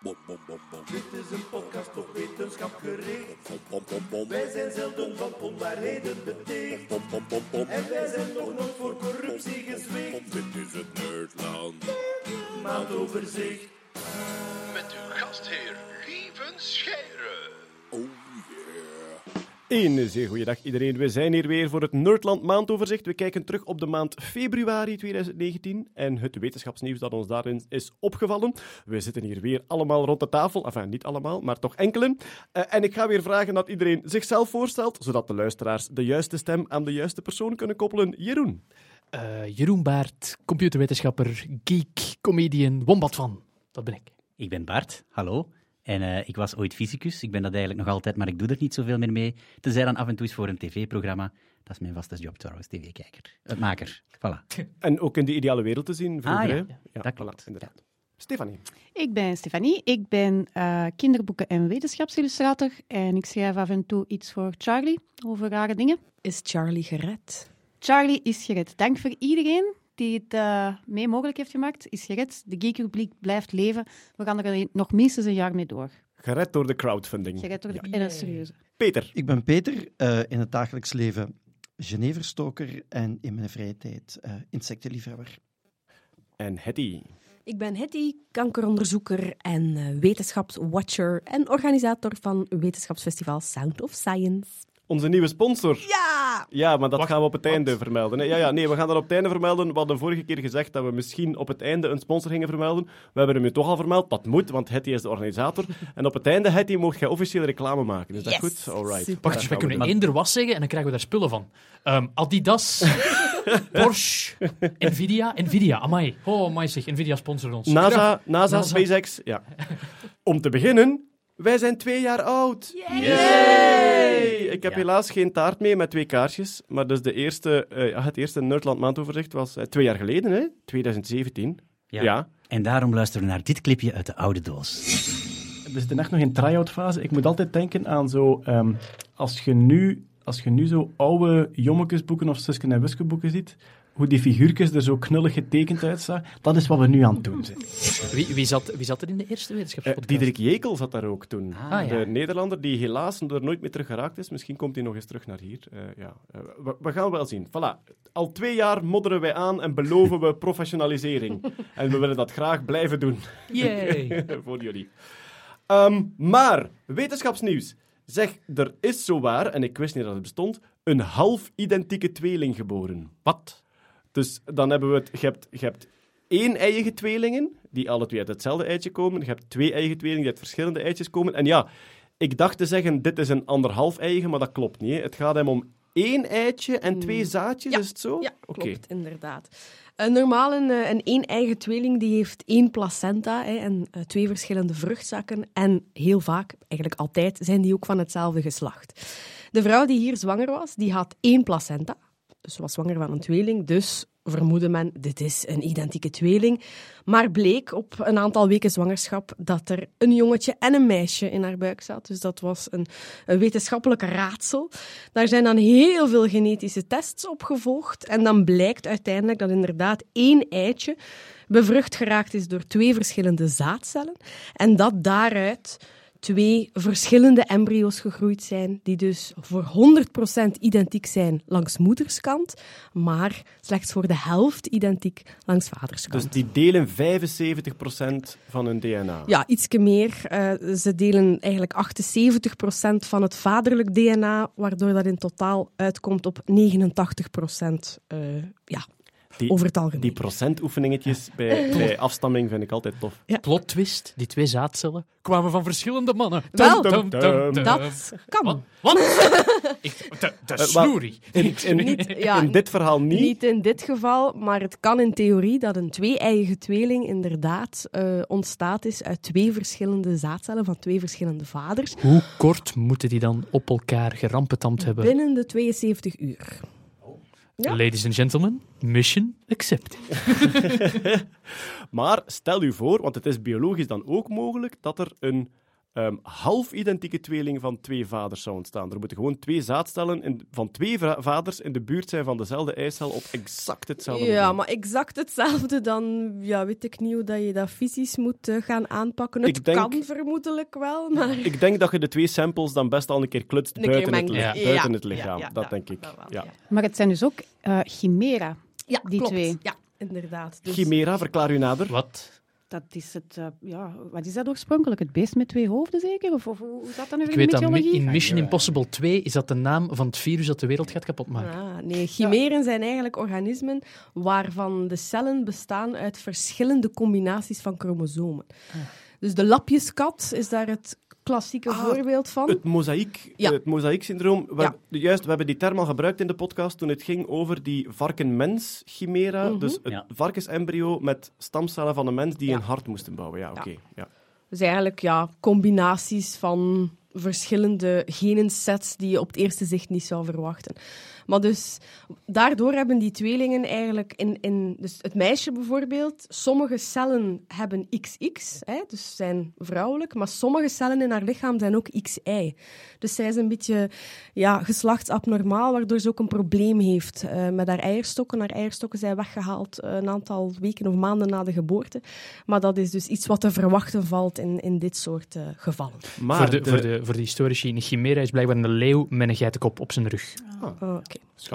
Bom, bom, bom, bom. Dit is een podcast op wetenschap gericht. Bom, bom, bom, bom. Wij zijn zelden van onwaarheden beticht. Bom, bom, bom, bom. En wij zijn nog nooit voor corruptie gezwicht. Dit is het Nerdland. Maandoverzicht. Een zeer goede dag iedereen. We zijn hier weer voor het Nerdland maandoverzicht. We kijken terug op de maand februari 2019 en het wetenschapsnieuws dat ons daarin is opgevallen. We zitten hier weer allemaal rond de tafel. Enfin, niet allemaal, maar toch enkelen. Eh, en ik ga weer vragen dat iedereen zichzelf voorstelt, zodat de luisteraars de juiste stem aan de juiste persoon kunnen koppelen. Jeroen. Eh, Jeroen Baert, computerwetenschapper, geek, comedian, wombat van. Dat ben ik. Ik ben Bart, hallo. En eh, ik was ooit fysicus. Ik ben dat eigenlijk nog altijd, maar ik doe er niet zoveel meer mee. Tenzij dan af en toe eens voor een tv-programma. Dat is mijn vaste job trouwens, tv-kijker. Het maker, voilà. En ook in de ideale wereld te zien vroeger, Ah, ja. Ja, dat klopt. voilà, inderdaad. Stefanie. Ik ben Stefanie. Ik ben eh, kinderboeken- en wetenschapsillustrator. En ik schrijf af en toe iets voor Charlie over rare dingen. Is Charlie gered? Charlie is gered. Dank voor iedereen die het eh, mee mogelijk heeft gemaakt. Is gered. De Geek-rubriek blijft leven. We gaan er nog minstens een jaar mee door. Gered door de crowdfunding. Gered door de... En een serieuze. Peter. Ik ben Peter, eh, in het dagelijks leven Geneverstoker en in mijn vrije tijd eh, insectenliefhebber. En Hetty. Ik ben Hetty, kankeronderzoeker en eh, wetenschapswatcher en organisator van wetenschapsfestival Sound of Science. Onze nieuwe sponsor. Ja! Ja, maar dat Wacht, gaan we op het wat? einde vermelden. hè. Ja, ja, nee, we gaan dat op het einde vermelden. We hadden vorige keer gezegd dat we misschien op het einde een sponsor gingen vermelden. We hebben hem nu toch al vermeld. Dat moet, want Hetty is de organisator. En op het einde, Hetty, mocht jij officieel reclame maken. Is dat Yes. goed? Alright. Super. Wacht, we kunnen doen. eender was zeggen en dan krijgen we daar spullen van. Ehm, Adidas, Porsche, Nvidia. Nvidia, amai. Oh, amai zeg, Nvidia sponsort ons. NASA, NASA, NASA. SpaceX. Ja. Om te beginnen, wij zijn twee jaar oud. Yay! Ik heb Ja. helaas geen taart mee met twee kaarsjes. Maar dus de eerste, eh, het eerste Nerdland maandoverzicht was eh, twee jaar geleden, hè? 2017. Ja. ja. En daarom luisteren we naar dit clipje uit de oude doos. We zitten echt nog in try-out fase. Ik moet altijd denken aan zo... ehm, als, je nu, als je nu zo oude Jommekesboeken of Suske en Wiske boeken ziet, hoe die figuurtjes er zo knullig getekend uitzagen, dat is wat we nu aan het doen zijn. Wie, wie, zat, wie zat er in de eerste Eh, wetenschapspodcast? Diederik Jekel zat daar ook toen. Ah, ja. De Nederlander die helaas er nooit meer terug geraakt is. Misschien komt hij nog eens terug naar hier. Eh, ja. Eh, we, we gaan wel zien. Voilà. Al twee jaar modderen wij aan en beloven we professionalisering. en we willen dat graag blijven doen Yay. voor jullie. Ehm, maar, wetenschapsnieuws. Zeg, er is zowaar, en ik wist niet dat het bestond, een half identieke tweeling geboren. Wat? Dus dan hebben we het... Je hebt, je hebt één eigen tweelingen, die alle twee uit hetzelfde eitje komen. Je hebt twee eigen tweelingen die uit verschillende eitjes komen. En ja, ik dacht te zeggen, dit is een anderhalf eigen, maar dat klopt niet. hè. Het gaat hem om één eitje en twee zaadjes, Ja. is het zo? Ja, klopt, inderdaad. Een normaal een, eh, een één-eigen tweeling die heeft één placenta hè, en eh, twee verschillende vruchtzakken. En heel vaak, eigenlijk altijd, zijn die ook van hetzelfde geslacht. De vrouw die hier zwanger was, die had één placenta. Dus ze was zwanger van een tweeling, dus vermoedde men, dit is een identieke tweeling. Maar bleek op een aantal weken zwangerschap dat er een jongetje en een meisje in haar buik zat. Dus dat was een, een wetenschappelijk raadsel. Daar zijn dan heel veel genetische tests op gevolgd. En dan blijkt uiteindelijk dat inderdaad één eitje bevrucht geraakt is door twee verschillende zaadcellen. En dat daaruit twee verschillende embryo's gegroeid zijn, die dus voor 100% identiek zijn langs moederskant, maar slechts voor de helft identiek langs vaderskant. Dus die delen 75% van hun DNA. Ja, ietsje meer. Eh, ze delen eigenlijk 78% van het vaderlijk DNA, waardoor dat in totaal uitkomt op 89% eh, ja, Die, over het algemeen. die procentoefeningetjes bij, bij afstamming vind ik altijd tof. Plot twist, die twee zaadcellen kwamen van verschillende mannen. Wel, Dum, dum, dum, dum. Dat kan. Wat? Wat? Ik, de de Eh, snoerie. In, in, Niet- ja, in dit verhaal niet. Niet in dit geval, maar het kan in theorie dat een twee-eigen tweeling inderdaad eh, ontstaat is uit twee verschillende zaadcellen van twee verschillende vaders Hoe kort moeten die dan op elkaar gerampetamd hebben? binnen de 72 uur. Ja. Ladies and gentlemen, mission accepted. Maar stel u voor, want het is biologisch dan ook mogelijk, dat er een ehm, half identieke tweelingen van twee vaders zou ontstaan. Er moeten gewoon twee zaadcellen in- van twee vaders in de buurt zijn van dezelfde eicel op exact hetzelfde Ja, moment. maar exact hetzelfde, dan ja, weet ik niet hoe dat je dat fysisch moet eh, gaan aanpakken. Het Ik denk- kan vermoedelijk wel, maar... Ik denk dat je de twee samples dan best al een keer klutst Een keer buiten, het, Ja. buiten Ja. het lichaam. Ja, ja, dat denk ik. dat wel, ja. ja. Maar het zijn dus ook eh, chimera, Ja, die klopt. twee. Ja, inderdaad. Dus- Chimera, verklaar u nader. Wat? Dat is het, eh, ja, wat is dat oorspronkelijk? Het beest met twee hoofden zeker? Of, of hoe zat dat nu Ik weer in weet de dat in Mission Impossible 2 is dat de naam van het virus dat de wereld gaat kapotmaken. Ah, nee, chimeren zijn eigenlijk organismen waarvan de cellen bestaan uit verschillende combinaties van chromosomen. Dus de lapjeskat is daar het klassieke Ah, voorbeeld van. Het mozaïek, Ja. het mozaïeksyndroom. We, Ja. Juist, we hebben die term al gebruikt in de podcast toen het ging over die varken-mens-chimera. Mhm. Dus het Ja. varkensembryo met stamcellen van een mens die Ja. een hart moesten bouwen. Ja, oké. Ja. Dus eigenlijk ja, combinaties van verschillende genensets die je op het eerste zicht niet zou verwachten. Maar dus daardoor hebben die tweelingen eigenlijk in, in dus het meisje bijvoorbeeld, sommige cellen hebben XX, hè, dus zijn vrouwelijk, maar sommige cellen in haar lichaam zijn ook XY. Dus zij is een beetje ja, geslachtsabnormaal, waardoor ze ook een probleem heeft eh, met haar eierstokken. Haar eierstokken zijn weggehaald eh, een aantal weken of maanden na de geboorte. Maar dat is dus iets wat te verwachten valt in, in dit soort eh, gevallen. Maar voor, de, de- voor, de, voor de historici, een chimera is blijkbaar een leeuw met een geitenkop op zijn rug. Oh,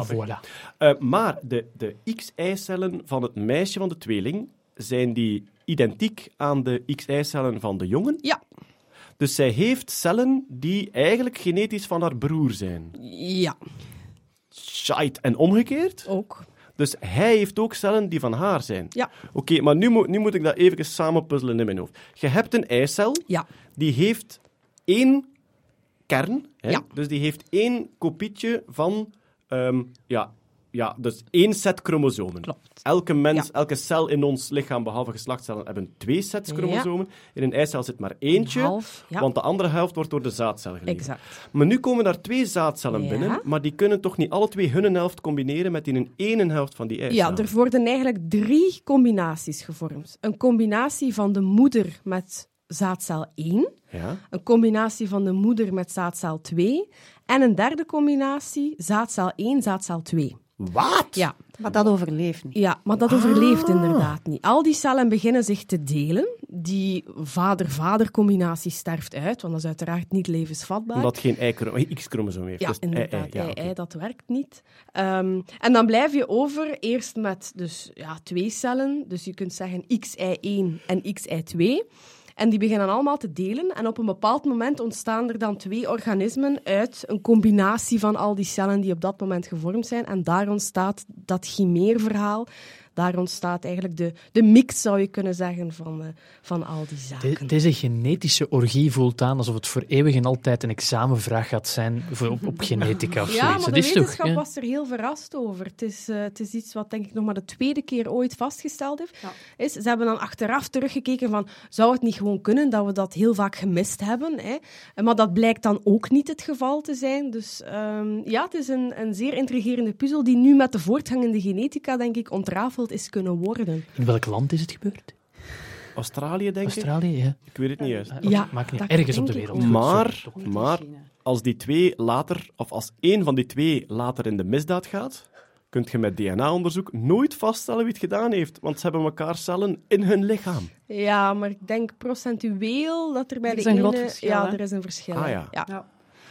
Voilà. Eh, maar de, de X-eicellen van het meisje van de tweeling, zijn die identiek aan de X-eicellen van de jongen? Ja. Dus zij heeft cellen die eigenlijk genetisch van haar broer zijn. Ja, Shite. En omgekeerd? ook. Dus hij heeft ook cellen die van haar zijn. Ja. Oké, maar nu, moet- nu moet ik dat even samen puzzelen in mijn hoofd. Je hebt een eicel, Ja. die heeft één kern. Hè? Ja. Dus die heeft één kopietje van... ehm, ja, ja, dus één set chromosomen. Klopt. Elke mens, elke cel in ons lichaam, behalve geslachtscellen, hebben twee sets Ja. chromosomen. In een eicel zit maar eentje, Een half, ja. want de andere helft wordt door de zaadcel geleverd. Exact. Maar nu komen daar twee zaadcellen binnen, maar die kunnen toch niet alle twee hun helft combineren met die een ene helft van die eicel? Ja, er worden eigenlijk drie combinaties gevormd. Een combinatie van de moeder met zaadcel 1, Ja? een combinatie van de moeder met zaadcel 2 en een derde combinatie zaadcel 1, zaadcel 2. Wat? Ja, Maar dat overleeft niet. Ja, maar dat overleeft inderdaad niet. Al die cellen beginnen zich te delen. Die vader-vader-combinatie sterft uit, want dat is uiteraard niet levensvatbaar. Omdat geen ei- X-chromosoom heeft. Ja, Dus inderdaad. ei, ja, ei, oké. ei, dat werkt niet. Ehm, en dan blijf je over eerst met dus, ja, twee cellen. Dus je kunt zeggen XI1 en XI2. En die beginnen allemaal te delen. En op een bepaald moment ontstaan er dan twee organismen uit een combinatie van al die cellen die op dat moment gevormd zijn. En daar ontstaat dat chimeerverhaal. Daar ontstaat eigenlijk de, de mix, zou je kunnen zeggen, van, eh, van al die zaken. De- deze genetische orgie voelt aan alsof het voor eeuwig en altijd een examenvraag gaat zijn voor, op, op genetica of Ja, zoiets. maar de toch, wetenschap was er heel verrast over. Het is, eh, het is iets wat denk ik nog maar de tweede keer ooit vastgesteld heeft. Is, ze hebben dan achteraf teruggekeken van, zou het niet gewoon kunnen dat we dat heel vaak gemist hebben? Hè? En Maar dat blijkt dan ook niet het geval te zijn. Dus ehm, ja, het is een, een zeer intrigerende puzzel die nu met de voortgang in de genetica, denk ik, ontrafeld is kunnen worden. In welk land is het gebeurd? Australië, denk ik? Australië, ja. Ik weet het niet juist. Ja, Maakt niet ergens op de wereld. Maar, maar als die twee later, of als één van die twee later in de misdaad gaat, kun je met DNA-onderzoek nooit vaststellen wie het gedaan heeft. Want ze hebben elkaar cellen in hun lichaam. Ja, maar ik denk procentueel dat er bij Er is de een ene... groot verschil, ja, hè? er is een verschil. Ah, ja.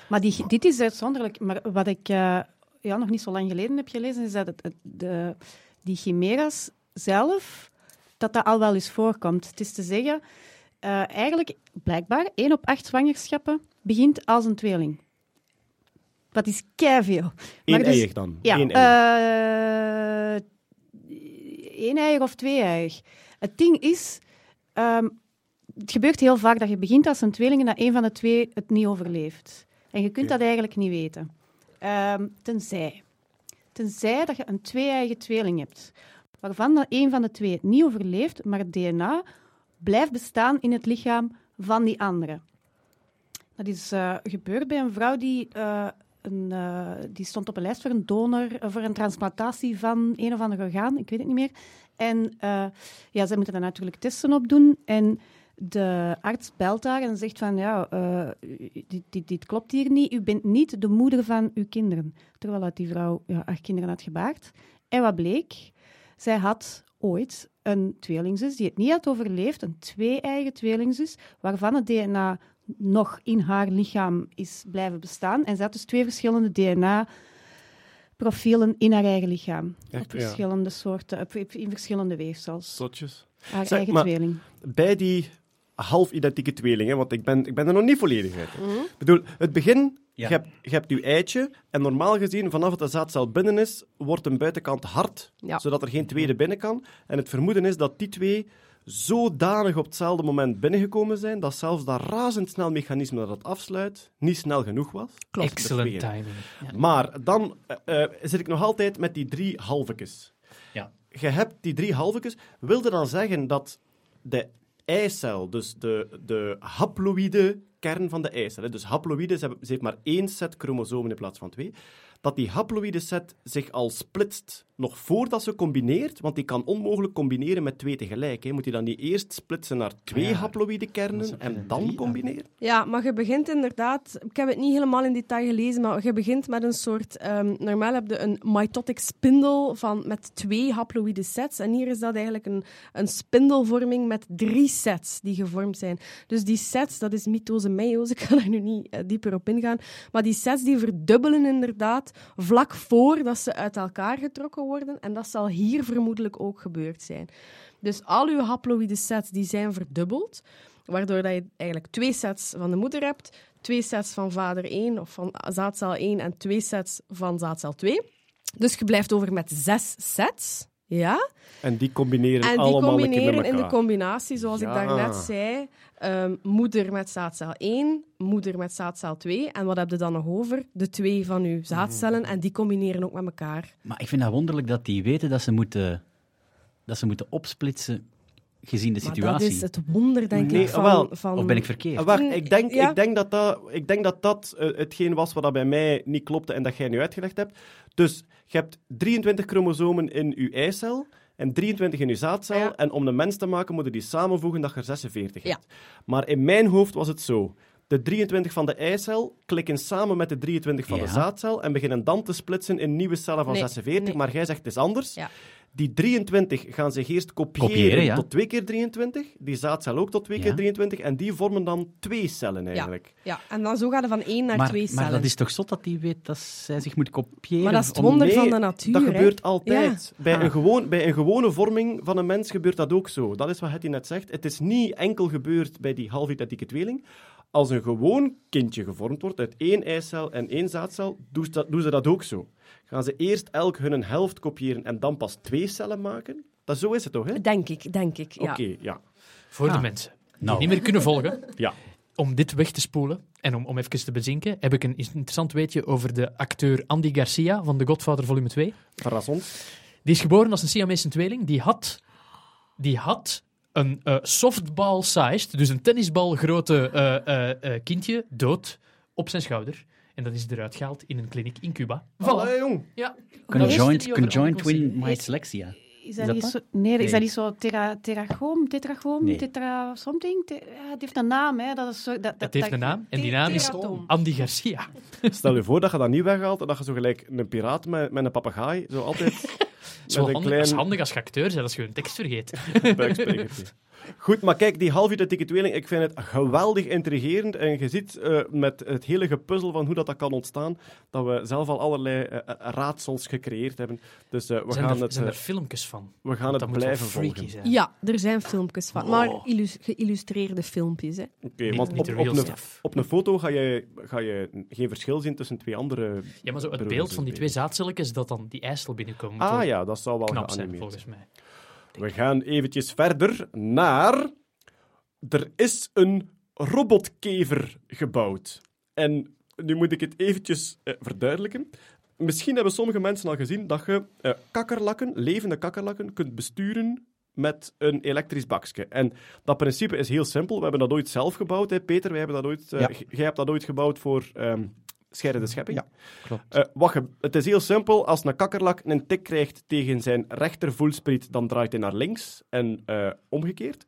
Maar die, dit is uitzonderlijk. Maar wat ik eh, ja, nog niet zo lang geleden heb gelezen, is dat het, het- de, die chimeras zelf, dat dat al wel eens voorkomt. Het is te zeggen, eh, eigenlijk, blijkbaar, 1 op 8 zwangerschappen begint als een tweeling. Dat is keiveel. Eén dus- eiig dan. Ja, Eén eh één eier of twee eier. Het ding is, ehm, het gebeurt heel vaak dat je begint als een tweeling en dat een van de twee het niet overleeft. En je kunt dat eigenlijk niet weten. Ehm, tenzij. Tenzij dat je een twee-eigen tweeling hebt, waarvan dat een van de twee niet overleeft, maar het DNA blijft bestaan in het lichaam van die andere. Dat is eh, gebeurd bij een vrouw die, eh, een, eh, die stond op een lijst voor een donor, voor een transplantatie van een of ander orgaan, ik weet het niet meer. En ja, ze moeten daar natuurlijk testen op doen. En De arts belt daar en zegt van, ja, eh, dit, dit, dit klopt hier niet. U bent niet de moeder van uw kinderen. Terwijl dat die vrouw ja, haar kinderen had gebaard. En wat bleek? Zij had ooit een tweelingzus die het niet had overleefd, een twee-eigen tweelingzus, waarvan het DNA nog in haar lichaam is blijven bestaan. En ze had dus twee verschillende DNA-profielen in haar eigen lichaam. Echt, op ja. verschillende soorten, op- in verschillende weefsels. Zotjes. Haar Zeg, eigen maar- tweeling. Bij die half-identieke tweelingen, want ik ben, ik ben er nog niet volledig uit. hè. Ik bedoel, het begin, Ja. je, hebt, je hebt je eitje, en normaal gezien, vanaf het de zaadcel binnen is, wordt een buitenkant hard, Ja. zodat er geen tweede binnen kan. En het vermoeden is dat die twee zodanig op hetzelfde moment binnengekomen zijn, dat zelfs dat razendsnel mechanisme dat het afsluit, niet snel genoeg was. Excellent timing. Ja. Maar dan eh, eh, zit ik nog altijd met die drie halvekes. Ja. Je hebt die drie halvekes. Wilde dan zeggen dat de eicel, dus de, de haploïde kern van de eicel, dus haploïde, ze heeft maar één set chromosomen in plaats van twee, dat die haploïde set zich al splitst nog voordat ze combineert, want die kan onmogelijk combineren met twee tegelijk. Hè. Moet je dan niet eerst splitsen naar twee Ja. haploïde kernen en dan drie, ja. combineren? Ja, maar je begint inderdaad... Ik heb het niet helemaal in detail gelezen, maar je begint met een soort... ehm, normaal heb je een mitotic spindel van, met twee haploïde sets. En hier is dat eigenlijk een, een spindelvorming met drie sets die gevormd zijn. Dus die sets, dat is mitose meiose, ik ga daar nu niet eh, dieper op ingaan. Maar die sets die verdubbelen inderdaad vlak voordat ze uit elkaar getrokken worden. En dat zal hier vermoedelijk ook gebeurd zijn. Dus al uw haploïde sets die zijn verdubbeld. Waardoor dat je eigenlijk twee sets van de moeder hebt, twee sets van vader 1 of van zaadcel 1 en twee sets van zaadcel 2. Dus je blijft over met zes sets. Ja? En die combineren En die allemaal combineren in de combinatie, zoals ik Ja. daarnet zei. ehm, moeder met zaadcel 1, moeder met zaadcel 2. En wat heb je dan nog over? De twee van uw zaadcellen. En die combineren ook met elkaar. Maar ik vind dat wonderlijk dat die weten dat ze moeten, dat ze moeten opsplitsen gezien de Maar situatie. dat is het wonder, denk Nee, ik, van... wel. van Of ben ik verkeerd? Ah, Wacht, ik denk, ja. ik denk dat dat, ik denk dat, dat eh, hetgeen was wat dat bij mij niet klopte en dat jij nu uitgelegd hebt. Dus je hebt 23 chromosomen in je eicel en 23 in je zaadcel. Ja. En om een mens te maken, moeten die samenvoegen dat je er 46 Ja. hebt. Maar in mijn hoofd was het zo. De 23 van de eicel klikken samen met de 23 van Ja. de zaadcel en beginnen dan te splitsen in nieuwe cellen van Nee, 46. nee. Maar jij zegt het is anders. Ja. Die 23 gaan zich eerst kopiëren, Kopiëren, ja. tot 2 keer 23. Die zaadcel ook tot 2 Ja. keer 23. En die vormen dan twee cellen eigenlijk. Ja, en dan zo gaat het van één naar maar, twee cellen. maar dat is toch zot dat die weet dat zij zich moet kopiëren? Maar dat is het om- wonder Nee, van de natuur. Dat hè. gebeurt altijd. Bij, Ah. een gewoon, bij een gewone vorming van een mens gebeurt dat ook zo. Dat is wat Hetty net zegt. Het is niet enkel gebeurd bij die half-identieke tweeling. Als een gewoon kindje gevormd wordt uit één eicel en één zaadcel, doen ze dat, doen ze dat ook zo. Gaan ze eerst elk hun helft kopiëren en dan pas twee cellen maken? Dat, zo is het toch, hè? Denk ik, denk ik. Ja. Oké, ja. Voor de Ah. mensen die Nou. niet meer kunnen volgen, Ja. om dit weg te spoelen en om, om even te bezinken, heb ik een interessant weetje over de acteur Andy Garcia van The Godfather Volume 2. Verras ons. Die is geboren als een Siamese tweeling. Die had, die had een eh, softball-sized, dus een tennisbalgrote eh, eh, eh, kindje, dood op zijn schouder. En dat is eruit gehaald in een kliniek in Cuba. Voilà. Allee, jong. Ja. Conjoint, is conjoint twin dyslexia. Is dat, dat niet dat? zo, nee, Nee. is dat niet zo tera, teragoom, tetragoom, Nee. tetra something? Te- ja, het heeft een naam, hè. Dat is zo, dat, dat, Het heeft dat- een naam en die naam is. Andy Garcia. Stel je voor dat je dat niet weghaalt en dat je zo gelijk een piraat met, met een papegaai, zo altijd Zo een handig, dat is klein handig als je acteur bent, als je een tekst vergeet. Goed, maar kijk, die half-identieke tweeling, ik vind het geweldig intrigerend. En je ziet eh, met het hele gepuzzel van hoe dat, dat kan ontstaan, dat we zelf al allerlei eh, eh, raadsels gecreëerd hebben. Dus eh, we zijn, gaan er, het, zijn er filmpjes van? we gaan Want het blijven volgen. zijn. Ja, er zijn filmpjes van. Maar Oh. illus- geïllustreerde filmpjes. Hè. Oké, want op, op, een, stuff. op een foto ga je, ga je geen verschil zien tussen twee andere... Ja, maar zo het beeld van die twee zaadcelletjes dat dan die eicel binnenkomen. Ah ja, dat zou wel knap zijn, geanimeerd volgens mij. We gaan eventjes verder naar... Er is een robotkever gebouwd. En nu moet ik het eventjes eh, verduidelijken. Misschien hebben sommige mensen al gezien dat je eh, kakkerlakken, levende kakkerlakken, kunt besturen met een elektrisch bakje. En dat principe is heel simpel. We hebben dat ooit zelf gebouwd, hè, Peter. Wij hebben dat ooit, eh, Ja. Jij hebt dat ooit gebouwd voor ehm scheidende schepping. Ja, klopt. Eh, ge- het is heel simpel. Als een kakkerlak een tik krijgt tegen zijn rechtervoelspriet, dan draait hij naar links en eh, omgekeerd.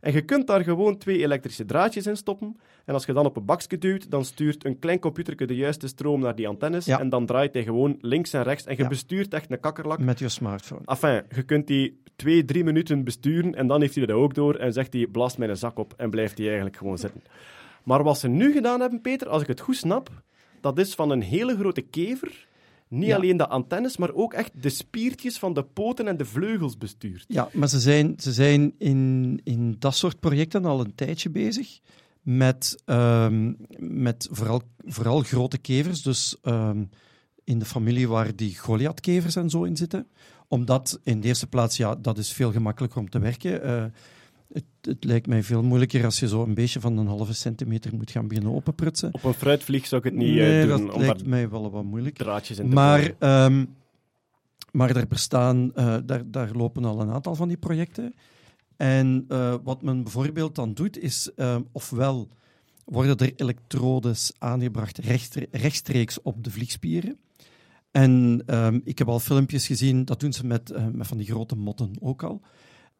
En je kunt daar gewoon twee elektrische draadjes in stoppen. En als je dan op een bakje duwt, dan stuurt een klein computerke de juiste stroom naar die antennes. Ja. En dan draait hij gewoon links en rechts. En je Ja. bestuurt echt een kakkerlak. Met je smartphone. Enfin, je kunt die twee, drie minuten besturen en dan heeft hij dat ook door en zegt hij, blast mijn zak op en blijft hij eigenlijk gewoon zitten. Maar wat ze nu gedaan hebben, Peter, als ik het goed snap, dat is van een hele grote kever niet Ja. alleen de antennes, maar ook echt de spiertjes van de poten en de vleugels bestuurt. Ja, maar ze zijn, ze zijn in, in dat soort projecten al een tijdje bezig. Met, ehm, met vooral, vooral grote kevers. Dus ehm, in de familie waar die Goliath-kevers en zo in zitten. Omdat in de eerste plaats, ja, dat is veel gemakkelijker om te werken. Eh, het, het lijkt mij veel moeilijker als je zo een beestje van een halve centimeter moet gaan beginnen openprutsen. Op een fruitvlieg zou ik het niet nee, eh, doen, dat om lijkt mij wel wat moeilijk. draadjes in te Maar, ehm, maar er bestaan, eh, daar, daar lopen al een aantal van die projecten. En eh, wat men bijvoorbeeld dan doet, is ehm, ofwel worden er elektrodes aangebracht rechtstre- rechtstreeks op de vliegspieren. En ehm, ik heb al filmpjes gezien, dat doen ze met, met van die grote motten ook al.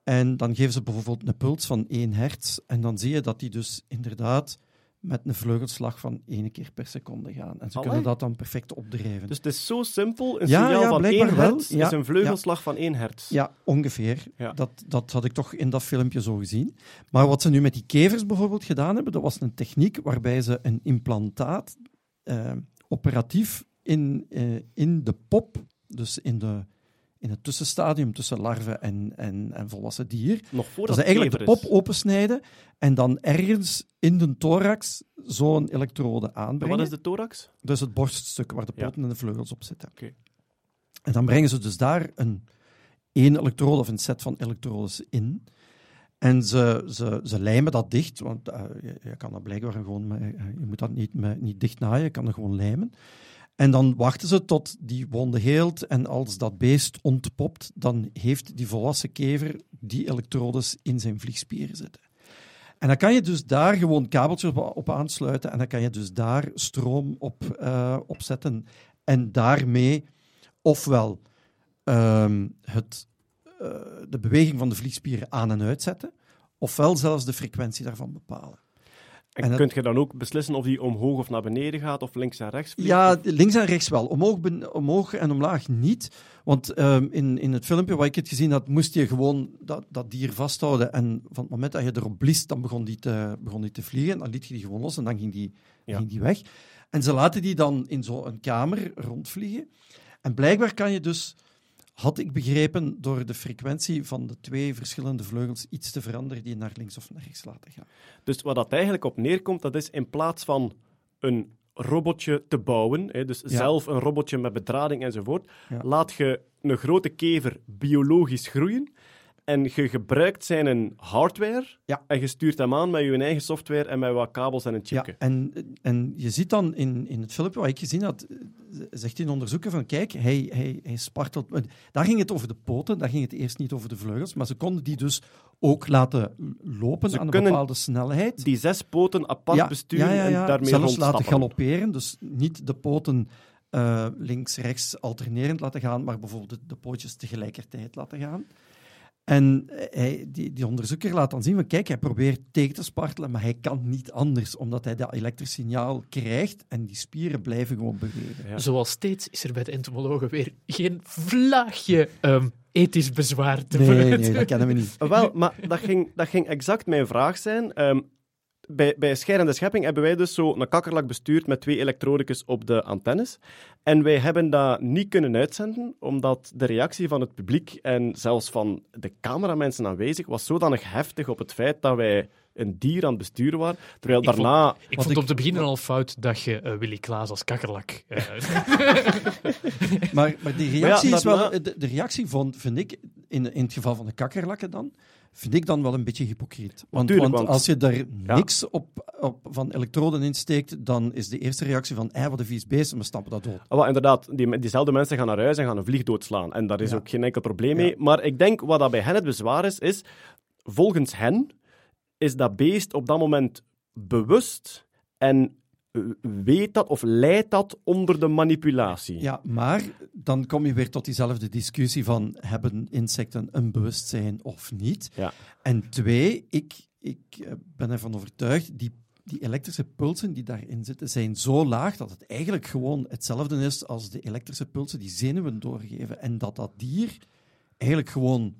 En dan geven ze bijvoorbeeld een puls van 1 hertz. En dan zie je dat die dus inderdaad met een vleugelslag van 1 keer per seconde gaan. En ze Allee. kunnen dat dan perfect opdrijven. Dus het is zo simpel. Een signaal ja, van blijkbaar 1 wel. hertz Ja, is een vleugelslag van 1 hertz. Ja, ongeveer. Dat, dat had ik toch in dat filmpje zo gezien. Maar wat ze nu met die kevers bijvoorbeeld gedaan hebben, dat was een techniek waarbij ze een implantaat eh, operatief in, eh, in de pop, dus in, de, in het tussenstadium tussen larve en, en, en volwassen dier, Nog voordat dat ze eigenlijk de pop opensnijden en dan ergens in de thorax zo'n elektrode En aanbrengen. wat is de thorax? Dus het borststuk waar de Ja. poten en de vleugels op zitten. Oké. En dan brengen ze dus daar een één elektrode of een set van elektrodes in. En ze, ze, ze lijmen dat dicht, want eh, je, je kan dat blijkbaar gewoon, met- eh, je moet dat niet, met, niet dicht naaien, je kan dat gewoon lijmen. En dan wachten ze tot die wonde heelt en als dat beest ontpopt, dan heeft die volwassen kever die elektrodes in zijn vliegspieren zitten. En dan kan je dus daar gewoon kabeltjes op, aansluiten en dan kan je dus daar stroom op, eh, op zetten en daarmee ofwel ehm, het, eh, de beweging van de vliegspieren aan en uitzetten, ofwel zelfs de frequentie daarvan bepalen. En, En kunt je dan ook beslissen of die omhoog of naar beneden gaat, of links en rechts vliegt? Ja, links en rechts wel. Omhoog, ben- omhoog en omlaag niet. Want ehm, in, in het filmpje waar ik het gezien had, moest je gewoon dat, dat dier vasthouden. En van het moment dat je erop blies, dan begon die te, begon die te vliegen. Dan liet je die gewoon los en dan ging die, Ja. ging die weg. En ze laten die dan in zo'n kamer rondvliegen. En blijkbaar kan je dus, had ik begrepen, door de frequentie van de twee verschillende vleugels iets te veranderen, die naar links of naar rechts laten gaan. Dus wat dat eigenlijk op neerkomt, dat is in plaats van een robotje te bouwen, hè, dus Ja. zelf een robotje met bedrading enzovoort, Ja. laat je een grote kever biologisch groeien en je gebruikt zijn hardware Ja. en je stuurt hem aan met je eigen software en met wat kabels en een chipje. Ja, en, en je ziet dan in, in het filmpje wat ik gezien had, eh, zegt een onderzoeker van kijk, hij, hij, hij spartelt... eh, Daar ging het over de poten, daar ging het eerst niet over de vleugels, maar ze konden die dus ook laten lopen Ze aan een bepaalde snelheid. Die zes poten apart besturen ja, en daarmee Zelfs laten galopperen, dus niet de poten eh, links-rechts alternerend laten gaan, maar bijvoorbeeld de, de pootjes tegelijkertijd laten gaan. En eh, hij, die, die onderzoeker laat dan zien van, kijk, hij probeert tegen te spartelen, maar hij kan niet anders, omdat hij dat elektrisch signaal krijgt en die spieren blijven gewoon bewegen. Ja. Zoals steeds is er bij de entomologen weer geen vlaagje ehm, ethisch bezwaar te Nee, nee, dat kennen we niet. Wel, maar dat ging, dat ging exact mijn vraag zijn. Ehm, bij, bij Scheidende Schepping hebben wij dus zo een kakkerlak bestuurd met twee elektrodicus op de antennes. En wij hebben dat niet kunnen uitzenden, omdat de reactie van het publiek en zelfs van de cameramensen aanwezig was zodanig heftig op het feit dat wij een dier aan het besturen waren. Terwijl Ik vond- daarna... Ik vond ik- om te beginnen al fout dat je eh, Willy Klaas als kakkerlak... eh, Maar, maar die reactie ja, is wel... De, de reactie vond, vind ik, in, in het geval van de kakkerlakken dan, vind ik dan wel een beetje hypocriet. Want, Tuurlijk, want want- als je daar Ja. niks op, op van elektroden insteekt, dan is de eerste reactie van, wat een vies beest, en we stappen dat dood. Ah, wel, inderdaad, die, diezelfde mensen gaan naar huis en gaan een vlieg doodslaan. En daar is Ja. ook geen enkel probleem mee. Maar ik denk, wat dat bij hen het bezwaar is, is... Volgens hen is dat beest op dat moment bewust en weet dat of leidt dat onder de manipulatie. Ja, maar dan kom je weer tot diezelfde discussie van, hebben insecten een bewustzijn of niet? Ja. En twee, ik, ik eh, ben ervan overtuigd, die, die elektrische pulsen die daarin zitten, zijn zo laag dat het eigenlijk gewoon hetzelfde is als de elektrische pulsen die zenuwen doorgeven. En dat dat dier eigenlijk gewoon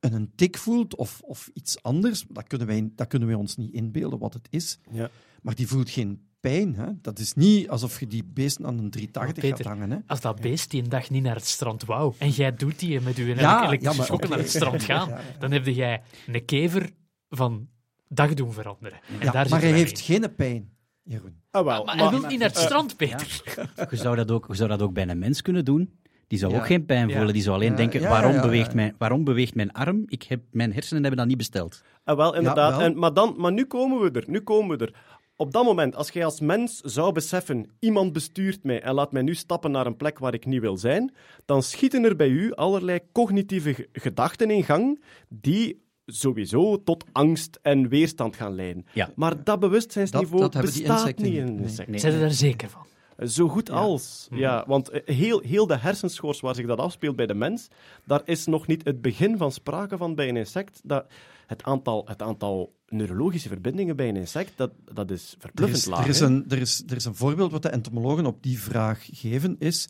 een, een tik voelt of, of iets anders, dat kunnen, wij, dat kunnen wij ons niet inbeelden wat het is. Ja. Maar die voelt geen pijn. Hè? Dat is niet alsof je die beesten aan een 380 Maar gaat Peter, hangen. Hè? Als dat beest die een dag niet naar het strand wou, en jij doet die met je Ja, elektrische ja, maar schokken oké. naar het strand gaan, Ja, ja. dan heb jij een kever van dag doen veranderen. En Ja, daar maar hij heeft in. geen pijn, Jeroen. Ah, wel. Maar hij wil niet naar het eh, strand, Peter. Je zou dat ook, je zou dat ook bij een mens kunnen doen. Die zou Ja. ook geen pijn Ja. voelen. Die zou alleen Ja, denken, ja, ja, waarom, ja, ja. Beweegt mijn, waarom beweegt mijn arm? Ik heb, mijn hersenen hebben dat niet besteld. Ah, wel, inderdaad. wel. En, maar, dan, maar nu komen we er. Nu komen we er. Op dat moment, als jij als mens zou beseffen, iemand bestuurt mij en laat mij nu stappen naar een plek waar ik niet wil zijn, dan schieten er bij u allerlei cognitieve ge- gedachten in gang die sowieso tot angst en weerstand gaan leiden. Ja. Maar dat bewustzijnsniveau Dat- dat hebben die bestaat insecten niet in Nee. Zijn ze daar zeker van? Zo goed als. Ja, want eh, heel, heel de hersenschors waar zich dat afspeelt bij de mens, daar is nog niet het begin van sprake van bij een insect. Dat, het, aantal, het aantal neurologische verbindingen bij een insect, dat, dat is Er is, laag. er, is een, er, is, er is een voorbeeld wat de entomologen op die vraag geven, is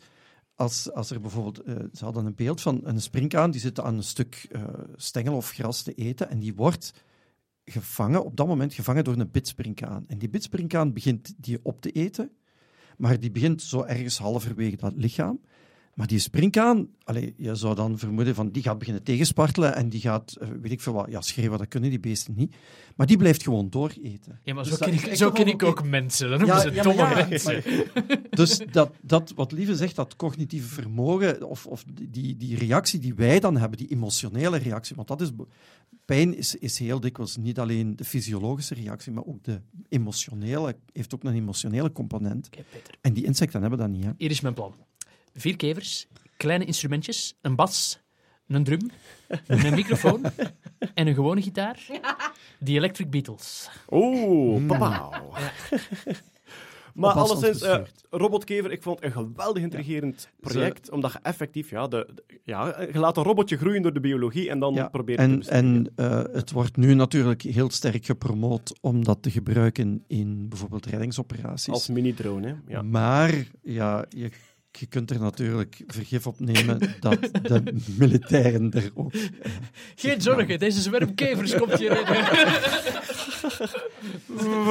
als, als er bijvoorbeeld, eh, ze hadden een beeld van een springkaan, die zit aan een stuk eh, stengel of gras te eten en die wordt gevangen, op dat moment gevangen door een bitspringkaan. En die bitspringkaan begint die op te eten, maar die begint zo ergens halverwege dat lichaam. Maar die springkaan, allee, je zou dan vermoeden van die gaat beginnen tegenspartelen en die gaat, eh, weet ik veel wat, ja, schreeuwen, dat kunnen die beesten niet. Maar die blijft gewoon dooreten. Ja, maar Dus zo ken ik, zo ken ik ook mensen. Dan noemen Ja, ze ja, domme ja, mensen. Dus dat, dat, wat Lieve zegt, dat cognitieve vermogen, of, of die, die reactie die wij dan hebben, die emotionele reactie, want dat is, pijn is, is heel dikwijls niet alleen de fysiologische reactie, maar ook de emotionele, heeft ook een emotionele component. En die insecten hebben dat niet. Hè. Hier is mijn plan. Vier kevers, kleine instrumentjes, een bas, een drum, een microfoon en een gewone gitaar. Die Electric Beatles. Oeh, papa. Maar alleszins, eh, gestuurd. Robotkever, ik vond het een geweldig intrigerend project, omdat je effectief, ja, de, de- ja, je laat een robotje groeien door de biologie en dan Ja, probeer je te en, bestuderen. en eh, het wordt nu natuurlijk heel sterk gepromoot om dat te gebruiken in bijvoorbeeld reddingsoperaties. Als mini-drone, hè. Ja. Maar ja, je, je kunt er natuurlijk vergif op nemen dat de militairen er ook. Geen zorgen, deze zwerm kevers komt hier in.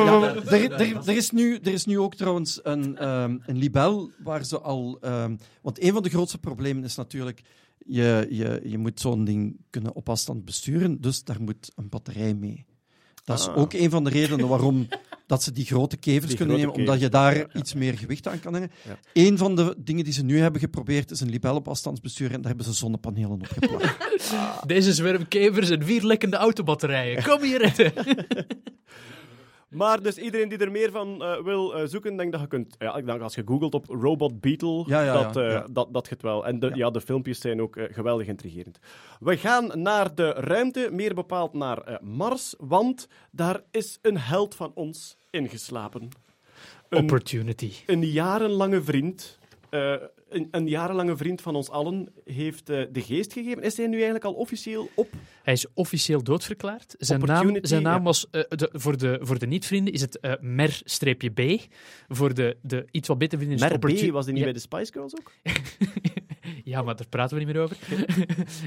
Ja, er, er, er, is nu, er is nu ook trouwens een, ehm, een libel waar ze al. ehm, want een van de grootste problemen is natuurlijk. Je, je, je moet zo'n ding kunnen op afstand besturen, dus daar moet een batterij mee. Dat is Ah. ook een van de redenen waarom dat ze die grote kevers Die kunnen grote nemen, omdat je daar ja, ja. iets meer gewicht aan kan hangen. Ja. Een van de dingen die ze nu hebben geprobeerd is een libel op afstandsbestuur en daar hebben ze zonnepanelen op geplakt. Deze zwerm kevers en vier lekkende autobatterijen. Kom hier. Maar dus iedereen die er meer van eh, wil eh, zoeken, denk dat je kunt... Ja, ik denk als je googelt op Robot Beetle, Ja, ja, dat, eh, ja. dat, dat je het wel. En de, ja. Ja. de filmpjes zijn ook geweldig intrigerend. We gaan naar de ruimte, meer bepaald naar eh, Mars, want daar is een held van ons ingeslapen. Een, Opportunity. een jarenlange vriend... eh, een, een jarenlange vriend van ons allen heeft eh, de geest gegeven. Is hij nu eigenlijk al officieel op? Hij is officieel doodverklaard. Zijn naam, zijn naam ja. was, eh, de, voor de, voor de niet-vrienden is het Mer-B. Voor de, de iets wat beter vrienden is het Mer B, Opportu- was hij niet Ja. bij de Spice Girls ook? Ja, maar daar praten we niet meer over.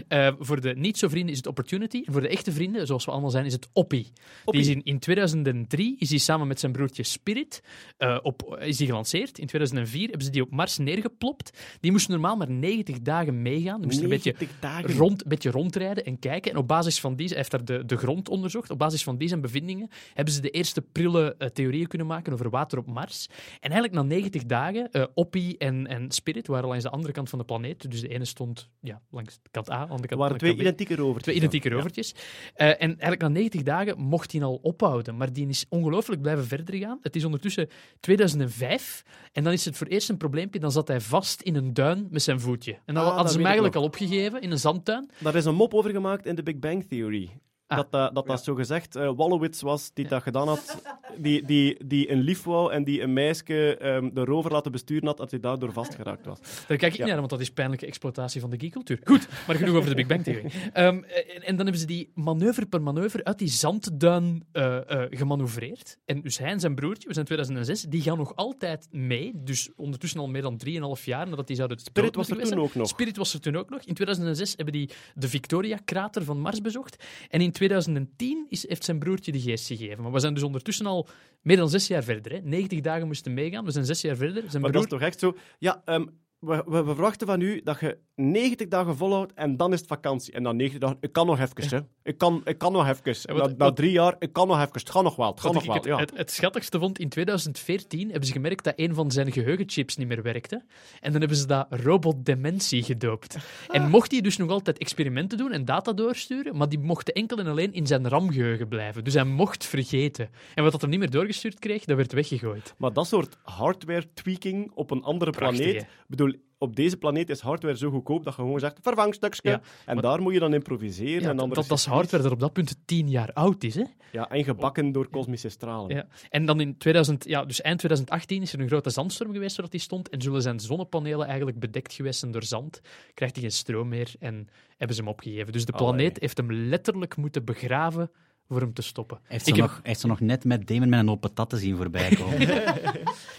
Eh, voor de niet-zo-vrienden is het Opportunity. En voor de echte vrienden, zoals we allemaal zijn, is het Oppie. Die is in, in 2003 is hij samen met zijn broertje Spirit eh, op, is die gelanceerd. In 2004 hebben ze die op Mars neergeplopt. Die moest normaal maar 90 dagen meegaan. Die moest een beetje 90 dagen. rond, een beetje rondrijden en kijken. En op basis van die, hij heeft daar de, de grond onderzocht, op basis van die zijn bevindingen hebben ze de eerste prille eh, theorieën kunnen maken over water op Mars. En eigenlijk na 90 dagen, Oppie en, en Spirit waren langs de andere kant van de planeet. Dus de ene stond ja, langs de kant A, aan de kant Er waren de twee B. identieke rovers. Twee identieke rovertjes. Eh, en eigenlijk na 90 dagen mocht hij al ophouden. Maar die is ongelooflijk blijven verder gaan. Het is ondertussen 2005. En dan is het voor eerst een probleempje. Dan zat hij vast in een duin met zijn voetje. En dan Ah, hadden ze hem eigenlijk al opgegeven in een zandtuin. Daar is een mop over gemaakt in de Big Bang Theory. Ah. Dat dat, dat, dat zo gezegd eh Wallowitz was die dat gedaan had. Die, die, die een lief wou en die een meisje ehm, de rover laten besturen had, dat hij daardoor vastgeraakt was. Daar kijk ik niet naar, want dat is pijnlijke exploitatie van de geekcultuur. Goed, maar genoeg over de Big Bang Theory. Ehm, en, en dan hebben ze die manoeuvre per manoeuvre uit die zandduin eh, eh, gemanoeuvreerd. En dus hij en zijn broertje, we zijn 2006, die gaan nog altijd mee. Dus ondertussen al meer dan 3,5 jaar nadat die zouden Spirit was er toen ook nog. Spirit was er toen ook nog. In 2006 hebben die de Victoria-krater van Mars bezocht. En in 2010 is, heeft zijn broertje de geest gegeven. Maar we zijn dus ondertussen al meer dan zes jaar verder. Hè. 90 dagen moesten meegaan. We zijn zes jaar verder. Zijn Maar broer... dat is toch echt zo? Ja, ehm, we, we, we verwachten van u dat je 90 dagen volhoudt en dan is het vakantie. En dan 90 dagen, ik kan nog even, hè. Ik kan, ik kan nog even. Wat- na, na drie jaar, ik kan nog even. Het gaat nog wel, het gaat nog wel. het, Ja. het, het schattigste vond, in 2014 hebben ze gemerkt dat een van zijn geheugenchips niet meer werkte. En dan hebben ze dat robot dementie gedoopt. En mocht hij dus nog altijd experimenten doen en data doorsturen, maar die mochten enkel en alleen in zijn RAM-geheugen blijven. Dus hij mocht vergeten. En wat dat hem niet meer doorgestuurd kreeg, dat werd weggegooid. Maar dat soort hardware-tweaking op een andere Prachtig, planeet... hè? Ik bedoel, op deze planeet is hardware zo goedkoop dat je gewoon zegt, vervangstukje. Ja, en maar- daar moet je dan improviseren. Ja, en dat, andere dat, dat is hardware dat op dat punt tien jaar oud is. Hè? Ja, en gebakken door kosmische stralen. Ja. En dan in 2000, ja, dus eind 2018 is er een grote zandstorm geweest waar hij stond. En zullen zijn zonnepanelen eigenlijk bedekt geweest zijn door zand. Krijgt hij geen stroom meer en hebben ze hem opgegeven. Dus de Allee. planeet heeft hem letterlijk moeten begraven voor hem te stoppen. Hij heeft ze heb, nog, heeft ze nog net met Damon met een open patat zien voorbij komen.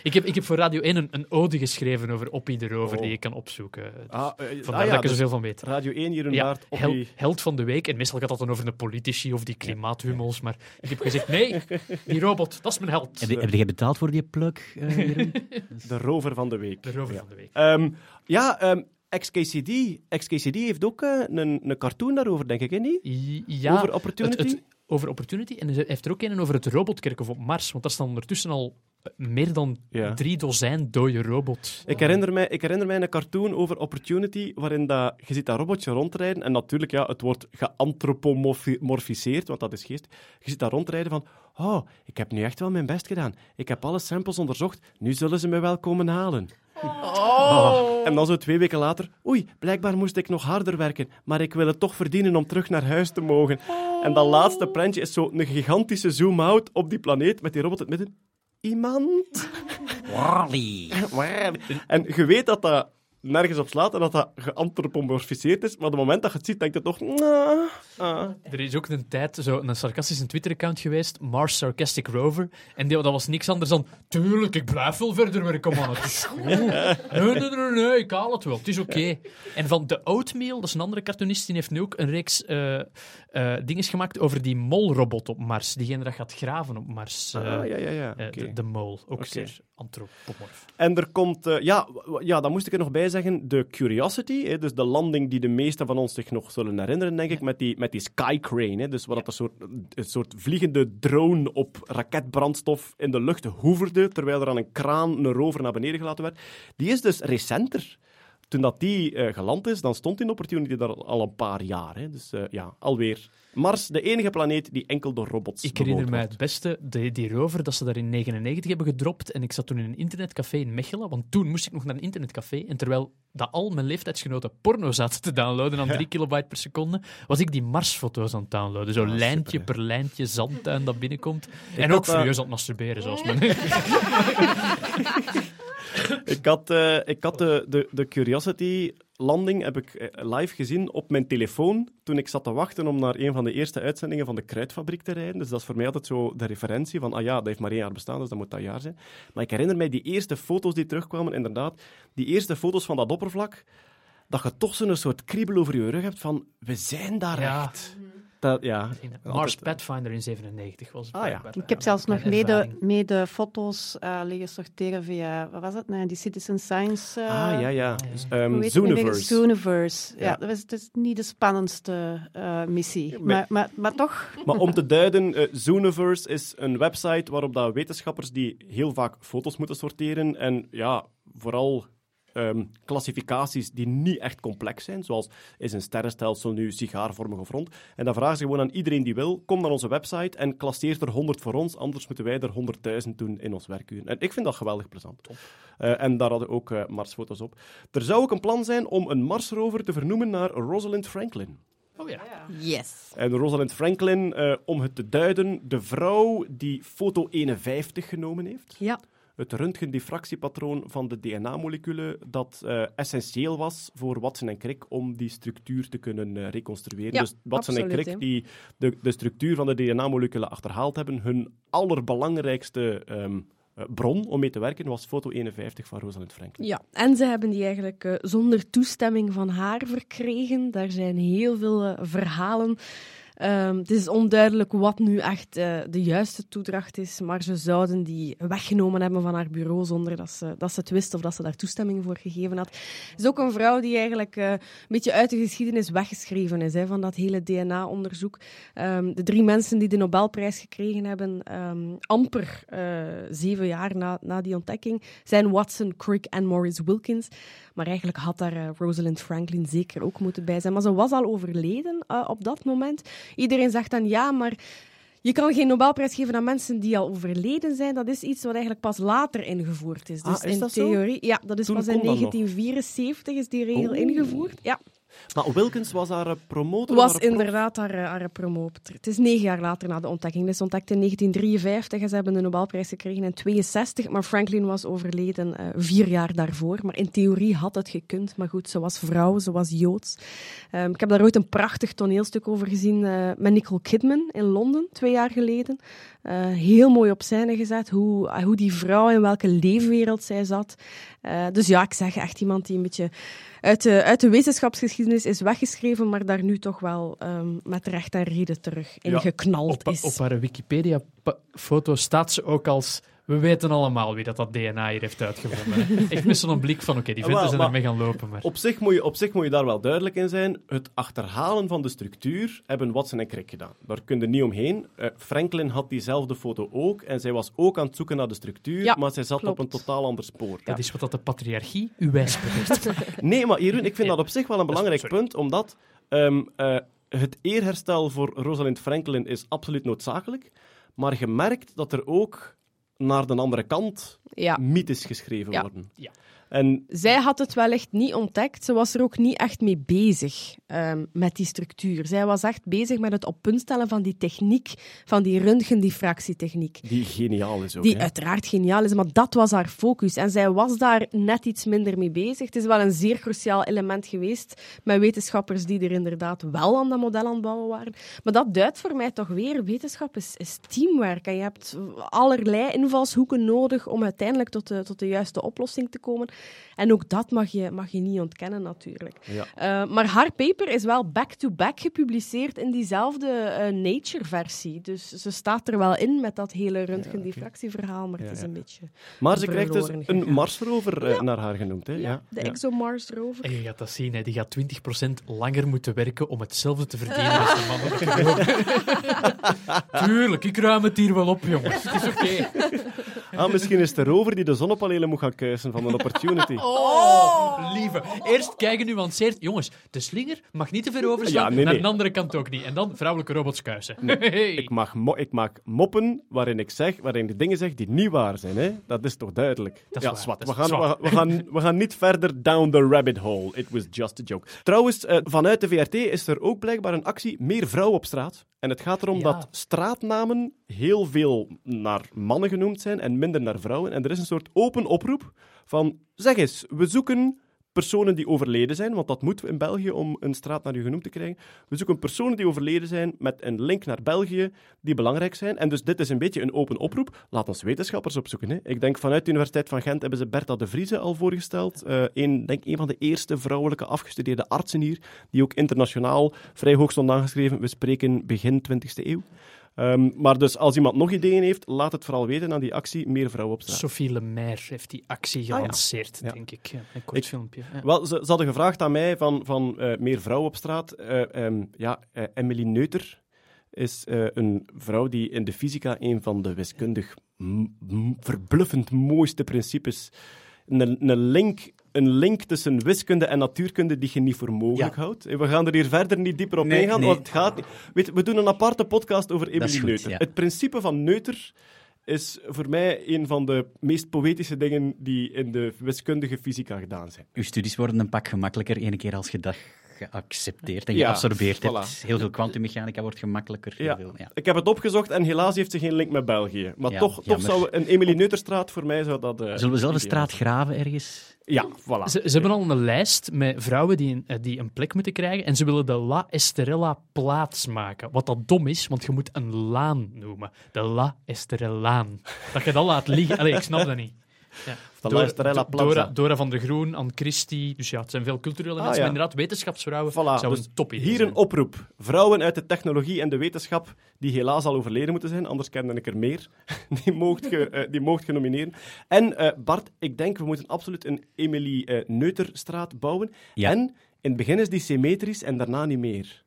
Ik, heb, ik heb voor Radio 1 een, een ode geschreven over Oppie de Rover, Oh. die je kan opzoeken. Ah, eh, Vandaar ah dat ik er dus zoveel van weet. Radio 1 hier een Ja, hel- held van de week. En meestal gaat dat dan over de politici of die klimaathummels. Maar ik heb gezegd, nee, die robot, dat is mijn held. heb, je, heb jij betaald voor die plug, eh? De rover van de week. De rover Ja. van de week. Ehm, ja, ehm, XKCD. XKCD heeft ook eh, een, een cartoon daarover, denk ik, hè, niet? Ja, Over Opportunity? het- het- over Opportunity. En hij heeft er ook een over het robotkerkhof op Mars. Want daar staan ondertussen al meer dan Ja. drie dozijn dode robots. Ik herinner, mij, ik herinner mij een cartoon over Opportunity, waarin dat, je ziet dat robotje rondrijden, en natuurlijk, ja, het wordt geantropomorfiseerd, want dat is geest. Je ziet dat rondrijden van, oh, ik heb nu echt wel mijn best gedaan. Ik heb alle samples onderzocht, nu zullen ze me wel komen halen. Oh. En dan zo twee weken later, oei, blijkbaar moest ik nog harder werken, maar ik wil het toch verdienen om terug naar huis te mogen. En dat laatste prentje is zo een gigantische zoom-out op die planeet met die robot in het midden. Iemand? Wally. En je weet dat dat nergens op slaat en dat dat geantropomorfiseerd is, maar op het moment dat je het ziet, denk je toch... "Nah, ah." Er is ook een tijd zo een sarcastische Twitter-account geweest, Mars Sarcastic Rover. En die, dat was niks anders dan... Tuurlijk, ik blijf wel verder werken, man. Het is goed. Nee, nee, nee, nee, ik haal het wel. Het is oké. En van de Oatmeal, dat is een andere cartoonist, die heeft nu ook een reeks eh eh dingen gemaakt over die molrobot op Mars. Diegene dat gaat graven op Mars. eh, Ah, ja, ja, ja. eh, oké. de, de mol. Ook zeer antropomorf. En er komt, eh, ja, ja, dan moest ik er nog bij zeggen, de Curiosity, hè, dus de landing die de meesten van ons zich nog zullen herinneren, denk ik, met die, met die Skycrane. Hè, dus wat dat een, soort, een soort vliegende drone op raketbrandstof in de lucht hoeverde, terwijl er aan een kraan een rover naar beneden gelaten werd. Die is dus recenter. Toen dat die eh, geland is, dan stond die Opportunity daar al- een paar jaar. Hè. Dus eh, ja, alweer. Mars, de enige planeet die enkel door robots Ik herinner mij het beste, die, die rover, dat ze daar in 99 hebben gedropt. En ik zat toen in een internetcafé in Mechelen, want toen moest ik nog naar een internetcafé. En terwijl dat al mijn leeftijdsgenoten porno zaten te downloaden aan 3 kilobyte per seconde, was ik die Marsfoto's aan het downloaden. Zo Ah, lijntje super, per lijntje, zandtuin dat binnenkomt. en ook dat- furieus aan het masturberen, zoals men... Ik had, eh, ik had de, de, de Curiosity-landing heb ik eh, live gezien op mijn telefoon toen ik zat te wachten om naar een van de eerste uitzendingen van de Kruidfabriek te rijden. Dus dat is voor mij altijd zo de referentie van, ah ja, dat heeft maar één jaar bestaan, dus dat moet dat jaar zijn. Maar ik herinner mij die eerste foto's die terugkwamen, inderdaad, die eerste foto's van dat oppervlak, dat je toch zo'n soort kriebel over je rug hebt van, we zijn daar Ja. echt. Dat, ja, Mars Pathfinder in 97 was het Ah, ja. Ik heb zelfs nog mede, mede foto's eh, liggen sorteren via, wat was het? Nee, die Citizen Science. eh, Ah, ja, ja. Dus, ehm, weer? Zooniverse. Zooniverse. Ja, Ja. dat was, is niet de spannendste eh, missie. maar- Maar, maar, maar toch, Maar om te duiden, eh Zooniverse is een website waarop dat wetenschappers die heel vaak foto's moeten sorteren en ja, vooral ehm, klassificaties die niet echt complex zijn, zoals is een sterrenstelsel nu sigaarvormig of rond. En dan vragen ze gewoon aan iedereen die wil, kom naar onze website en klasseer er 100 voor ons, anders moeten wij er 100.000 doen in ons werkuur. En ik vind dat geweldig plezant. Eh, en daar hadden ook eh, Marsfoto's op. Er zou ook een plan zijn om een Marsrover te vernoemen naar Rosalind Franklin. Oh ja. Yes. En Rosalind Franklin, eh, om het te duiden, de vrouw die foto 51 genomen heeft. Ja. Het röntgendiffractiepatroon van de DNA-moleculen dat eh, essentieel was voor Watson en Crick om die structuur te kunnen eh, reconstrueren. Ja, dus Watson en Crick die de, de structuur van de DNA-moleculen achterhaald hebben, hun allerbelangrijkste ehm, eh, bron om mee te werken was foto 51 van Rosalind Franklin. Ja, en ze hebben die eigenlijk zonder toestemming van haar verkregen. Daar zijn heel veel verhalen. Ehm, het is onduidelijk wat nu echt eh, de juiste toedracht is, maar ze zouden die weggenomen hebben van haar bureau zonder dat ze, dat ze het wist of dat ze daar toestemming voor gegeven had. Het is ook een vrouw die eigenlijk eh, een beetje uit de geschiedenis weggeschreven is hè, van dat hele DNA-onderzoek. Ehm, de drie mensen die de Nobelprijs gekregen hebben, ehm, amper eh, zeven jaar na, na die ontdekking, zijn Watson, Crick en Maurice Wilkins. Maar eigenlijk had daar Rosalind Franklin zeker ook moeten bij zijn. Maar ze was al overleden op dat moment. Iedereen zegt dan ja, maar je kan geen Nobelprijs geven aan mensen die al overleden zijn. Dat is iets wat eigenlijk pas later ingevoerd is. Dus Ah, is in zo? theorie, ja, dat is Toen pas in kon dat nog. 1974 is die regel Oh. ingevoerd. Ja, Maar Wilkins was haar eh, promotor? was haar inderdaad haar, eh, haar promotor. Het is negen jaar later na de ontdekking. Is ontdekt in 1953 en ze hebben de Nobelprijs gekregen in 62. Maar Franklin was overleden eh, vier jaar daarvoor. Maar in theorie had het gekund. Maar goed, ze was vrouw, ze was Joods. Ehm, ik heb daar ooit een prachtig toneelstuk over gezien met Nicole Kidman in Londen, twee jaar geleden. Heel mooi op scène gezet, hoe, hoe die vrouw in welke leefwereld zij zat. Dus ja, ik zeg echt iemand die een beetje uit de, uit de wetenschapsgeschiedenis is weggeschreven, maar daar nu toch wel ehm, met recht en reden terug in Ja, geknald Op, is. op haar Wikipedia-foto staat ze ook als... We weten allemaal wie dat, dat DNA hier heeft uitgevonden. Echt met zo'n blik van, oké, die venten Wel, zijn ermee gaan lopen, maar... Op zich, moet je, op zich moet je daar wel duidelijk in zijn. Het achterhalen van de structuur hebben Watson en Crick gedaan. Daar kun je niet omheen. Eh, Franklin had diezelfde foto ook. En zij was ook aan het zoeken naar de structuur. Ja, maar zij zat klopt. op een totaal ander spoor. Dat is wat dat de patriarchie u wijsbreekt. Nee, maar Jeroen, ik vind dat op zich wel een belangrijk sorry. punt. Omdat ehm, eh, het eerherstel voor Rosalind Franklin is absoluut noodzakelijk. Maar je merkt dat er ook naar de andere kant Ja. mythes geschreven Ja. worden. Ja. En Zij had het wellicht niet ontdekt. Ze was er ook niet echt mee bezig ehm, met die structuur. Zij was echt bezig met het op punt stellen van die techniek, van die röntgendiffractietechniek. die geniaal is ook. Die hè. uiteraard geniaal is, maar dat was haar focus. En zij was daar net iets minder mee bezig. Het is wel een zeer cruciaal element geweest met wetenschappers die er inderdaad wel aan dat model aan het bouwen waren. Maar dat duidt voor mij toch weer, wetenschap is, is teamwork. En je hebt allerlei invalshoeken nodig om uiteindelijk tot de, tot de juiste oplossing te komen. En ook dat mag je, mag je niet ontkennen, natuurlijk. Ja. Eh, maar haar paper is wel back-to-back gepubliceerd in diezelfde eh, Nature-versie. Dus ze staat er wel in met dat hele röntgendiffractieverhaal, maar het Ja, is een beetje... Maar ze krijgt dus een gegaan. Marsrover eh, naar haar genoemd. Hè? Ja, Ja, de ja. ExoMars rover. En je gaat dat zien, hè. die gaat 20% langer moeten werken om hetzelfde te verdienen als de mannen. Tuurlijk, ik ruim het hier wel op, jongens. Het is oké. Ah, misschien is het de rover die de zonnepanelen moet gaan kuisen van een opportunity. Oh, lieve. Eerst kijken nuanceerd. Jongens, de slinger mag niet te ver overslaan. Ja, nee, nee. de andere kant ook niet. En dan vrouwelijke robots kuisen. Hey. Ik, mag mo- ik maak moppen waarin ik, zeg, waarin ik dingen zeg die niet waar zijn. Hè? Dat is toch duidelijk? Dat is ja, waar, zwart. We, gaan, zwart. we, we gaan, we gaan niet verder down the rabbit hole. It was just a joke. Trouwens, eh, vanuit de VRT is er ook blijkbaar een actie Meer Vrouw op straat. En het gaat erom Ja. dat straatnamen heel veel naar mannen genoemd zijn en minder naar vrouwen. En er is een soort open oproep van, zeg eens, we zoeken personen die overleden zijn, want dat moet in België om een straat naar u genoemd te krijgen. We zoeken personen die overleden zijn met een link naar België, die belangrijk zijn. En dus dit is een beetje een open oproep. Laat ons wetenschappers opzoeken. Hè. Ik denk vanuit de Universiteit van Gent hebben ze Bertha de Vrieze al voorgesteld. Een, denk een van de eerste vrouwelijke afgestudeerde artsen hier, die ook internationaal vrij hoog stond aangeschreven. We spreken begin 20e eeuw. Ehm, maar dus als iemand nog ideeën heeft, laat het vooral weten aan die actie Meer Vrouwen op straat. Sophie Lemaire heeft die actie ja. gelanceerd, Ja. denk ik. Een kort Ik- filmpje. Ja. Wel, ze, ze hadden gevraagd aan mij van, van eh, meer vrouwen op straat. Eh, ehm, ja, eh, Emily Neuter is eh, een vrouw die in de fysica een van de wiskundig m- m- verbluffend mooiste principes, een, een, link, een link tussen wiskunde en natuurkunde die je niet voor mogelijk Ja. houdt. En We gaan er hier verder niet dieper op Nee, ingaan, nee. want het gaat niet. Weet, we doen een aparte podcast over Emily goed, Neuter. ja. Het principe van Neuter is voor mij een van de meest poëtische dingen die in de wiskundige fysica gedaan zijn. Uw studies worden een pak gemakkelijker ene keer als je dat geaccepteerd en Ja, geabsorbeerd voilà. hebt. Heel veel kwantummechanica wordt gemakkelijker. Ja. veel, ja. Ik heb het opgezocht en helaas heeft ze geen link met België. Maar Ja, toch, toch zou een Emilie Neuterstraat voor mij zou dat... eh, Zullen we zelf een straat graven ergens? Ja, voilà. Ze, ze hebben al een lijst met vrouwen die een, eh, die een plek moeten krijgen en ze willen de La Estrella plaats maken. Wat dat dom is, want je moet een laan noemen. De La Estrelaan. Dat je dat laat liggen. Allee, ik snap dat niet. Ja. de Dora- van der Groen, Anne Christie. Dus ja, het zijn veel culturele Ah, mensen, ja. maar inderdaad, wetenschapsvrouwen Voilà, zou dus een top idee Hier zijn. een oproep. Vrouwen uit de technologie en de wetenschap, die helaas al overleden moeten zijn, anders kende ik er meer, die moogt je, eh, die moogt je nomineren. En eh, Bart, ik denk we moeten absoluut een Emilie eh, Neuterstraat bouwen. Ja. En in het begin is die symmetrisch en daarna niet meer.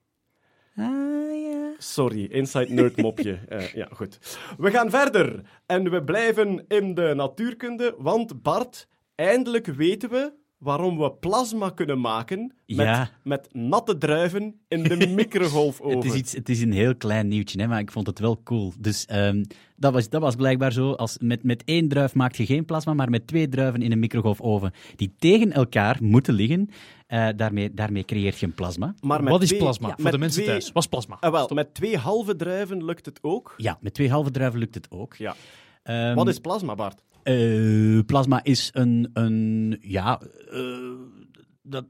Ah, ja. Sorry, inside nerd mopje. Eh, ja, goed. We gaan verder. En we blijven in de natuurkunde, want Bart, eindelijk weten we waarom we plasma kunnen maken met, Ja. met natte druiven in de microgolfoven. Het is, iets, het is een heel klein nieuwtje, hè, maar ik vond het wel cool. Dus ehm, dat, was, dat was blijkbaar zo. Als, met, met één druif maak je geen plasma, maar met twee druiven in een microgolfoven die tegen elkaar moeten liggen, eh, daarmee, daarmee creëert je een plasma. Maar met Wat is twee- plasma? ja, Voor met de mensen twee- thuis. Wat is plasma? Ah, wel, met twee halve druiven lukt het ook. Ja, met twee halve druiven lukt het ook. Ja. Ehm, Wat is plasma, Bart? Eh, plasma is een, een ja, eh, dat,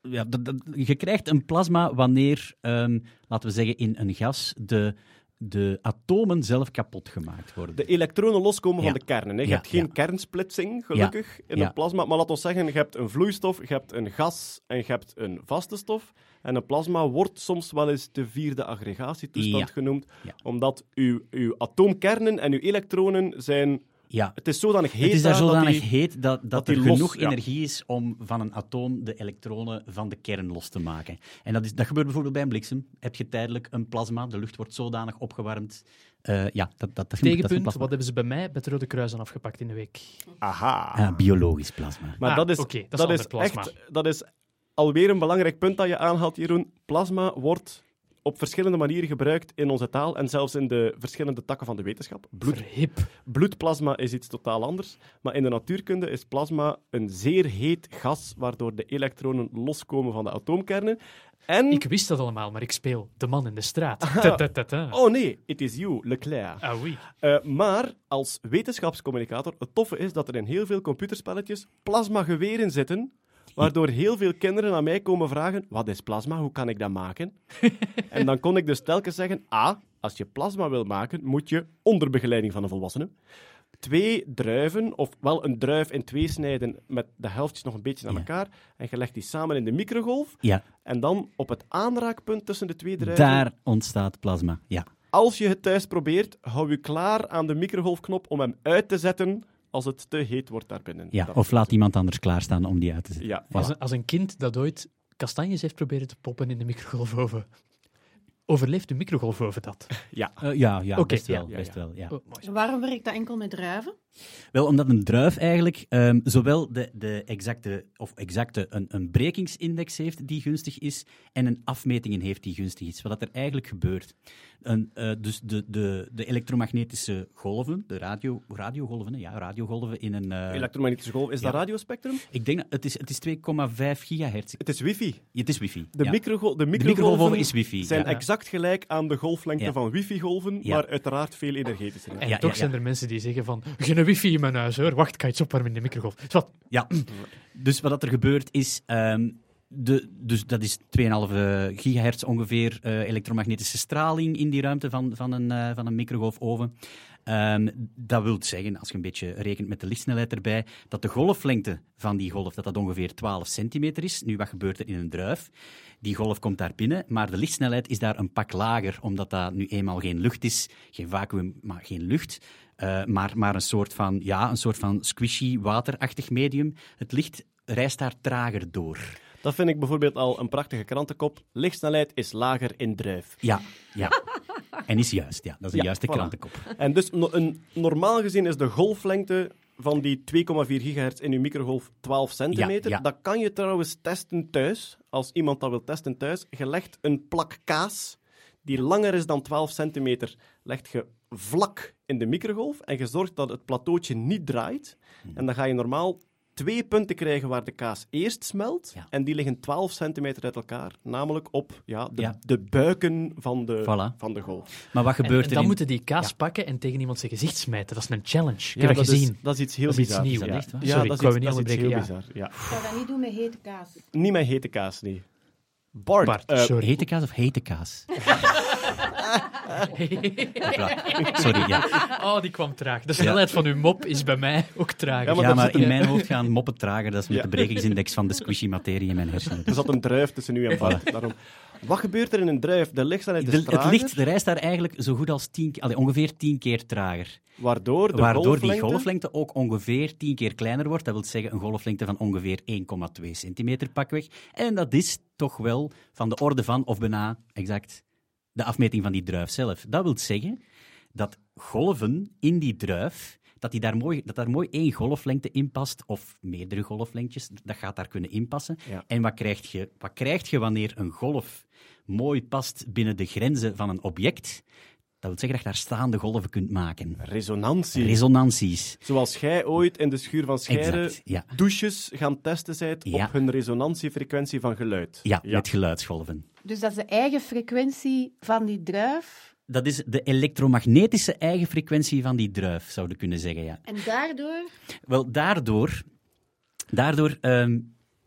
ja dat, dat- je krijgt een plasma wanneer, ehm, laten we zeggen, in een gas de, de atomen zelf kapot gemaakt worden. De elektronen loskomen Ja. van de kernen. Hè. Je Ja, hebt geen ja. kernsplitsing, gelukkig, in een plasma. Maar laten we zeggen, je hebt een vloeistof, je hebt een gas en je hebt een vaste stof. En een plasma wordt soms wel eens de vierde aggregatietoestand genoemd, omdat uw, uw atoomkernen en uw elektronen zijn... Ja, Het is zodanig heet het is daar dat zodanig die- heet dat, dat, dat die er los- genoeg ja. energie is om van een atoom de elektronen van de kern los te maken. En dat, is, dat gebeurt bijvoorbeeld bij een bliksem. Heb je tijdelijk een plasma, de lucht wordt zodanig opgewarmd. Eh, ja, dat, dat, dat, dat is een Tegenpunt, plasma. wat hebben ze bij mij bij het Rode Kruis aan afgepakt in de week? Aha. Ah, biologisch plasma. Maar Ah, dat is, oké, dat is dat is ander plasma. echt... Dat is alweer een belangrijk punt dat je aanhaalt, Jeroen. Plasma wordt op verschillende manieren gebruikt in onze taal en zelfs in de verschillende takken van de wetenschap. Bloed, Verhip. bloedplasma is iets totaal anders, maar in de natuurkunde is plasma een zeer heet gas waardoor de elektronen loskomen van de atoomkernen. En... Ik wist dat allemaal, maar ik speel de man in de straat. Aha. Ta, ta, ta, ta. Oh nee, it is you, Leclerc. Ah, oui. Eh, maar als wetenschapscommunicator, het toffe is dat er in heel veel computerspelletjes plasmageweren zitten, waardoor heel veel kinderen aan mij komen vragen, wat is plasma, hoe kan ik dat maken? en dan kon ik dus telkens zeggen, A, als je plasma wil maken, moet je onder begeleiding van een volwassene twee druiven, of wel een druif in twee snijden met de helftjes nog een beetje aan Ja. elkaar, en je legt die samen in de microgolf, Ja, en dan op het aanraakpunt tussen de twee druiven daar ontstaat plasma. Ja. als je het thuis probeert, hou je klaar aan de microgolfknop om hem uit te zetten als het te heet wordt daarbinnen. Ja, of laat iemand anders klaarstaan om die uit te zetten. Ja, Als, een, als een kind dat ooit kastanjes heeft proberen te poppen in de microgolfoven, overleeft de microgolfoven dat? ja. Eh, ja, ja, Oké, best wel. ja, best ja. wel ja. Oh. Waarom werkt dat enkel met druiven? Wel, omdat een druif eigenlijk ehm, zowel de, de exacte, of exacte een, een brekingsindex heeft die gunstig is en een afmetingen heeft die gunstig is. Wat er eigenlijk gebeurt. Een, eh, dus de, de, de elektromagnetische golven, de radio, radiogolven, ja, radiogolven in een... eh, Elektromagnetische golf, is dat radiospectrum? ik denk dat het is, het is 2,5 gigahertz. Het is wifi. Het is wifi. De, ja. microgol de de microgolven microgolven is wifi. zijn ja. exact gelijk aan de golflengte Ja. van wifi-golven, Ja. maar uiteraard veel energetischer. En Ja, toch ja, zijn er mensen die zeggen van, geen wifi in mijn huis hoor, wacht, ik ga iets opwarmen in de microgolf. Ja, dus wat er gebeurt is, ehm, de, dus dat is 2,5 gigahertz ongeveer eh, elektromagnetische straling in die ruimte van, van, een, eh, van een microgolfoven. Ehm, dat wil zeggen, als je een beetje rekent met de lichtsnelheid erbij, dat de golflengte van die golf dat dat ongeveer 12 centimeter is. Nu, wat gebeurt er in een druif? Die golf komt daar binnen, maar de lichtsnelheid is daar een pak lager, omdat dat nu eenmaal geen lucht is, geen vacuüm, maar geen lucht. Eh, maar, maar een soort van, ja, een soort van squishy, waterachtig medium. Het licht reist daar trager door. Dat vind ik bijvoorbeeld al een prachtige krantenkop. Lichtsnelheid is lager in druif. Ja, ja. En is juist, ja. Dat is een Ja, juiste voilà. krantenkop. En dus no- een, normaal gezien is de golflengte van die 2,4 gigahertz in uw microgolf 12 centimeter. ja. Dat kan je trouwens testen thuis. Als iemand dat wil testen thuis, je legt een plak kaas die langer is dan 12 centimeter, legt je vlak in de microgolf en je zorgt dat het plateautje niet draait. En dan ga je normaal twee punten krijgen waar de kaas eerst smelt. Ja. En die liggen 12 centimeter uit elkaar. Namelijk op ja, de, Ja. de buiken van de, Voilà. van de golf. Maar wat gebeurt en er dan in... moeten die kaas pakken en tegen iemand zijn gezicht smijten. Dat is een challenge. Ik Ja, heb dat dat, is, gezien. dat is iets heel Dat is iets bizar. nieuws. Ja, Sorry, dat ik is iets, niet dat is iets heel bizar. Ja. Ik zou dat niet doen met hete kaas. Niet met hete kaas, nee. Bart, Bart, eh, sorry. Hete kaas of hete kaas? Sorry, ja. Oh, die kwam traag. De snelheid van uw mop is bij mij ook traag. Ja, maar ja, in mijn hoofd gaan moppen trager. Dat is met Ja. de brekingsindex van de squishy materie in mijn hersenen. er zat een druif tussen u en Bart. Daarom. Wat gebeurt er in een druif? De lichtsnelheid is De, het trager, licht, de reis daar eigenlijk zo goed als tien, allee, ongeveer tien keer trager. waardoor de Waardoor golflengte... die golflengte ook ongeveer tien keer kleiner wordt. Dat wil zeggen een golflengte van ongeveer 1,2 centimeter pakweg. En dat is toch wel van de orde van, of bijna exact, de afmeting van die druif zelf. Dat wil zeggen dat golven in die druif, dat, die daar, mooi, dat daar mooi één golflengte in past, of meerdere golflengtes, dat gaat daar kunnen inpassen. Ja. En wat krijg, je, wat krijg je wanneer een golf mooi past binnen de grenzen van een object? Dat wil zeggen dat je daar staande golven kunt maken. Resonantie. Resonanties. Zoals jij ooit in de schuur van Scheire ja. douches gaan testen zijt Ja. op hun resonantiefrequentie van geluid. Ja, met geluidsgolven. Dus dat is de eigen frequentie van die druif. Dat is de elektromagnetische eigen frequentie van die druif, zouden we kunnen zeggen, ja. En daardoor... Wel, daardoor, daardoor ehm,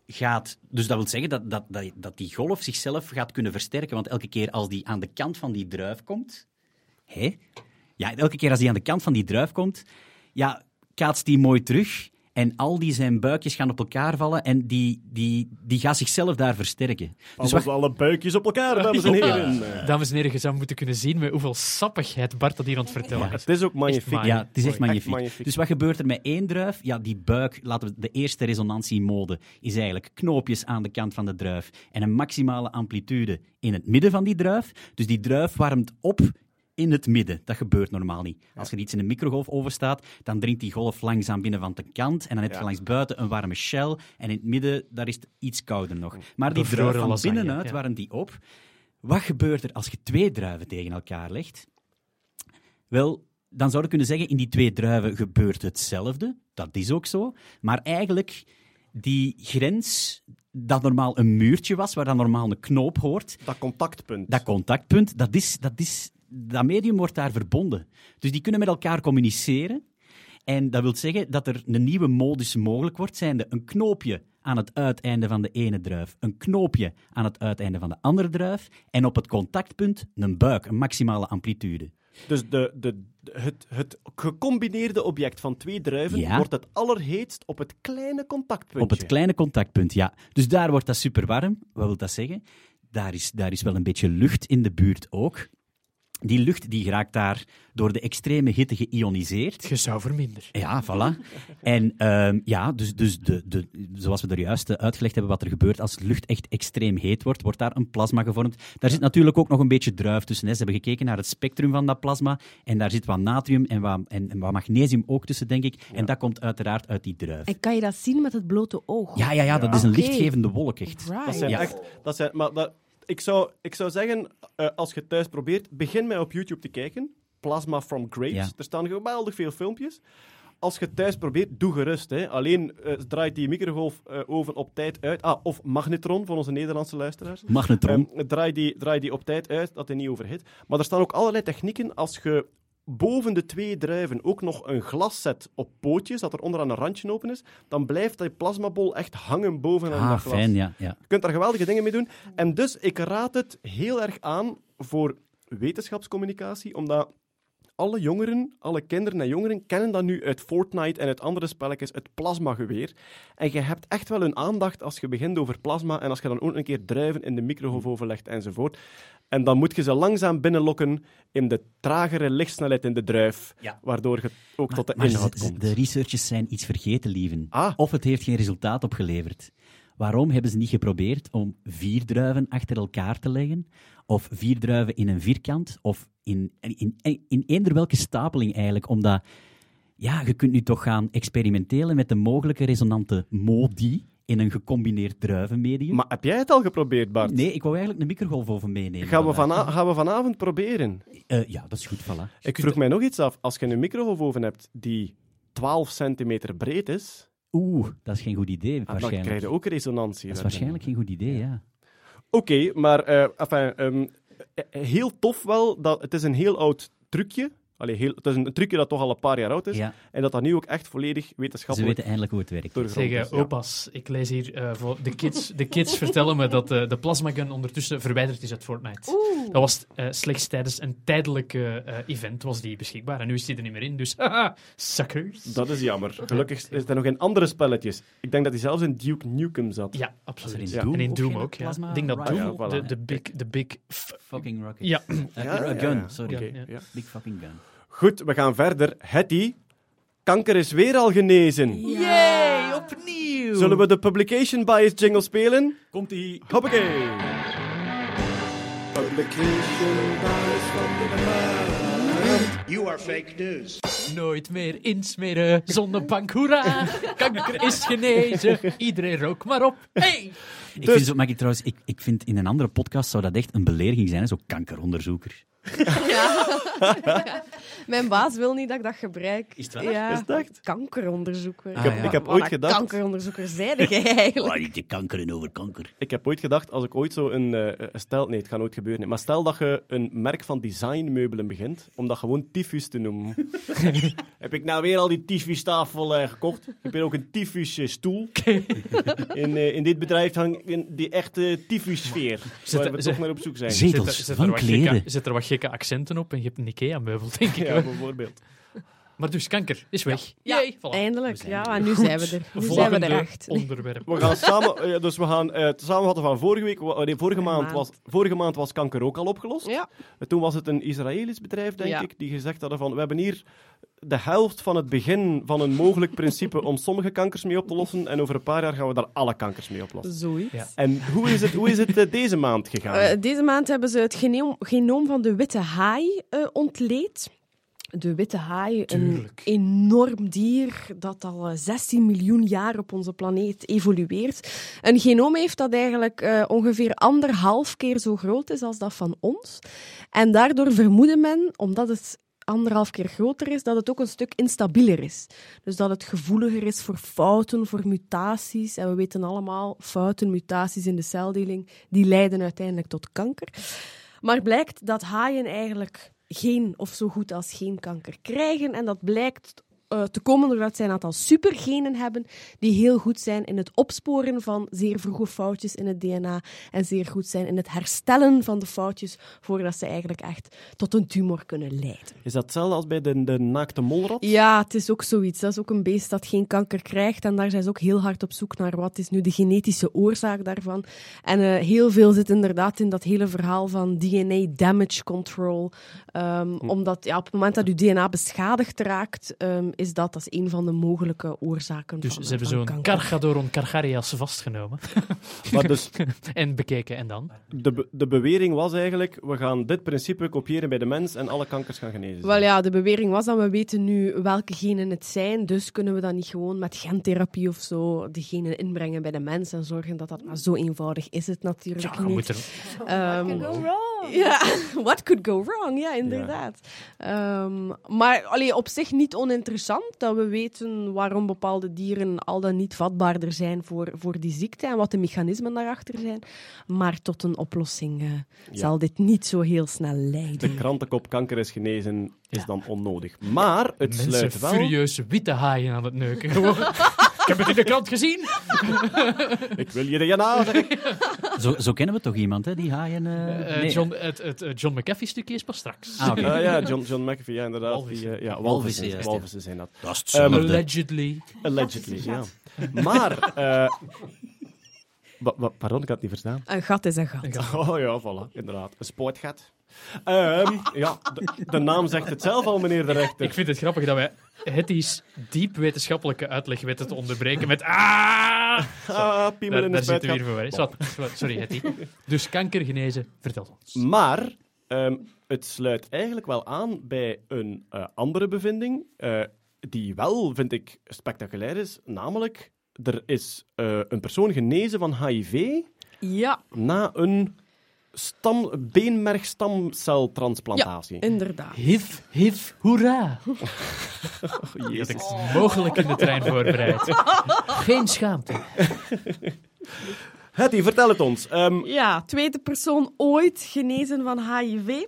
gaat... Dus dat wil zeggen dat, dat, dat, dat die golf zichzelf gaat kunnen versterken, want elke keer als die aan de kant van die druif komt... Hé? Ja, elke keer als die aan de kant van die druif komt, ja, kaatst die mooi terug... En al die zijn buikjes gaan op elkaar vallen en die, die, die gaat zichzelf daar versterken. Dus Dus wat, alle buikjes op elkaar, dames en heren. Dames en heren, je zou moeten kunnen zien met hoeveel sappigheid Bart dat hier aan het vertellen Ja, is. het is ook magnifiek. Echt Ja, het is echt magnifiek. magnifiek. Dus wat gebeurt er met één druif? Ja, die buik, laten we de eerste resonantiemode, is eigenlijk knoopjes aan de kant van de druif en een maximale amplitude in het midden van die druif. Dus die druif warmt op in het midden. Dat gebeurt normaal niet. Als er iets in een microgolfoven staat, dan dringt die golf langzaam binnen van de kant en dan heb je langs buiten een warme shell en in het midden, daar is het iets kouder nog. Maar die druif van binnenuit warmt die op. Wat gebeurt er als je twee druiven tegen elkaar legt? Wel, dan zou je kunnen zeggen, in die twee druiven gebeurt hetzelfde. Dat is ook zo. Maar eigenlijk, die grens, dat normaal een muurtje was, waar dan normaal een knoop hoort, Dat contactpunt. dat contactpunt, dat, is, dat, is, dat medium wordt daar verbonden. Dus die kunnen met elkaar communiceren. En dat wil zeggen dat er een nieuwe modus mogelijk wordt, zijnde een knoopje aan het uiteinde van de ene druif, een knoopje aan het uiteinde van de andere druif, en op het contactpunt een buik, een maximale amplitude. Dus de, de, het, het gecombineerde object van twee druiven Ja. wordt het allerheetst op het kleine contactpuntje. Op het kleine contactpunt, ja. Dus daar wordt dat super warm. Wat wil dat zeggen? Daar is, daar is wel een beetje lucht in de buurt ook. Die lucht die raakt daar door de extreme hitte geïoniseerd. Je zou verminderen. Ja, voilà. En ehm, ja, dus, dus de, de, zoals we er juist eh, uitgelegd hebben wat er gebeurt als lucht echt extreem heet wordt, wordt daar een plasma gevormd. Daar zit natuurlijk ook nog een beetje druif tussen. Hè. Ze hebben gekeken naar het spectrum van dat plasma en daar zit wat natrium en wat, en, en wat magnesium ook tussen, denk ik. En dat komt uiteraard uit die druif. En kan je dat zien met het blote oog? Ja, ja, ja, dat is een lichtgevende wolk, echt. Right. Dat zijn Ja. echt... Dat zijn, maar dat, ik, zou, ik zou zeggen, eh, als je thuis probeert, begin mij op YouTube te kijken. Plasma from Grapes. Ja. Er staan geweldig veel filmpjes. Als je thuis probeert, doe gerust. Hè. Alleen eh, draait die microgolfoven op tijd uit. Ah, of magnetron, voor onze Nederlandse luisteraars. Magnetron. Ehm, draai, die, draai die op tijd uit, dat hij niet overhit. Maar er staan ook allerlei technieken. Als je boven de twee druiven ook nog een glas zet op pootjes, dat er onderaan een randje open is, dan blijft die plasmabol echt hangen bovenaan ah, dat glas. fijn, ja. ja. Je kunt daar geweldige dingen mee doen. En dus, ik raad het heel erg aan voor wetenschapscommunicatie, omdat alle jongeren, alle kinderen en jongeren kennen dat nu uit Fortnite en uit andere spelletjes, het plasmageweer. En je hebt echt wel een aandacht als je begint over plasma en als je dan ook een keer druiven in de microgolfoven legt enzovoort. En dan moet je ze langzaam binnenlokken in de tragere lichtsnelheid in de druif, Ja. waardoor je ook tot de inhoud komt. de researchers zijn iets vergeten, lieven. Ah. Of het heeft geen resultaat opgeleverd. Waarom hebben ze niet geprobeerd om vier druiven achter elkaar te leggen? Of vier druiven in een vierkant? Of in, in, in, in eender welke stapeling eigenlijk? Omdat, ja, je kunt nu toch gaan experimenteren met de mogelijke resonante modi in een gecombineerd druivenmedium. Maar heb jij het al geprobeerd, Bart? Nee, ik wou eigenlijk een microgolfoven meenemen. Gaan we, vandaag. vana- gaan we vanavond proberen? Eh, ja, dat is goed, voilà. Ik vroeg mij nog iets af. Als je een microgolfoven hebt die 12 centimeter breed is, Oeh, dat is geen goed idee, Ah, dan waarschijnlijk. krijg je ook resonantie. Dat is waarschijnlijk geen goed idee, ja. Oké, maar eh, enfin, ehm, eh, heel tof wel. Dat, het is een heel oud trucje. Allee, heel, het is een, een trucje dat toch al een paar jaar oud is. ja. En dat dat nu ook echt volledig Ze wetenschappelijk weten eindelijk hoe het werkt. doorgrond Zeg, is. ja. opa's, ik lees hier eh, voor de kids. De kids vertellen me dat eh, de plasma gun ondertussen verwijderd is uit Fortnite. Dat was eh, slechts tijdens een tijdelijk eh, eh, event was die beschikbaar. En nu is die er niet meer in, dus haha, suckers. Dat is jammer. Gelukkig is er nog geen andere spelletjes. Ik denk dat hij zelfs in Duke Nukem zat. Ja, absoluut. in Ja. Doom En in ook Doom ook, ja. Ik denk dat? Doom, ja, voilà. de, de big... De big Fucking rocket. ja, gun, ja. sorry. Oké, Ja. ja. Big fucking gun. Goed, we gaan verder. Hetty, kanker is weer al genezen. Yay, opnieuw! Zullen we de publication bias jingle spelen? Komt-ie. Hoppakee! You are fake news. Nooit meer insmeren, zonnebank, hoera! Kanker is genezen, iedereen rook maar op. Hey! Ik Dus- vind zo, mag ik trouwens, ik, ik vind in een andere podcast zou dat echt een belediging zijn, zo kankeronderzoeker. Mijn baas wil niet dat ik dat gebruik. Is? Ja, Is echt? kankeronderzoeker. Ik heb- ik heb Wat ooit gedacht- kankeronderzoeker zeide jij eigenlijk? Waar je kankeren over kanker. Ik heb ooit gedacht, als ik ooit zo een... eh, stel, nee, het gaat nooit gebeuren. nee. Maar stel dat je een merk van designmeubelen begint, om dat gewoon tyfus te noemen. heb ik nou weer al die tyfustafel eh gekocht? Ik heb hier ook een tyfus eh, stoel. in, eh, in dit bedrijf hangt die echte tyfussfeer. Waar we toch naar op zoek zijn. Zet- Zet er, Zetels zet, van er wat kleden. gekke, zet er wat gekke accenten op en je hebt een IKEA-meubel, denk ik. Ja, bijvoorbeeld. Maar dus, kanker is weg. Ja, Yay, voilà. Eindelijk, zijn ja, en nu zijn we er. Nu zijn we Volgende er echt. onderwerp. We gaan samen, eh, dus we gaan eh, het samenvatten van vorige week. wa- Nee, vorige, maand maand. was, vorige maand was kanker ook al opgelost. Ja, Eh, Toen was het een Israëlisch bedrijf, denk Ja. ik, die gezegd hadden van, we hebben hier de helft van het begin van een mogelijk principe om sommige kankers mee op te lossen en over een paar jaar gaan we daar alle kankers mee oplossen. zoiets. Ja. En hoe is het, hoe is het eh, deze maand gegaan? Eh, deze maand hebben ze het genoom, genoom van de witte haai eh, ontleed. De witte haai, een enorm dier dat al eh, 16 miljoen jaar op onze planeet evolueert. Een genoom heeft dat eigenlijk eh, ongeveer anderhalf keer zo groot is als dat van ons. En daardoor vermoedde men, omdat het anderhalf keer groter is, dat het ook een stuk instabieler is. Dus dat het gevoeliger is voor fouten, voor mutaties. En we weten allemaal, fouten, mutaties in de celdeling, die leiden uiteindelijk tot kanker. Maar blijkt dat haaien eigenlijk geen of zo goed als geen kanker krijgen. En dat blijkt eh, te komen doordat zij een aantal supergenen hebben die heel goed zijn in het opsporen van zeer vroege foutjes in het DNA en zeer goed zijn in het herstellen van de foutjes voordat ze eigenlijk echt tot een tumor kunnen leiden. Is dat hetzelfde als bij de, de naakte molrat? Ja, het is ook zoiets. Dat is ook een beest dat geen kanker krijgt. En daar zijn ze ook heel hard op zoek naar wat is nu de genetische oorzaak daarvan. En eh, heel veel zit inderdaad in dat hele verhaal van DNA damage control. Ehm, Omdat ja, op het moment dat je DNA beschadigd raakt, ehm, is dat als een van de mogelijke oorzaken Dus van, ze hebben zo'n kanker. Carcharodon carcharias vastgenomen Maar dus en bekeken. En dan? de, be- de bewering was eigenlijk, we gaan dit principe kopiëren bij de mens en alle kankers gaan genezen. Wel ja, de bewering was dat we weten nu welke genen het zijn, dus kunnen we dat niet gewoon met gentherapie of zo de genen inbrengen bij de mens en zorgen dat dat maar zo eenvoudig is het natuurlijk Ja, niet. moet er... Ehm, Ja, what could go wrong? Ja, inderdaad. Ehm, maar allee, op zich niet oninteressant dat we weten waarom bepaalde dieren al dan niet vatbaarder zijn voor, voor die ziekte en wat de mechanismen daarachter zijn. Maar tot een oplossing eh, zal dit niet zo heel snel leiden. De krantenkop kanker is genezen is dan onnodig. Maar het Mensen sluit wel... furieuze witte haaien aan het neuken. Heb het in de krant gezien. Ik wil je de jana zeggen. Zo, zo kennen we toch iemand, hè, die haaien... eh, Eh, nee. John, het, het, het John McAfee-stukje is pas straks. Ah, oké. Ja, John, John McAfee, ja, inderdaad. Walvissen. Die, eh, ja, Walvissen, walvissen, juist, ja. walvissen zijn dat. Dat is hetzelfde. Allegedly. Allegedly, ja. Maar... eh, pardon, ik had het niet verstaan. Een gat is een gat. Oh ja, voilà, inderdaad. Een spoortgat. Ehm, ja, de, de naam zegt het zelf al, meneer de rechter. Ik vind het grappig dat wij Hetty's diep wetenschappelijke uitleg weten te onderbreken met ah! Ah, piemel in de daar zitten we hier voor. Sorry, Hetty. Dus kanker genezen, vertel ons. Maar ehm, het sluit eigenlijk wel aan bij een eh, andere bevinding, eh, die wel, vind ik, spectaculair is. Namelijk, er is eh, een persoon genezen van HIV Ja, na een stam, beenmergstamceltransplantatie. Inderdaad. Hiv, hiv, hoera. Oh, Dat Jezus. ik mogelijk in de trein voorbereid. Geen schaamte. Hetty, vertel het ons. Ehm, Ja, tweede persoon ooit genezen van HIV.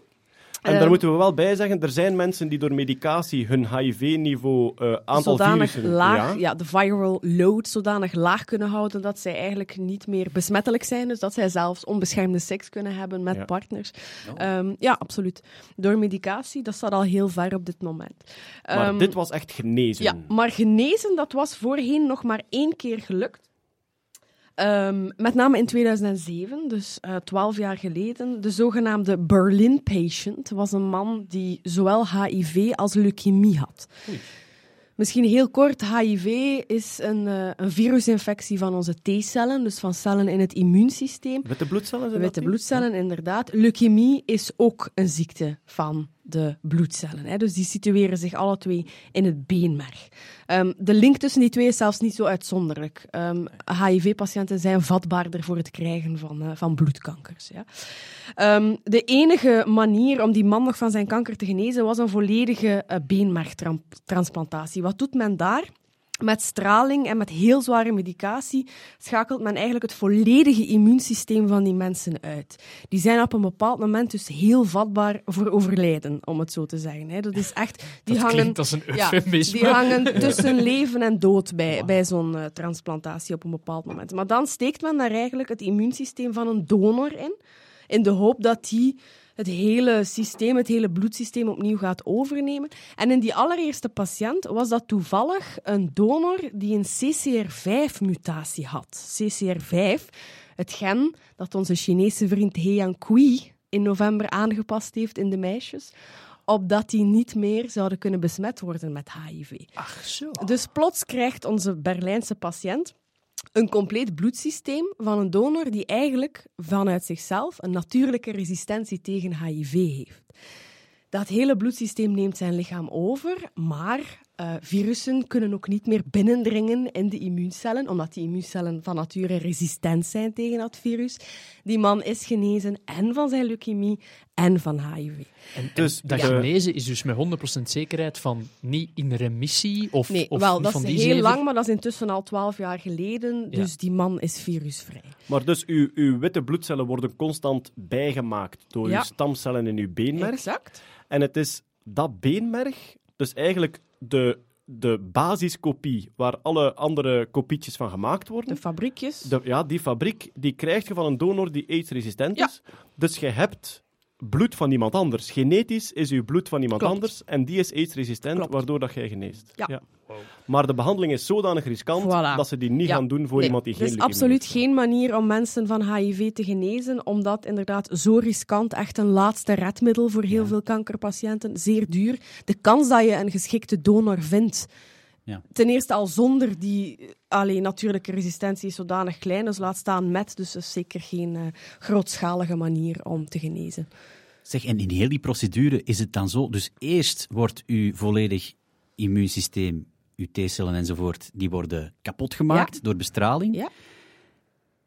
En daar moeten we wel bij zeggen, er zijn mensen die door medicatie hun HIV-niveau, eh aantal zodanig virussen... laag, ja. de viral load zodanig laag kunnen houden dat zij eigenlijk niet meer besmettelijk zijn. Dus dat zij zelfs onbeschermde seks kunnen hebben met Ja. partners. Ehm, ja, absoluut. Door medicatie, dat staat al heel ver op dit moment. Maar Ehm, dit was echt genezen. Ja, maar genezen, dat was voorheen nog maar één keer gelukt. Ehm, met name in 2007, dus eh, twaalf jaar geleden. De zogenaamde Berlin patient was een man die zowel HIV als leukemie had. Misschien heel kort, HIV is een, eh, een virusinfectie van onze T-cellen, dus van cellen in het immuunsysteem. Witte bloedcellen? Witte bloedcellen, inderdaad. Leukemie is ook een ziekte van de bloedcellen. Hè. Dus die situeren zich alle twee in het beenmerg. Ehm, de link tussen die twee is zelfs niet zo uitzonderlijk. Ehm, HIV-patiënten zijn vatbaarder voor het krijgen van, eh, van bloedkankers. Ja. Ehm, de enige manier om die man nog van zijn kanker te genezen was een volledige uh, beenmergtransplantatie. Wat doet men daar? Met straling en met heel zware medicatie schakelt men eigenlijk het volledige immuunsysteem van die mensen uit. Die zijn op een bepaald moment dus heel vatbaar voor overlijden, om het zo te zeggen. Dat is echt... Die Dat hangen, klinkt als een ja, die hangen tussen leven en dood bij, bij zo'n eh, transplantatie op een bepaald moment. Maar dan steekt men daar eigenlijk het immuunsysteem van een donor in, in de hoop dat die het hele systeem, het hele bloedsysteem opnieuw gaat overnemen. En in die allereerste patiënt was dat toevallig een donor die een CCR5-mutatie had. CCR5, het gen dat onze Chinese vriend He Yang-kui in november aangepast heeft in de meisjes, opdat die niet meer zouden kunnen besmet worden met HIV. Ach zo. Dus plots krijgt onze Berlijnse patiënt een compleet bloedsysteem van een donor die eigenlijk vanuit zichzelf een natuurlijke resistentie tegen HIV heeft. Dat hele bloedsysteem neemt zijn lichaam over, maar eh, virussen kunnen ook niet meer binnendringen in de immuuncellen, omdat die immuuncellen van nature resistent zijn tegen dat virus. Die man is genezen en van zijn leukemie en van HIV. En, Dus en dat de- genezen is dus met 100% zekerheid van niet in remissie of, Nee, of wel, niet dat is heel zeven. lang, maar dat is intussen al twaalf jaar geleden, Ja. dus die man is virusvrij. Maar dus uw, uw witte bloedcellen worden constant bijgemaakt door Ja. uw stamcellen in uw beenmerg. Exact. En het is dat beenmerg, dus eigenlijk de, de basiskopie waar alle andere kopietjes van gemaakt worden. De fabriekjes. De- ja, die fabriek die krijg je van een donor die AIDS-resistent Ja. is. Dus je hebt bloed van iemand anders. Genetisch is uw bloed van iemand Klopt. anders en die is AIDS-resistent, Klopt. waardoor dat jij geneest. Ja. Maar de behandeling is zodanig riskant Voilà. dat ze die niet Ja. gaan doen voor Nee, iemand die geen Er is absoluut heeft. geen manier om mensen van HIV te genezen, omdat inderdaad zo riskant, echt een laatste redmiddel voor heel veel kankerpatiënten, zeer duur. De kans dat je een geschikte donor vindt, Ja. ten eerste al zonder die alleen natuurlijke resistentie is zodanig klein, dus laat staan met, dus dat is zeker geen eh, grootschalige manier om te genezen. Zeg, en in heel die procedure is het dan zo, dus eerst wordt uw volledig immuunsysteem, uw T-cellen enzovoort, die worden kapot gemaakt door bestraling. Ja.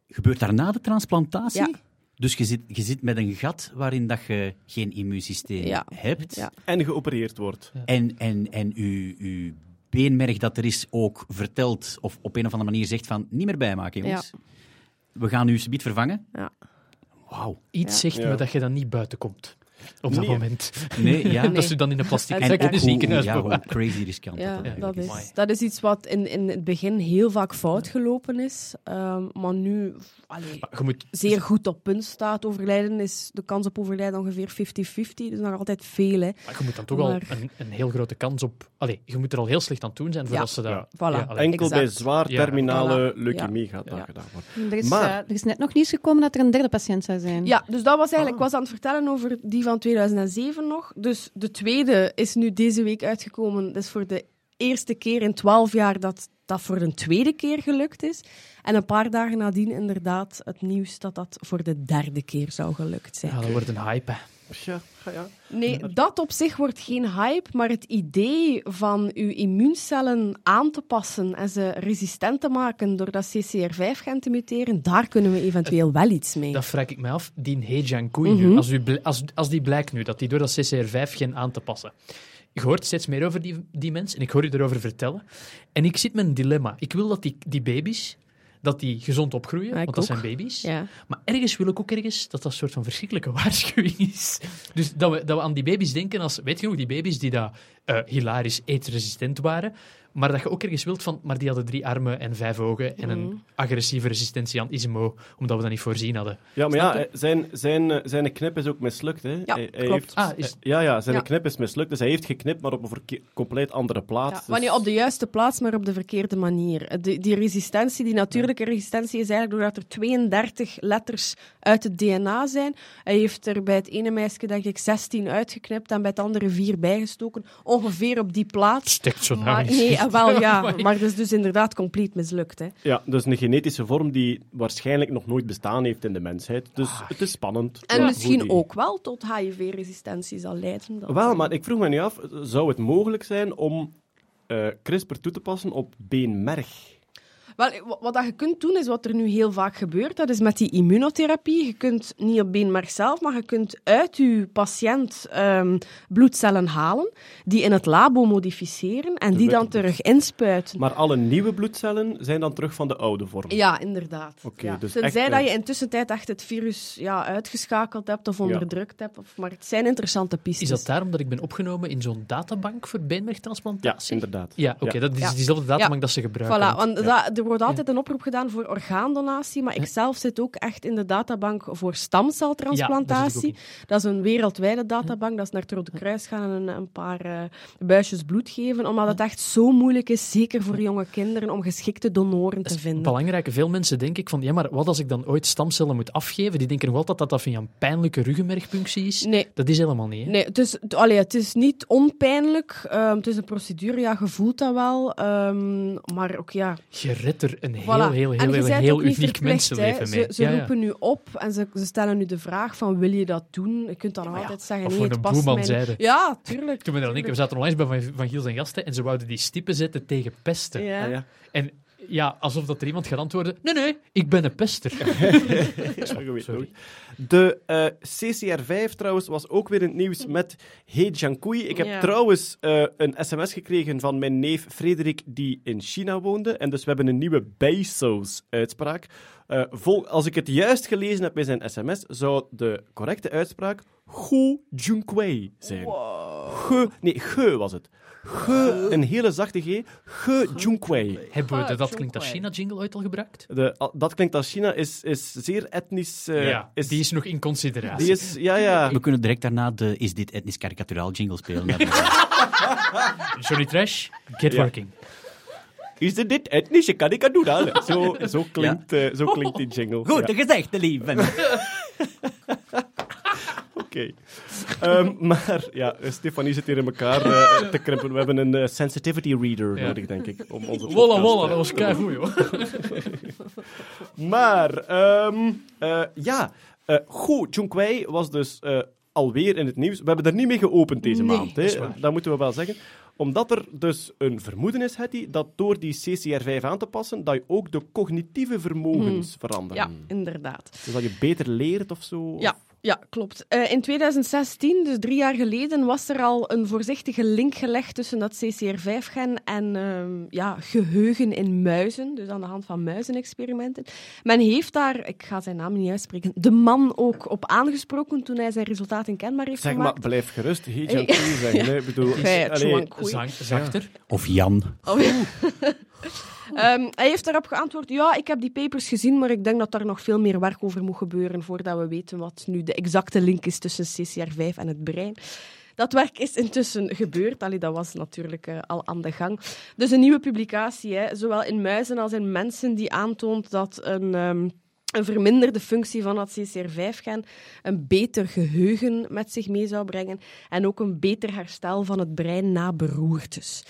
Gebeurt daarna de transplantatie? Ja. Dus je zit, je zit met een gat waarin dat je geen immuunsysteem Ja. hebt. Ja. En geopereerd wordt. En, en, en uw, uw beenmerg dat er is ook vertelt, of op een of andere manier zegt van, niet meer bijmaken, jongens. We gaan u subiet vervangen. Ja. Wauw. Iets Ja. zegt Ja. me dat je dan niet buiten komt. Op dat Nee. moment. Nee, ja. Dat ze dan in een plastic En in een hoe- ziekenhuis ja, hoe crazy riskant Ja, dat is, dat is iets wat in, in het begin heel vaak fout gelopen is, ehm, maar nu allee, Maar je moet zeer goed op punt staat. Overlijden is de kans op overlijden ongeveer 50-50, dus nog altijd veel. Hè. Maar je moet dan toch Maar- al een, een heel grote kans op... Allee, je moet er al heel slecht aan doen zijn voordat ze dat... Ja. Voilà. allee. Enkel bij zwaar terminale Voilà. leukemie gaat dat Ja. gedaan worden. Er is, Maar- eh, er is net nog nieuws gekomen dat er een derde patiënt zou zijn. Ja, dus dat was eigenlijk, ik was aan het vertellen over die van 2007 nog. Dus de tweede is nu deze week uitgekomen. Dat is voor de eerste keer in 12 jaar dat dat voor de tweede keer gelukt is. En een paar dagen nadien inderdaad het nieuws dat dat voor de derde keer zou gelukt zijn. Ja, dat wordt een hype, hè. Ja, ja. Nee, dat op zich wordt geen hype, maar het idee van uw immuuncellen aan te passen en ze resistent te maken door dat CCR5-gen te muteren, daar kunnen we eventueel wel iets mee. Dat vraag ik mij af. Die He Jiankui Mhm. nu, als, u als, als die blijkt nu dat die door dat CCR5-gen aan te passen. Je hoort steeds meer over die, die mens en ik hoor u erover vertellen. En ik zit met een dilemma. Ik wil dat die, die baby's dat die gezond opgroeien, Ja, want dat ook. zijn baby's. Ja. Maar ergens wil ik ook ergens dat dat een soort van verschrikkelijke waarschuwing is. Dus dat we, dat we aan die baby's denken als... Weet je nog, die baby's die daar eh, hilarisch eetresistent waren, maar dat je ook ergens wilt van... Maar die hadden drie armen en vijf ogen en Mhm. een agressieve resistentie aan ismo, omdat we dat niet voorzien hadden. Ja, maar ja, zijn, zijn, zijn knip is ook mislukt. Hè. Ja, Hij- hij klopt. Heeft, Ah, is- ja, ja, zijn Ja. knip is mislukt. Dus hij heeft geknipt, maar op een compleet andere plaats. Ja, Dus- wanneer op de juiste plaats, maar op de verkeerde manier. De, die resistentie, die natuurlijke resistentie, is eigenlijk doordat er 32 letters uit het DNA zijn. Hij heeft er bij het ene meisje, denk ik, 16 uitgeknipt en bij het andere vier bijgestoken. Ongeveer op die plaats. Steekt zo Maar, nice. nee, eh, wel ja, Maar- het is dus inderdaad compleet mislukt. Hè. Ja, dus een genetische vorm die waarschijnlijk nog nooit bestaan heeft in de mensheid. Dus het is spannend. En Ja, misschien ook wel tot HIV-resistentie zal leiden. Dat- Wel, maar ik vroeg me nu af, zou het mogelijk zijn om eh, CRISPR toe te passen op beenmerg? Wel, wa- wat dat je kunt doen, is wat er nu heel vaak gebeurt. Dat is met die immunotherapie. Je kunt niet op beenmerg zelf, maar je kunt uit je patiënt ehm, bloedcellen halen, die in het labo modificeren en die dan terug inspuiten. Maar alle nieuwe bloedcellen zijn dan terug van de oude vorm. Ja, inderdaad. Oké, ja. dus Tenzij echt, dat eh, je intussen tijd echt het virus ja, uitgeschakeld hebt of onderdrukt hebt. Of, maar het zijn interessante pistes. Is dat daarom dat ik ben opgenomen in zo'n databank voor Ja, beenmergtransplantatie? inderdaad. Ja, oké, dat is Ja. diezelfde databank Ja. dat ze gebruiken. Voilà, want Ja. dat- er wordt altijd een oproep gedaan voor orgaandonatie, maar ik zelf zit ook echt in de databank voor stamceltransplantatie. Ja, dat is een wereldwijde databank, dat is naar het Rode Kruis gaan en een, een paar eh, buisjes bloed geven, omdat het echt zo moeilijk is, zeker voor jonge kinderen, om geschikte donoren te vinden. Belangrijk, veel mensen denken ik van, ja, maar wat als ik dan ooit stamcellen moet afgeven? Die denken nog altijd dat dat via een pijnlijke ruggenmergpunctie is. Nee. Dat is helemaal niet, hè? Nee, het is, allee, het is niet onpijnlijk. ehm, het is een procedure, ja, je voelt dat wel. ehm, maar ook, ja, Je redt er een heel, Voilà. heel, en heel, heel, heel uniek mensenleven mee. Ze, ze Ja, ja. roepen nu op en ze, ze stellen nu de vraag van, wil je dat doen? Je kunt dan altijd zeggen, nee, voor het een past boeman mij. Ja, tuurlijk. Toen we we zaten onlangs bij Van, van Giels en Gasten en ze wouden die stippen zetten tegen pesten. Ja. Ja. En ja, alsof dat er iemand gaat antwoorden, nee, nee, ik ben een pester. Sorry. De eh, CCR5 trouwens was ook weer in het nieuws met He Jiankui. Ik heb Ja. trouwens eh, een sms gekregen van mijn neef Frederik die in China woonde. En dus we hebben een nieuwe Bezos-uitspraak. Eh, vol, als ik het juist gelezen heb bij zijn sms, zou de correcte uitspraak Hu Junkwei zijn. Ge, nee, Ge was het. Ge, een hele zachte G. Ge Junkwei. Hebben we de Dat Klinkt als Chongqing. China-jingle ooit al gebruikt? De, dat klinkt als China, is, is zeer etnisch. eh, ja, is, die is nog in consideratie. die is, ja, ja. We kunnen direct daarna de Is dit etnisch karikaturaal jingle spelen. Johnny Trash, get Ja. working. Is dit dit etnische karikatuur? Zo, zo, klinkt, eh, zo klinkt die jingle. Goed Ja, gezegd, lieve. Oké. Ehm, maar ja, Stefanie zit hier in elkaar eh, te krimpen. We hebben een eh, sensitivity reader Ja. nodig, denk ik. Om onze Wolla, wolla, dat was keigoed, hoor. Maar, ehm, eh, ja, eh Go Junkwei was dus eh, alweer in het nieuws. We hebben er niet mee geopend deze Nee, maand, hè. dat moeten we wel zeggen. Omdat er dus een vermoeden is, Hetty, dat door die CCR5 aan te passen, dat je ook de cognitieve vermogens veranderen. Ja, inderdaad. Dus dat je beter leert of zo? Ja, ja klopt. Eh, in 2016, dus drie jaar geleden, was er al een voorzichtige link gelegd tussen dat CCR5-gen en ehm, ja, geheugen in muizen, dus aan de hand van muizenexperimenten. Men heeft daar, ik ga zijn naam niet uitspreken, de man ook op aangesproken toen hij zijn resultaten kenbaar heeft Zeg maar, gemaakt. blijf gerust. He Jiankui zeggen. Ik bedoel, allee, zachter. Of Jan. Oh, ja. Ehm, hij heeft daarop geantwoord, ja, ik heb die papers gezien, maar ik denk dat daar nog veel meer werk over moet gebeuren voordat we weten wat nu de exacte link is tussen CCR5 en het brein. Dat werk is intussen gebeurd. Allee, dat was natuurlijk eh, al aan de gang. Dus een nieuwe publicatie, hè, zowel in muizen als in mensen, die aantoont dat een... ehm, een verminderde functie van dat CCR5-gen een beter geheugen met zich mee zou brengen en ook een beter herstel van het brein na beroertes.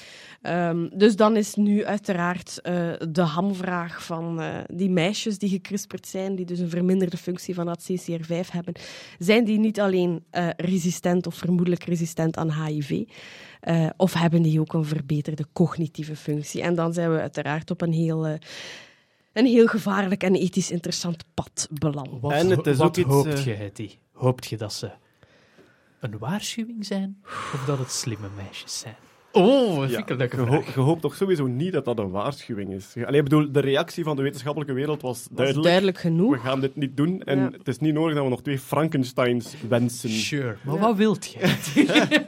Ehm, dus dan is nu uiteraard eh, de hamvraag van eh, die meisjes die gecrispeerd zijn, die dus een verminderde functie van dat CCR5 hebben, zijn die niet alleen eh, resistent of vermoedelijk resistent aan HIV, eh, of hebben die ook een verbeterde cognitieve functie? En dan zijn we uiteraard op een heel, een heel gevaarlijk en ethisch interessant pad beland. Wat, En het is wat ook iets, hoopt je, Hetty? Hoopt je dat ze een waarschuwing zijn? Of dat het slimme meisjes zijn? Oh, dat vind ik een leuke je, ho- vraag. je hoopt toch sowieso niet dat dat een waarschuwing is. Allee, ik bedoel, de reactie van de wetenschappelijke wereld was Dat is duidelijk. duidelijk We genoeg. gaan dit niet doen en Ja. het is niet nodig dat we nog twee Frankensteins wensen. Sure, maar Ja. wat wilt je?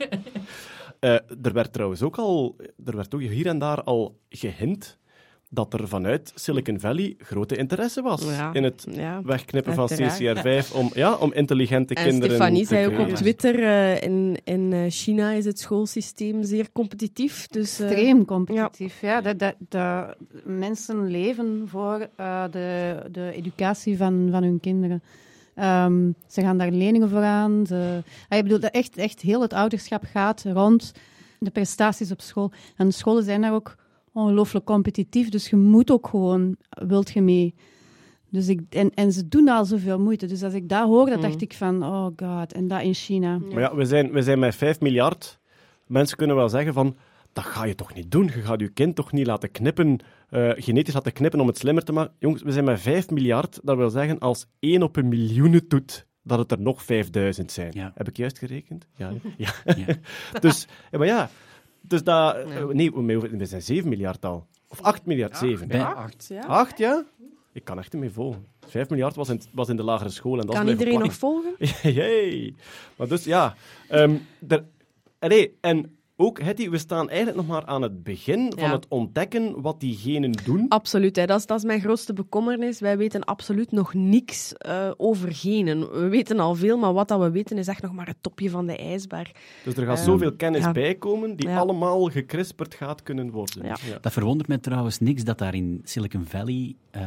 Eh, er werd trouwens ook al, er werd ook hier en daar al gehint dat er vanuit Silicon Valley grote interesse was Ja. in het Ja. wegknippen van Uiteraard. CCR5 om, ja, om intelligente En kinderen Stefanie te zei ook op. Twitter, eh, in, in eh, China is het schoolsysteem zeer competitief. Dus, eh, Extreem competitief. Ja. dat, dat, dat mensen leven voor eh, de, de educatie van, van hun kinderen. Ehm, ze gaan daar leningen voor aan. Ze, ah, ik bedoel, dat echt, echt heel het ouderschap gaat rond de prestaties op school. En de scholen zijn daar ook ongelooflijk competitief, dus je moet ook gewoon, wilt je mee. Dus ik, en, en ze doen al zoveel moeite. Dus als ik dat hoor, dan dacht ik van, oh god, en dat in China. Maar ja, we zijn, we zijn met 5 miljard. Mensen kunnen wel zeggen van, dat ga je toch niet doen? Je gaat je kind toch niet laten knippen, eh, genetisch laten knippen om het slimmer te maken? Jongens, we zijn met 5 miljard. Dat wil zeggen, als 1 op een miljoen het doet, dat het er nog 5000 zijn. Ja. Heb ik juist gerekend? Ja. ja. Ja. dus, ja, maar ja. Dus dat... eh, Nee, we we zijn 7 miljard al. Of 8 miljard, 7. Bij- acht. Ja. 8, ja? Ik kan echt niet meer volgen. 5 miljard was in, was in de lagere school. En dat Kan iedereen nog volgen? Jee. Maar dus ja, ehm er, allee, en ook, Hetty, we staan eigenlijk nog maar aan het begin van Ja. het ontdekken wat die genen doen. Absoluut, hè. Dat, is, dat is mijn grootste bekommernis. Wij weten absoluut nog niks eh, over genen. We weten al veel, maar wat dat we weten is echt nog maar het topje van de ijsberg. Dus er gaat Ehm, zoveel kennis ja. bij komen die Ja. allemaal gecrispeerd gaat kunnen worden. Ja. Dat verwondert me trouwens niks dat daar in Silicon Valley eh,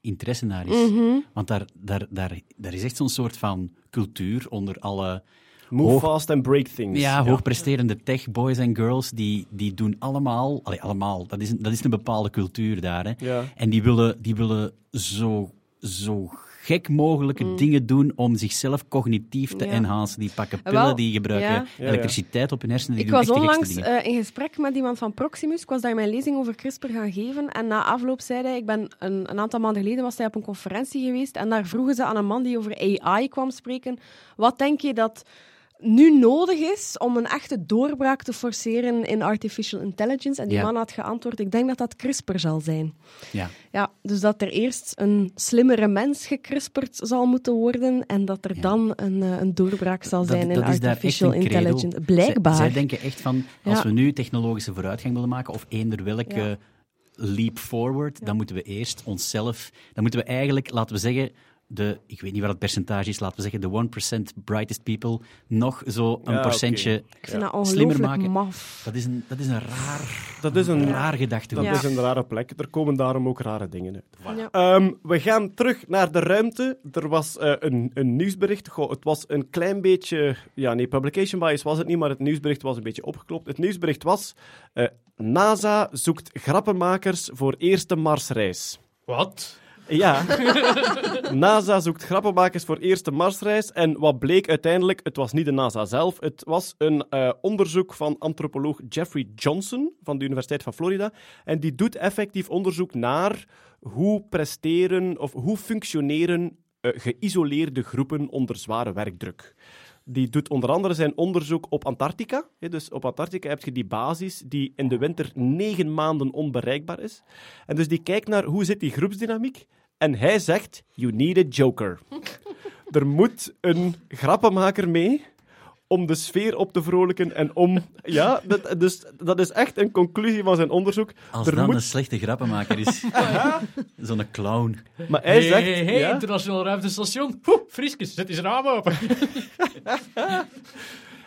interesse naar is. Mhm. Want daar, daar, daar, daar is echt zo'n soort van cultuur onder alle Move Hoog- fast and break things. ja, hoogpresterende tech boys en girls. Die, die doen allemaal, allee, allemaal, dat is, een- dat is een bepaalde cultuur daar. Hè. Ja. En die willen, die willen zo, zo gek mogelijke dingen doen om zichzelf cognitief te Mm. Ja. enhancen. Die pakken pillen, Wel, die gebruiken ja. elektriciteit op hun hersenen. Die Ik doen was onlangs eh, in gesprek met iemand van Proximus. Ik was daar mijn lezing over CRISPR gaan geven. En na afloop zei hij... Ik ben een, een aantal maanden geleden was hij op een conferentie geweest. En daar vroegen ze aan een man die over AI kwam spreken. Wat denk je dat nu nodig is om een echte doorbraak te forceren in artificial intelligence? En die Ja. man had geantwoord, ik denk dat dat CRISPR zal zijn. Ja. Ja, dus dat er eerst een slimmere mens gecrisperd zal moeten worden en dat er Ja. dan een, eh, een doorbraak zal Dat- zijn in dat echt artificial intelligence. Blijkbaar. Zij, zij denken echt van, als Ja. we nu technologische vooruitgang willen maken, of eender welke leap forward, dan moeten we eerst onszelf... Dan moeten we eigenlijk, laten we zeggen, de, ik weet niet wat het percentage is, laten we zeggen de 1% brightest people, nog zo een Ja, procentje Ik vind dat slimmer maken. maf. Dat is een, dat is een raar, Dat is een, raar gedachte. dat Ja. is een rare plek. Er komen daarom ook rare dingen uit. Ja. Ehm, we gaan terug naar de ruimte. Er was eh, een, een nieuwsbericht. Goh, het was een klein beetje... Ja, nee, publication bias was het niet, maar het nieuwsbericht was een beetje opgeklopt. Het nieuwsbericht was... eh, NASA zoekt grappenmakers voor eerste Marsreis. Wat? Ja. NASA zoekt grappenmakers voor eerste Marsreis. En wat bleek uiteindelijk? Het was niet de NASA zelf. Het was een eh, onderzoek van antropoloog Jeffrey Johnson van de Universiteit van Florida. En die doet effectief onderzoek naar hoe presteren of hoe functioneren eh, geïsoleerde groepen onder zware werkdruk. Die doet onder andere zijn onderzoek op Antarctica. Dus op Antarctica heb je die basis die in de winter negen maanden onbereikbaar is. En dus die kijkt naar hoe zit die groepsdynamiek. En hij zegt, you need a joker. er moet een grappenmaker mee om de sfeer op te vrolijken en om... Ja, dat, dus dat is echt een conclusie van zijn onderzoek. Als er dan moet... een slechte grappenmaker is. Zo'n clown. Maar hij Hey, zegt... hey, hey, ja, internationaal ruimtestation. Poeh, Frieskes, zet eens raam open.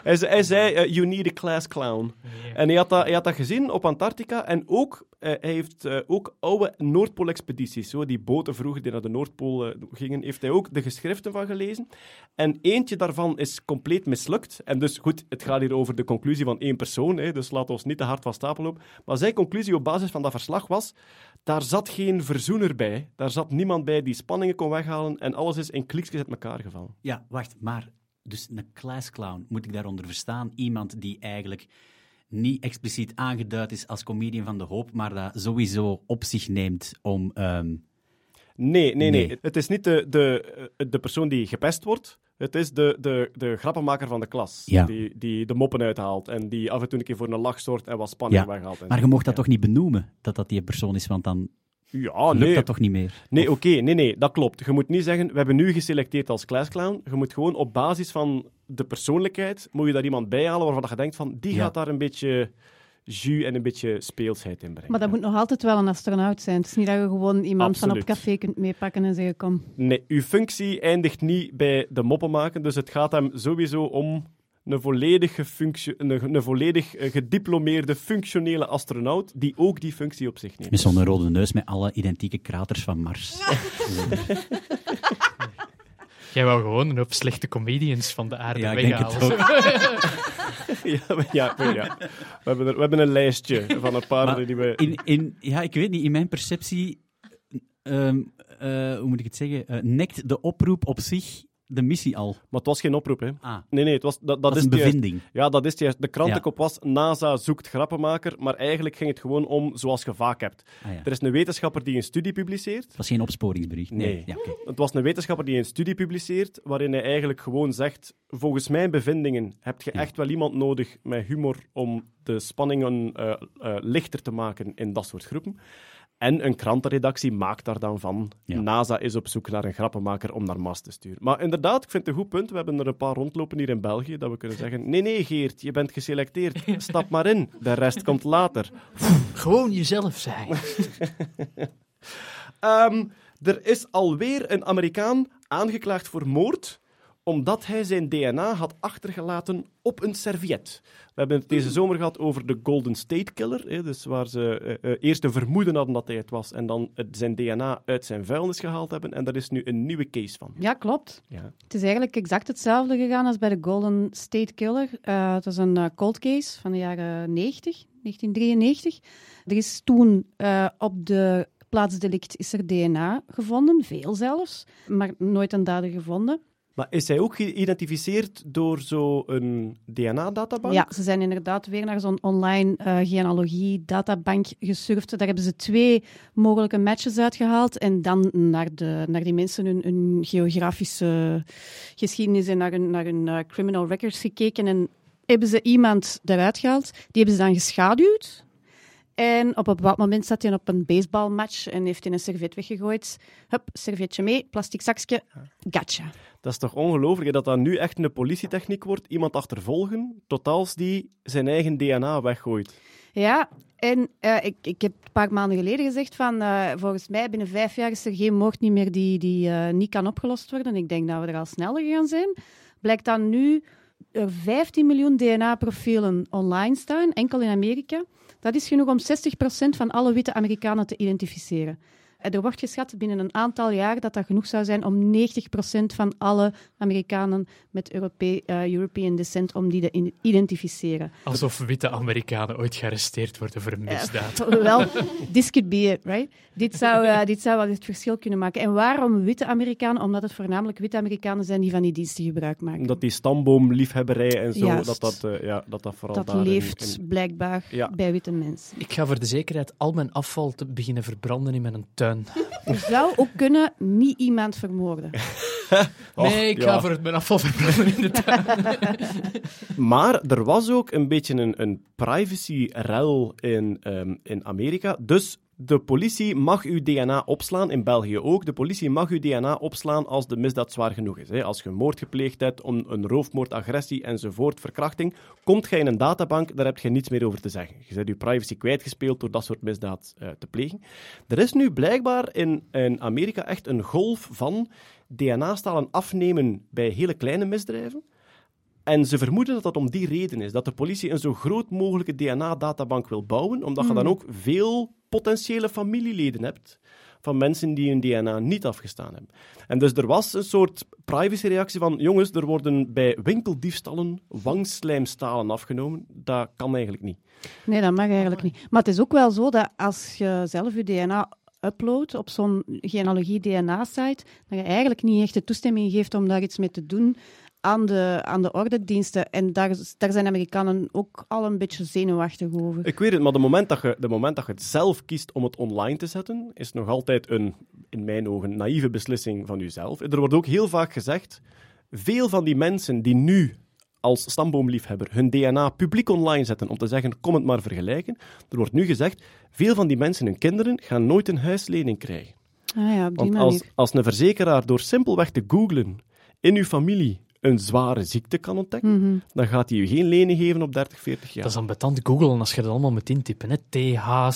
Hij, zei- hij zei, eh, you need a class clown. En hij had, dat, hij had dat gezien op Antarctica. En ook, eh, hij heeft eh, ook oude Noordpoolexpedities, zo, die boten vroeger die naar de Noordpool gingen, heeft hij ook de geschriften van gelezen. En eentje daarvan is compleet mislukt. En dus goed, het gaat hier over de conclusie van één persoon, hè, dus we ons niet te hard van stapel lopen. Maar zijn conclusie op basis van dat verslag was, daar zat geen verzoener bij. Daar zat niemand bij die spanningen kon weghalen en alles is in kliksjes uit elkaar gevallen. Ja, wacht, maar dus een class clown, moet ik daaronder verstaan? Iemand die eigenlijk niet expliciet aangeduid is als comedian van de hoop, maar dat sowieso op zich neemt om... ehm, Nee, nee, nee, Nee. Het is niet de, de, eh, de persoon die gepest wordt. Het is de, de, de grappenmaker van de klas. Ja. Die, die de moppen uithaalt en die af en toe een keer voor een lach zorgt en wat spanning ja. weghaalt. en Maar je mocht dat Ja. toch niet benoemen, dat dat die persoon is, want dan Ja, lukt nee. dat toch niet meer? Nee, Of- oké, nee, nee, dat klopt. Je moet niet zeggen, we hebben nu geselecteerd als classclown. Je moet gewoon op basis van de persoonlijkheid, moet je daar iemand bij halen waarvan je denkt van, die Ja. gaat daar een beetje jus en een beetje speelsheid in brengen. Maar dat moet nog altijd wel een astronaut zijn. Het is niet dat je gewoon iemand van op café kunt meepakken en zeggen, kom. Nee, uw functie eindigt niet bij de moppen maken, dus het gaat hem sowieso om een volledig, een, een volledig eh, gediplomeerde functionele astronaut die ook die functie op zich neemt. Met zo'n rode neus met alle identieke kraters van Mars. Jij wou gewoon een hoop slechte comedians van de aarde Ja, ik denk weghalen. ja, maar ja, maar ja. We, hebben er, we hebben een lijstje van een paar Maar die we... In, in, ja, ik weet niet, in mijn perceptie, ehm, eh, hoe moet ik het zeggen, eh, nekt de oproep op zich de missie al. Maar het was geen oproep, hè. Ah, Nee, nee, het was, dat, dat, dat is een juist. bevinding. Ja, dat is juist. De krantenkop was NASA zoekt grappenmaker, maar eigenlijk ging het gewoon om zoals je vaak hebt. Ah, ja. Er is een wetenschapper die een studie publiceert. Het was geen opsporingsbericht. Nee. Nee. Ja, oké. Het was een wetenschapper die een studie publiceert, waarin hij eigenlijk gewoon zegt, volgens mijn bevindingen heb je echt wel iemand nodig met humor om de spanningen eh, eh, lichter te maken in dat soort groepen. En een krantenredactie maakt daar dan van. Ja. NASA is op zoek naar een grappenmaker om naar Mars te sturen. Maar inderdaad, ik vind het een goed punt. We hebben er een paar rondlopen hier in België, dat we kunnen zeggen, nee, nee, Geert, je bent geselecteerd. Stap maar in. De rest komt later. Gewoon jezelf zijn. Ehm, er is alweer een Amerikaan aangeklaagd voor moord omdat hij zijn DNA had achtergelaten op een serviet. We hebben het deze zomer gehad over de Golden State Killer, hè, dus waar ze eh, eh, eerst een vermoeden hadden dat hij het was en dan het- zijn DNA uit zijn vuilnis gehaald hebben. En daar is nu een nieuwe case van. Ja, klopt. Ja. Het is eigenlijk exact hetzelfde gegaan als bij de Golden State Killer. Eh, het was een cold case van de jaren 90, 1993. Er is toen eh, op de plaatsdelict is er DNA gevonden, veel zelfs, maar nooit een dader gevonden. Maar is hij ook geïdentificeerd door zo'n DNA-databank? Ja, ze zijn inderdaad weer naar zo'n online eh genealogie-databank gesurfd. Daar hebben ze twee mogelijke matches uitgehaald en dan naar, de, naar die mensen hun, geografische geschiedenis en naar hun, naar hun eh, criminal records gekeken. En hebben ze iemand eruit gehaald. Die hebben ze dan geschaduwd. En op een bepaald moment zat hij op een baseballmatch en heeft hij een servet weggegooid. Hup, servetje mee, plastic zakje, gotcha. Dat is toch ongelooflijk dat dat nu echt een politietechniek wordt? Iemand achtervolgen, tot als die zijn eigen DNA weggooit. Ja, en eh, ik, ik heb een paar maanden geleden gezegd van eh, volgens mij binnen vijf jaar is er geen moord niet meer die, die eh, niet kan opgelost worden. Ik denk dat we er al sneller gaan zijn. Blijkt dan nu er 15 miljoen DNA-profielen online staan, enkel in Amerika. Dat is genoeg om 60% van alle witte Amerikanen te identificeren. Er wordt geschat binnen een aantal jaar dat dat genoeg zou zijn om 90% van alle Amerikanen met Europe eh, European descent om die te identificeren. Alsof witte Amerikanen ooit gearresteerd worden voor een misdaad. Wel, this could be it, right? Dit zou, eh, dit zou wel het verschil kunnen maken. En waarom witte Amerikanen? Omdat het voornamelijk witte Amerikanen zijn die van die diensten gebruik maken. Dat die stamboomliefhebberij en zo, Juist. dat dat, eh, ja, dat, dat vooral Dat daar in- leeft in- blijkbaar Ja. bij witte mensen. Ik ga voor de zekerheid al mijn afval te beginnen verbranden in mijn tuin. Er zou ook kunnen niet iemand vermoorden. Och, nee, ik ja. ga voor het mijn afval verbranden in de tuin. Maar er was ook een beetje een, een privacy-rel in, ehm, in Amerika. Dus de politie mag uw DNA opslaan, in België ook. De politie mag uw DNA opslaan als de misdaad zwaar genoeg is. Hè. Als je moord gepleegd hebt, om een roofmoord, agressie enzovoort, verkrachting, komt je in een databank, daar heb je niets meer over te zeggen. Je bent je privacy kwijtgespeeld door dat soort misdaad eh, te plegen. Er is nu blijkbaar in, in Amerika echt een golf van DNA-stalen afnemen bij hele kleine misdrijven En ze vermoeden dat dat om die reden is. Dat de politie een zo groot mogelijke DNA-databank wil bouwen, omdat je dan ook veel potentiële familieleden hebt van mensen die hun DNA niet afgestaan hebben. En dus er was een soort privacyreactie van, jongens, er worden bij winkeldiefstallen wangslijmstalen afgenomen. Dat kan eigenlijk niet. Nee, dat mag eigenlijk niet. Maar het is ook wel zo dat als je zelf je DNA uploadt op zo'n genealogie-DNA-site, dat je eigenlijk niet echt de toestemming geeft om daar iets mee te doen aan de, aan de ordendiensten. En daar, daar zijn Amerikanen ook al een beetje zenuwachtig over. Ik weet het, maar de moment dat je, de moment dat je het zelf kiest om het online te zetten, is nog altijd een, in mijn ogen, naïeve beslissing van jezelf. Er wordt ook heel vaak gezegd, veel van die mensen die nu als stamboomliefhebber hun DNA publiek online zetten om te zeggen, kom het maar vergelijken. Er wordt nu gezegd, veel van die mensen, hun kinderen, gaan nooit een huislening krijgen. Ah ja, op die Want manier. als, als een verzekeraar door simpelweg te googlen in uw familie een zware ziekte kan ontdekken, Mhm. dan gaat hij u geen lening geven op 30, 40 jaar. Dat is dan betant googlen als je dat allemaal moet intypen. Hè? TH.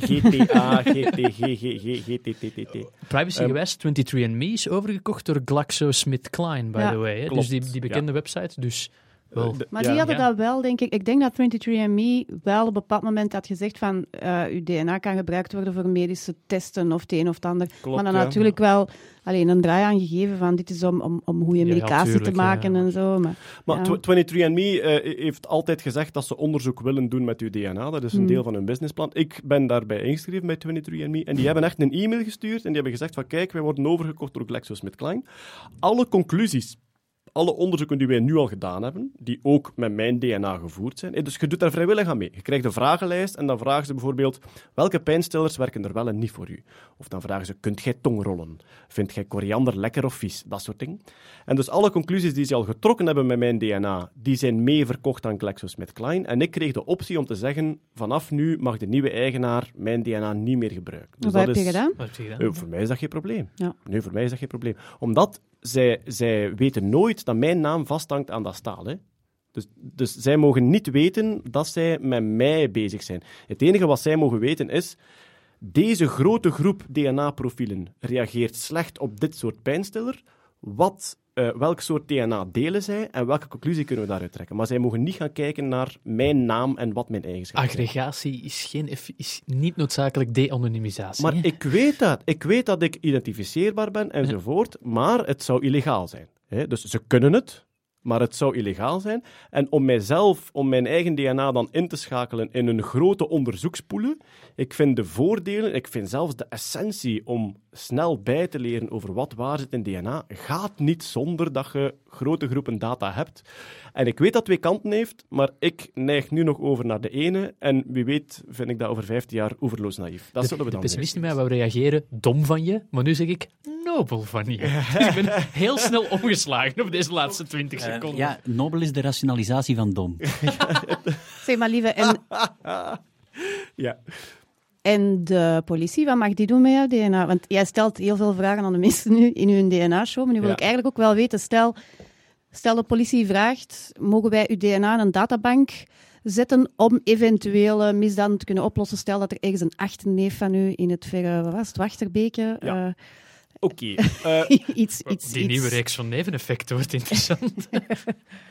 GTA, GT, GG, GTTTT. Privacygewijs, 23andMe is overgekocht door GlaxoSmithKline, by Ja. the way. Dus die, die bekende website. Dus wel. De- Maar ja. die hadden ja. dat wel, denk ik. Ik denk dat 23andMe wel op een bepaald moment had gezegd van eh uw DNA kan gebruikt worden voor medische testen of het een of het ander. Klopt, maar dan ja. natuurlijk wel alleen een draai aan gegeven van dit is om, om, om goede medicatie tuurlijk, te maken ja. en zo. Maar, Maar Ja. tw- 23andMe eh, heeft altijd gezegd dat ze onderzoek willen doen met uw DNA. Dat is een Hmm. deel van hun businessplan. Ik ben daarbij ingeschreven bij 23andMe. En die hebben echt een e-mail gestuurd en die hebben gezegd van kijk, wij worden overgekocht door GlaxoSmithKline. Alle conclusies, alle onderzoeken die wij nu al gedaan hebben, die ook met mijn DNA gevoerd zijn. eh, Dus je doet daar vrijwillig aan mee. Je krijgt een vragenlijst en dan vragen ze bijvoorbeeld welke pijnstillers werken er wel en niet voor u. Of dan vragen ze, kunt jij tongrollen? Vindt jij koriander lekker of vies? Dat soort dingen. En dus alle conclusies die ze al getrokken hebben met mijn DNA, die zijn mee verkocht aan GlaxoSmithKline. En ik kreeg de optie om te zeggen, vanaf nu mag de nieuwe eigenaar mijn DNA niet meer gebruiken. Dus wat heb dat je is- gedaan? Wat heb je gedaan? eh, voor mij is dat geen probleem. Ja. Nee, voor mij is dat geen probleem. Omdat zij, zij weten nooit dat mijn naam vasthangt aan dat staal. Hè. Dus, dus zij mogen niet weten dat zij met mij bezig zijn. Het enige wat zij mogen weten is... Deze grote groep DNA-profielen reageert slecht op dit soort pijnstiller. Wat, eh, welk soort DNA delen zij en welke conclusie kunnen we daaruit trekken? Maar zij mogen niet gaan kijken naar mijn naam en wat mijn eigenschappen zijn. Aggregatie is, geen, is niet noodzakelijk de-anonymisatie. Maar hè? ik weet dat. Ik weet dat ik identificeerbaar ben enzovoort, maar het zou illegaal zijn. Hè? Dus ze kunnen het, maar het zou illegaal zijn. En om mijzelf, om mijn eigen DNA dan in te schakelen in een grote onderzoekspoelen, ik vind de voordelen, ik vind zelfs de essentie om snel bij te leren over wat waar zit in DNA, gaat niet zonder dat je grote groepen data hebt. En ik weet dat twee kanten heeft, maar ik neig nu nog over naar de ene. En wie weet vind ik dat over 15 jaar oeverloos naïef. Dat de, zullen we de dan pessimist in zien. mij wou reageren, dom van je, maar nu zeg ik, nobel van je. Dus ik ben heel snel omgeslagen op deze laatste 20 Eh, seconden. ja, nobel is de rationalisatie van dom. Zeg maar, lieve, en, Ja. en de politie, wat mag die doen met jouw DNA? Want jij stelt heel veel vragen aan de mensen nu in hun DNA-show, maar nu wil Ja. ik eigenlijk ook wel weten, stel, stel de politie vraagt, mogen wij uw DNA in een databank zetten om eventuele misdaden te kunnen oplossen? Stel dat er ergens een achterneef van u in het verre, wat was het, Wachterbeke... Ja. eh, Oké. Eh, iets, iets, Die iets. nieuwe reeks van neveneffecten wordt interessant.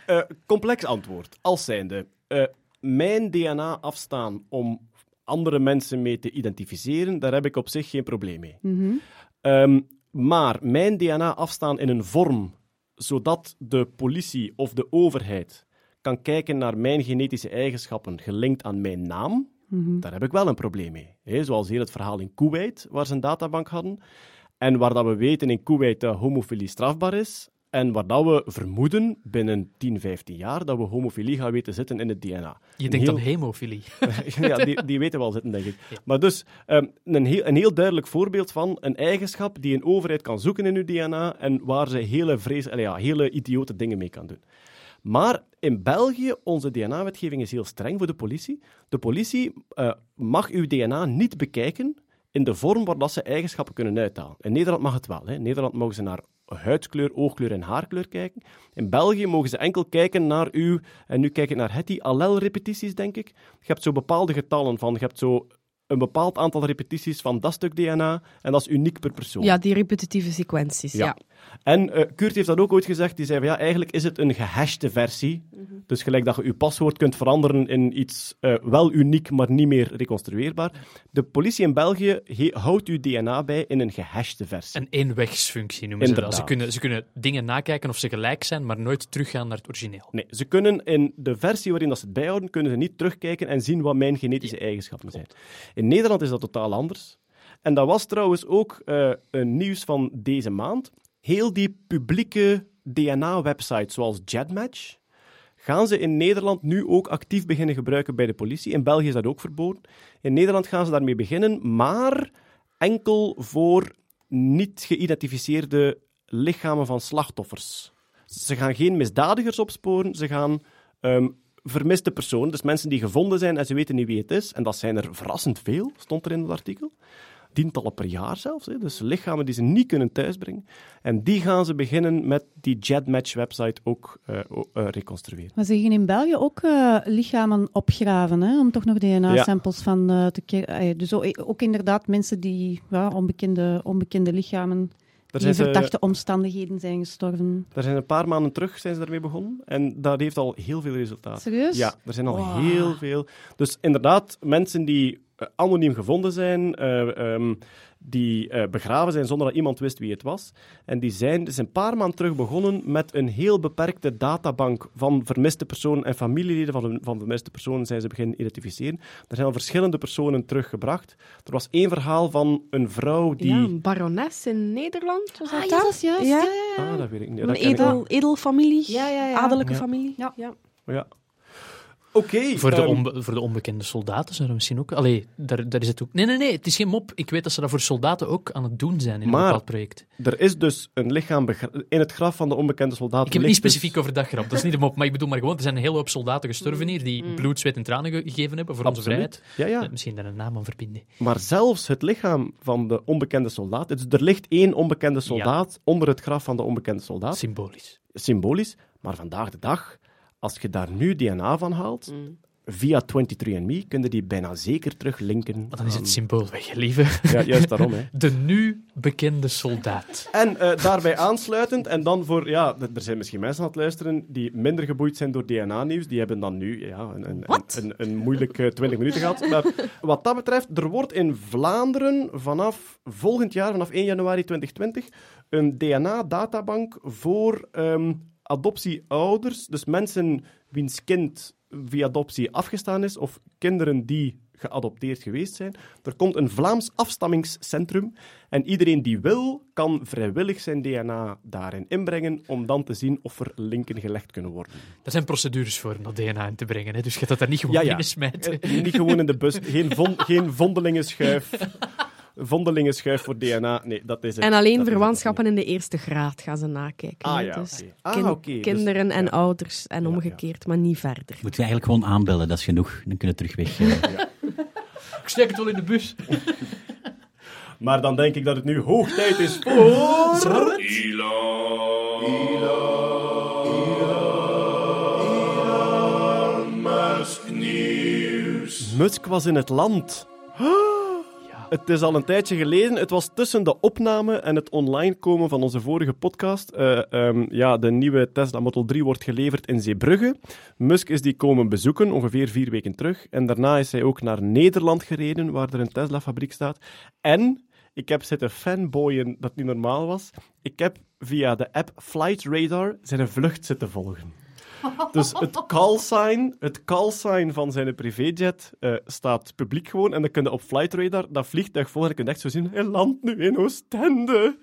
eh, complex antwoord. Als zijnde, eh, mijn DNA afstaan om andere mensen mee te identificeren, daar heb ik op zich geen probleem mee. Mhm. Ehm, maar mijn DNA afstaan in een vorm zodat de politie of de overheid kan kijken naar mijn genetische eigenschappen gelinkt aan mijn naam, Mhm. daar heb ik wel een probleem mee. Hè, zoals hier het verhaal in Kuwait, waar ze een databank hadden. En waar dat we weten in Kuwait dat homofilie strafbaar is. En waar dat we vermoeden binnen 10, 15 jaar dat we homofilie gaan weten zitten in het DNA. Je Een denkt heel- aan hemofilie. ja, die, die weten wel zitten, denk ik. Maar dus, ehm, een, heel, een heel duidelijk voorbeeld van een eigenschap die een overheid kan zoeken in uw DNA en waar ze hele, vrees, ja, hele idiote dingen mee kan doen. Maar in België, onze DNA-wetgeving is heel streng voor de politie. De politie eh, mag uw DNA niet bekijken in de vorm waar dat ze eigenschappen kunnen uithalen. In Nederland mag het wel. Hè. In Nederland mogen ze naar huidskleur, oogkleur en haarkleur kijken. In België mogen ze enkel kijken naar uw, en nu kijk ik naar Hetty, allelrepetities, denk ik. Je hebt zo bepaalde getallen van, je hebt zo een bepaald aantal repetities van dat stuk DNA en dat is uniek per persoon. Ja, die repetitieve sequenties. Ja. Ja. En eh Kurt heeft dat ook ooit gezegd. Die zei van ja, eigenlijk is het een gehashte versie. Dus gelijk dat je je paswoord kunt veranderen in iets eh, wel uniek, maar niet meer reconstrueerbaar. De politie in België houdt uw DNA bij in een gehashte versie. Een eenwegsfunctie noemen ze dat. Ze kunnen, ze kunnen dingen nakijken of ze gelijk zijn, maar nooit teruggaan naar het origineel. Nee, ze kunnen in de versie waarin dat ze het bijhouden, kunnen ze niet terugkijken en zien wat mijn genetische eigenschappen zijn. In Nederland is dat totaal anders. En dat was trouwens ook eh, een nieuws van deze maand. Heel die publieke DNA-websites zoals Jetmatch gaan ze in Nederland nu ook actief beginnen gebruiken bij de politie. In België is dat ook verboden. In Nederland gaan ze daarmee beginnen, maar enkel voor niet geïdentificeerde lichamen van slachtoffers. Ze gaan geen misdadigers opsporen, ze gaan ehm, vermiste personen, dus mensen die gevonden zijn en ze weten niet wie het is. En dat zijn er verrassend veel, stond er in het artikel. Tientallen per jaar zelfs, hè. dus lichamen die ze niet kunnen thuisbrengen. En die gaan ze beginnen met die JetMatch-website ook eh, o- eh, reconstrueren. Maar ze gaan in België ook eh, lichamen opgraven, hè, om toch nog DNA-samples van te krijgen. Dus ook, ook inderdaad mensen die ja, onbekende, onbekende lichamen die in verdachte omstandigheden zijn gestorven. daar zijn een paar maanden terug zijn ze daarmee begonnen. En dat heeft al heel veel resultaten. Serieus? Ja, er zijn al Wow. heel veel. Dus inderdaad, mensen die anoniem gevonden zijn, eh, ehm, die eh, begraven zijn zonder dat iemand wist wie het was. En die zijn dus een paar maanden terug begonnen met een heel beperkte databank van vermiste personen en familieleden van, van vermiste personen zijn ze beginnen identificeren. Er zijn al verschillende personen teruggebracht. Er was één verhaal van een vrouw die... Ja, een barones in Nederland, was dat Ah, ja, dat? dat is juist. Ja. Ja, ja, ja. Ah, dat weet ik niet. Een Dat edel, edelfamilie, Ja, ja, ja. adellijke Ja. familie. Ja. Ja. Oké. Voor de, ehm, onbe- voor de onbekende soldaten zou dat misschien ook... Allee, daar, daar is het ook... Nee, nee, nee, het is geen mop. Ik weet dat ze dat voor soldaten ook aan het doen zijn in een Maar- bepaald project. Er is dus een lichaam begra- in het graf van de onbekende soldaat. Ik heb niet dus- specifiek over dat grap, dat is niet de mop. Maar ik bedoel maar gewoon, er zijn een hele hoop soldaten gestorven hier die bloed, zweet en tranen ge- gegeven hebben voor onze vrijheid. Ja, ja. Eh, Misschien daar een naam aan verbinden. Maar zelfs het lichaam van de onbekende soldaat. Dus er ligt één onbekende soldaat onder het graf van de onbekende soldaat. Symbolisch. Symbolisch. Maar vandaag de dag, als je daar nu DNA van haalt, Mm. via 23andMe, kun je die bijna zeker teruglinken. Maar dan is het symbool weg, lieve. Ja, juist daarom. Hè. De nu bekende soldaat. En eh, daarbij aansluitend, en dan voor, ja, er zijn misschien mensen aan het luisteren die minder geboeid zijn door DNA-nieuws, die hebben dan nu ja, een, een, een, een, een moeilijke 20 minuten gehad. Maar wat dat betreft, er wordt in Vlaanderen vanaf volgend jaar, vanaf 1 januari 2020, een DNA-databank voor ehm, adoptieouders, dus mensen wiens kind via adoptie afgestaan is, of kinderen die geadopteerd geweest zijn. Er komt een Vlaams afstammingscentrum en iedereen die wil, kan vrijwillig zijn DNA daarin inbrengen om dan te zien of er linken gelegd kunnen worden. Er zijn procedures voor om dat DNA in te brengen, hè? dus je gaat dat daar niet gewoon Ja, ja. Eh, niet gewoon in de bus, geen, von, geen vondelingenschuif. Vondelingenschuif voor DNA, nee, dat is het. En alleen Dat verwantschappen in de eerste graad gaan ze nakijken. Ah, ja, dus. Ah, dus- kinderen en ja. ouders en Ja, ja. omgekeerd, maar niet verder. Moet je eigenlijk gewoon aanbellen, dat is genoeg. Dan kunnen we terug weg. eh. Ik steek het wel in de bus. Maar dan denk ik dat het nu hoog tijd is voor... Musk was in het land. Het is al een tijdje geleden. Het was tussen de opname en het online komen van onze vorige podcast. Eh, ehm, ja, de nieuwe Tesla Model 3 wordt geleverd in Zeebrugge. Musk is die komen bezoeken, ongeveer vier weken terug. En daarna is hij ook naar Nederland gereden, waar er een Tesla-fabriek staat. En ik heb zitten fanboyen dat niet normaal was. Ik heb via de app Flight Radar zijn vlucht zitten volgen. Dus het callsign, het callsign van zijn privéjet eh, staat publiek gewoon. En dan kun je op Flight Radar dat vliegtuig volgen. En je kunt echt zo zien, hij landt nu in Oostende.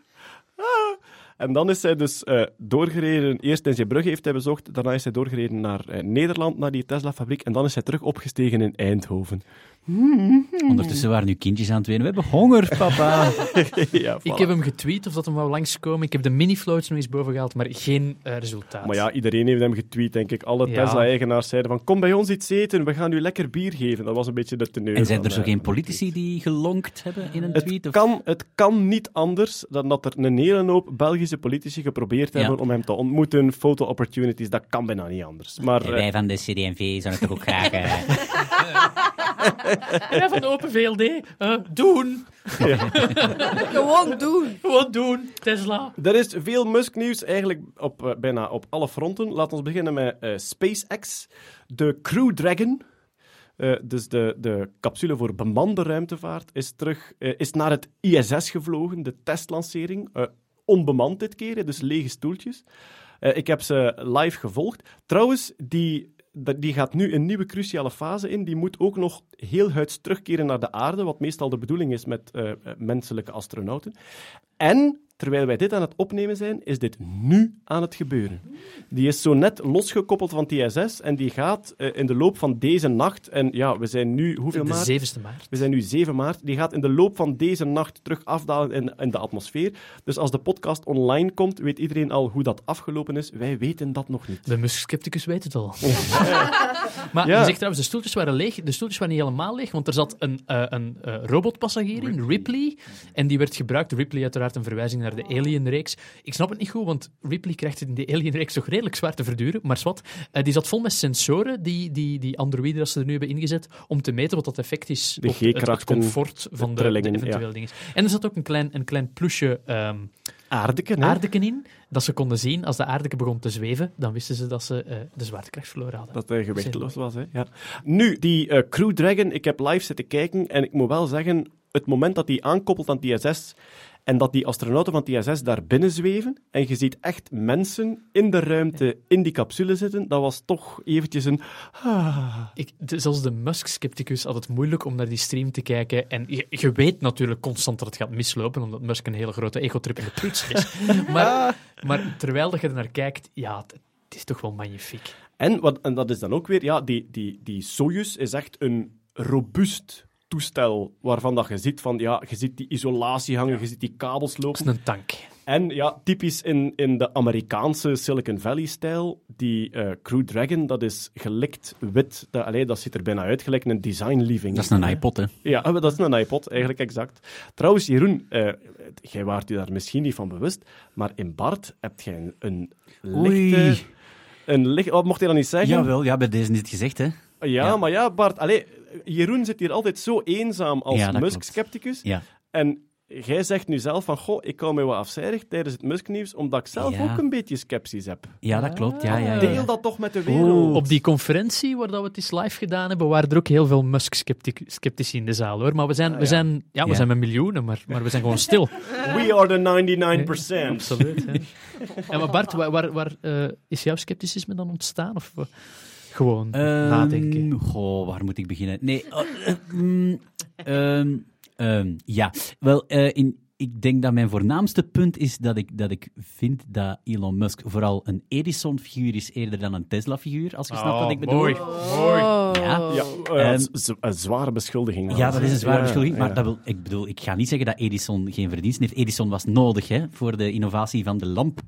Ah. En dan is hij dus eh, doorgereden. Eerst in Zeebrugge heeft hij bezocht. Daarna is hij doorgereden naar eh, Nederland, naar die Tesla-fabriek. En dan is hij terug opgestegen in Eindhoven. Ondertussen waren nu kindjes aan het wenen. We hebben honger, papa. ja, Ik heb hem getweet of dat hem wou langskomen. Ik heb de mini-floats nog eens boven gehaald, maar geen eh, resultaat. Maar ja, iedereen heeft hem getweet, denk ik. Alle Ja. Tesla-eigenaars zeiden van, kom bij ons iets eten, we gaan u lekker bier geven. Dat was een beetje de teneur. En zijn van, er zo eh, geen politici die gelonkt hebben in een Het tweet? Of... kan, het kan niet anders dan dat er een hele hoop Belgische politici geprobeerd Ja. hebben om hem te ontmoeten. Foto opportunities, dat kan bijna niet anders. Maar Ja, eh, wij van de CD&V zouden toch ook graag... Ja, van de Open VLD. eh, doen. Gewoon doen. Gewoon doen. Tesla. Er is veel Musk-nieuws, eigenlijk op, eh, bijna op alle fronten. Laten we beginnen met eh, SpaceX. De Crew Dragon, eh, dus de, de capsule voor bemande ruimtevaart, is, terug, is naar het ISS gevlogen, de testlancering. Eh, onbemand dit keer, dus lege stoeltjes. Eh, ik heb ze live gevolgd. Trouwens, die, die gaat nu een nieuwe cruciale fase in. Die moet ook nog heel huids terugkeren naar de aarde, wat meestal de bedoeling is met eh, eh, menselijke astronauten. En terwijl wij dit aan het opnemen zijn, is dit nu aan het gebeuren. Die is zo net losgekoppeld van TSS en die gaat eh, in de loop van deze nacht, en ja, we zijn nu, hoeveel De maart? 7e maart. We zijn nu 7 maart. Die gaat in de loop van deze nacht terug afdalen in, in de atmosfeer. Dus als de podcast online komt, weet iedereen al hoe dat afgelopen is. Wij weten dat nog niet. De Musk-scepticus weet het al. maar Ja. je zegt trouwens, de stoeltjes waren leeg. De stoeltjes waren niet helemaal leeg, want er zat een, eh, een eh, robotpassagier in, Ripley. En die werd gebruikt. Ripley uiteraard een verwijzing naar de Alien-reeks. Ik snap het niet goed, want Ripley krijgt het in de Alien-reeks toch redelijk zwaar te verduren. Maar zwart, eh, die zat vol met sensoren, die, die, die androïden dat ze er nu hebben ingezet, om te meten wat dat effect is De op het, het comfort van de, de trillingen, eventuele ja. dingen. En er zat ook een klein, een klein plusje ehm, Aardeken, aardeken in, dat ze konden zien als de aardeken begon te zweven, dan wisten ze dat ze eh, de zwaartekracht verloren hadden. Dat hij gewichteloos was, hè. Ja. Nu, die eh, Crew Dragon, ik heb live zitten kijken en ik moet wel zeggen, het moment dat die aankoppelt aan TSS en dat die astronauten van TSS daar binnen zweven en je ziet echt mensen in de ruimte in die capsule zitten, dat was toch eventjes een... Ah. Ik, de- zelfs de Musk-scepticus had het moeilijk om naar die stream te kijken. En je, je weet natuurlijk constant dat het gaat mislopen, omdat Musk een hele grote egotrip in de pruts is. maar, maar terwijl dat je er naar kijkt, ja, het, het is toch wel magnifiek. En, wat, en dat is dan ook weer, ja, die, die, die Soyuz is echt een robuust toestel waarvan dat je ziet van, ja, je ziet die isolatie hangen, je ziet die kabels Dat lopen. is een tank. En ja, typisch in, in de Amerikaanse Silicon Valley-stijl, die eh, Crew Dragon, dat is gelikt wit. Dat, allee, dat ziet er bijna uit, gelijk een design living. Dat is een iPod, hè. Ja, dat is een iPod, eigenlijk exact. Trouwens, Jeroen, eh, jij waart je daar misschien niet van bewust, maar in Bart heb jij een, een lichte... Oei. Een licht, wat mocht je dan niet zeggen? Jawel, ja, bij deze is het gezegd, hè. Ja, Ja. maar ja, Bart, allee, Jeroen zit hier altijd zo eenzaam als Ja, Musk-scepticus. Ja. En jij zegt nu zelf van, goh, ik hou mij wat afzijdig tijdens het Musk-nieuws, omdat ik zelf Ja. ook een beetje sceptisch heb. Ja, dat klopt. Ja, ja, ja. Deel dat toch met de wereld. Op die conferentie waar dat we het eens live gedaan hebben, waren er ook heel veel Musk-sceptici in de zaal, hoor. Maar we zijn, we ja. zijn, ja, we Ja. zijn met miljoenen, maar, maar we zijn gewoon stil. We are the 99%. Absoluut. Ja, maar Bart, waar, waar, waar eh, is jouw scepticisme dan ontstaan? Of gewoon Ehm, nadenken? Goh, waar moet ik beginnen? Nee, oh, eh, mm, ehm, ehm, ja. Wel, eh, in, ik denk dat mijn voornaamste punt is dat ik, dat ik vind dat Elon Musk vooral een Edison-figuur is eerder dan een Tesla-figuur, als je snapt wat ik bedoel. Mooi, mooi. Ja. Ja, eh, Ehm, een zware beschuldiging. Ja, dat is een zware Ja, beschuldiging. Maar ja. dat wil, ik bedoel, ik ga niet zeggen dat Edison geen verdiensten heeft. Edison was nodig hè, voor de innovatie van de lamp.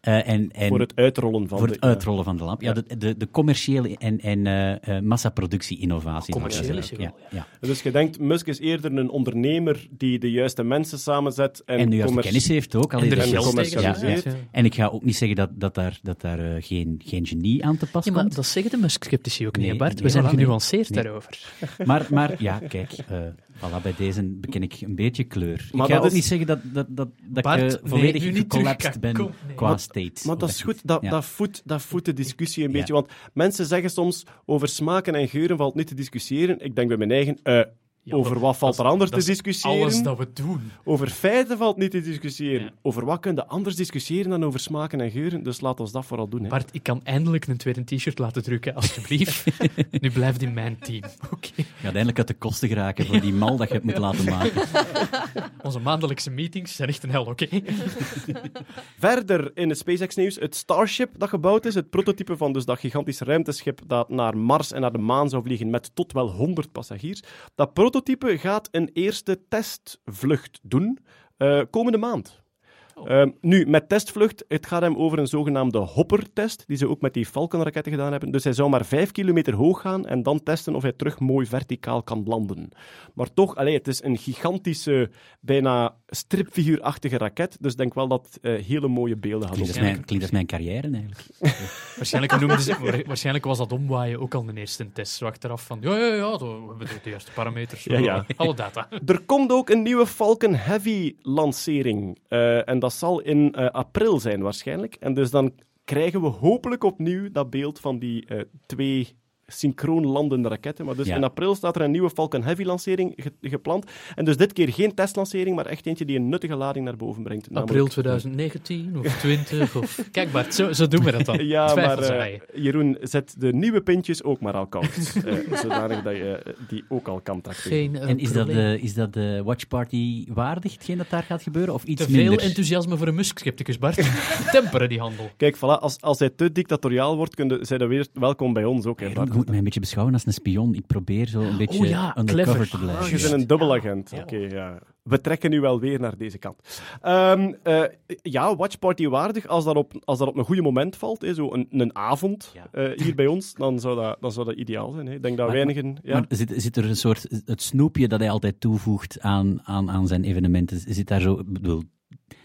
Eh, en, en Voor het uitrollen van voor de... het uitrollen van de lamp. Ja, de, de, de commerciële en, en eh, eh, massaproductie-innovatie. Commercieel is hij ja, ja. Dus je denkt, Musk is eerder een ondernemer die de juiste mensen en, En de juiste commerci- kennis heeft ook. En ja, ja. commercialiseert. En ik ga ook niet zeggen dat, dat daar, dat daar eh, geen, geen genie aan te pas Ja, maar komt. dat zeggen de Musk-sceptici ook niet, Nee, hè, Bart. nee, we zijn voilà, genuanceerd Nee. daarover. Maar, maar ja, kijk, eh voilà, bij deze beken ik een beetje kleur. Maar ik ga dat ook is- niet zeggen dat, dat, dat, dat Bart, ik eh, volledig nu niet gecollapsed ben kom, nee. qua Maar- state. Maar dat is goed, dat, Ja. dat, voedt, dat voedt de discussie een beetje. Want mensen zeggen soms, over smaken en geuren valt niet te discussiëren. Ik denk bij mijn eigen, eh, Ja, over wat valt er anders te is discussiëren? Alles dat we doen. Over feiten valt niet te discussiëren. Ja. Over wat kun je anders discussiëren dan over smaken en geuren? Dus laat ons dat vooral doen. Hè. Bart, ik kan eindelijk een tweede t-shirt laten drukken, alsjeblieft. nu blijft in mijn team. Oké. Je gaat eindelijk uit de kosten geraken voor die mal dat je hebt moeten laten maken. Onze maandelijkse meetings zijn echt een hel, oké? Verder in het SpaceX-nieuws, het Starship dat gebouwd is, het prototype van dus dat gigantisch ruimteschip dat naar Mars en naar de maan zou vliegen met tot wel 100 passagiers. Dat prototype gaat een eerste testvlucht doen eh, komende maand. Ehm, nu, met testvlucht, het gaat hem over een zogenaamde hopper-test, die ze ook met die Falcon-raketten gedaan hebben. Dus hij zou maar 5 kilometer hoog gaan en dan testen of hij terug mooi verticaal kan landen. Maar toch, allee, het is een gigantische, bijna stripfiguurachtige raket. Dus ik denk wel dat eh, hele mooie beelden gaat Klinkt als, opleveren. mijn, klinkt als mijn carrière eigenlijk. Waarschijnlijk, noemden ze, wa- waarschijnlijk was dat omwaaien ook al de eerste test. Zo achteraf van, ja, ja, ja, we hebben de juiste parameters. Ja, ja. Alle data. Er komt ook een nieuwe Falcon Heavy lancering. Eh, en dat zal in eh, april zijn waarschijnlijk. En dus dan krijgen we hopelijk opnieuw dat beeld van die eh, twee synchroon landende raketten. Maar dus Ja. in april staat er een nieuwe Falcon Heavy lancering ge- gepland. En dus dit keer geen testlancering, maar echt eentje die een nuttige lading naar boven brengt. April Namelijk- 2019 of 20 of... Kijk Bart, zo, zo doen we dat dan. Ja, maar eh. Jeroen, zet de nieuwe pintjes ook maar al koud. Eh, zodanig dat je eh, die ook al kan tracteren. Geen En is dat, de, is dat de Watch Party waardig, hetgeen dat daar gaat gebeuren? Of iets Te veel minder? enthousiasme voor een Musk-scepticus, Bart. Temperen die handel. Kijk, voilà, als, als hij te dictatoriaal wordt, kun je, zijn je weer welkom bij ons ook. Hè, Je moet mij een beetje beschouwen als een spion. Ik probeer zo een beetje Oh ja, undercover clever. te blijven. Ah, je bent een dubbelagent. Oké, ja. We trekken nu wel weer naar deze kant. Ehm, eh, ja, Watch Party waardig. Als dat op, als dat op een goede moment valt, hè, zo een, een avond Ja. eh, hier bij ons, dan zou dat, dan zou dat ideaal zijn. Hè. Ik denk dat Maar- weinigen... Ja. Maar zit, zit er een soort, het snoepje dat hij altijd toevoegt aan, aan, aan zijn evenementen, zit daar zo, ik bedoel,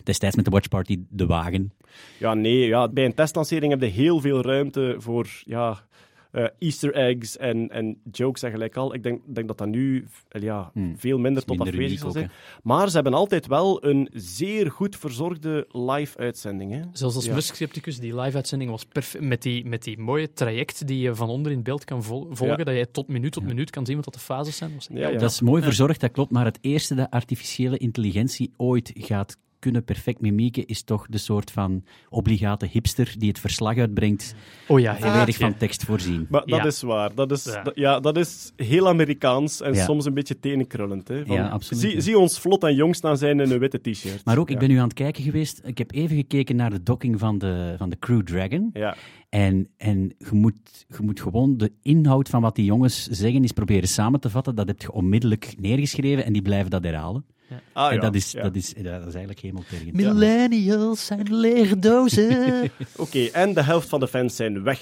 destijds met de Watch Party, de wagen. Ja, nee. Ja, bij een testlancering heb je heel veel ruimte voor ja, eh, easter eggs en, en jokes en gelijk al. Ik denk, denk dat dat nu ja, Hmm. veel minder tot Minder afwezig zal zijn. Maar ze hebben altijd wel een zeer goed verzorgde live-uitzending. hè. Zelfs als Ja. Musk-scepticus, die live-uitzending was perfect. Met die, met die mooie traject die je van onder in beeld kan vol- volgen, Ja. dat je tot minuut tot minuut kan zien wat dat de fases zijn. Ja. Dat is mooi verzorgd, dat klopt, maar het eerste dat artificiële intelligentie ooit gaat kunnen perfect mimieken, is toch de soort van obligate hipster die het verslag uitbrengt, Oh ja, volledig van tekst voorzien. Maar dat Ja. is waar. Dat is, Ja. dat- ja, dat is heel Amerikaans en Ja. soms een beetje tenenkrullend. Hè? Van, Ja, absoluut, Zie, zie ons vlot en jong staan zijn in een witte t-shirt. Maar ook, ik ben nu aan het kijken geweest. Ik heb even gekeken naar de docking van de, van de Crew Dragon. Ja. En, en je, moet, je moet gewoon de inhoud van wat die jongens zeggen eens proberen samen te vatten. Dat heb je onmiddellijk neergeschreven en die blijven dat herhalen. Ah, en dat, is, Ja. dat, is, dat is eigenlijk hemeltergend. Millennials zijn lege dozen. Oké, en de helft van de fans zijn weg.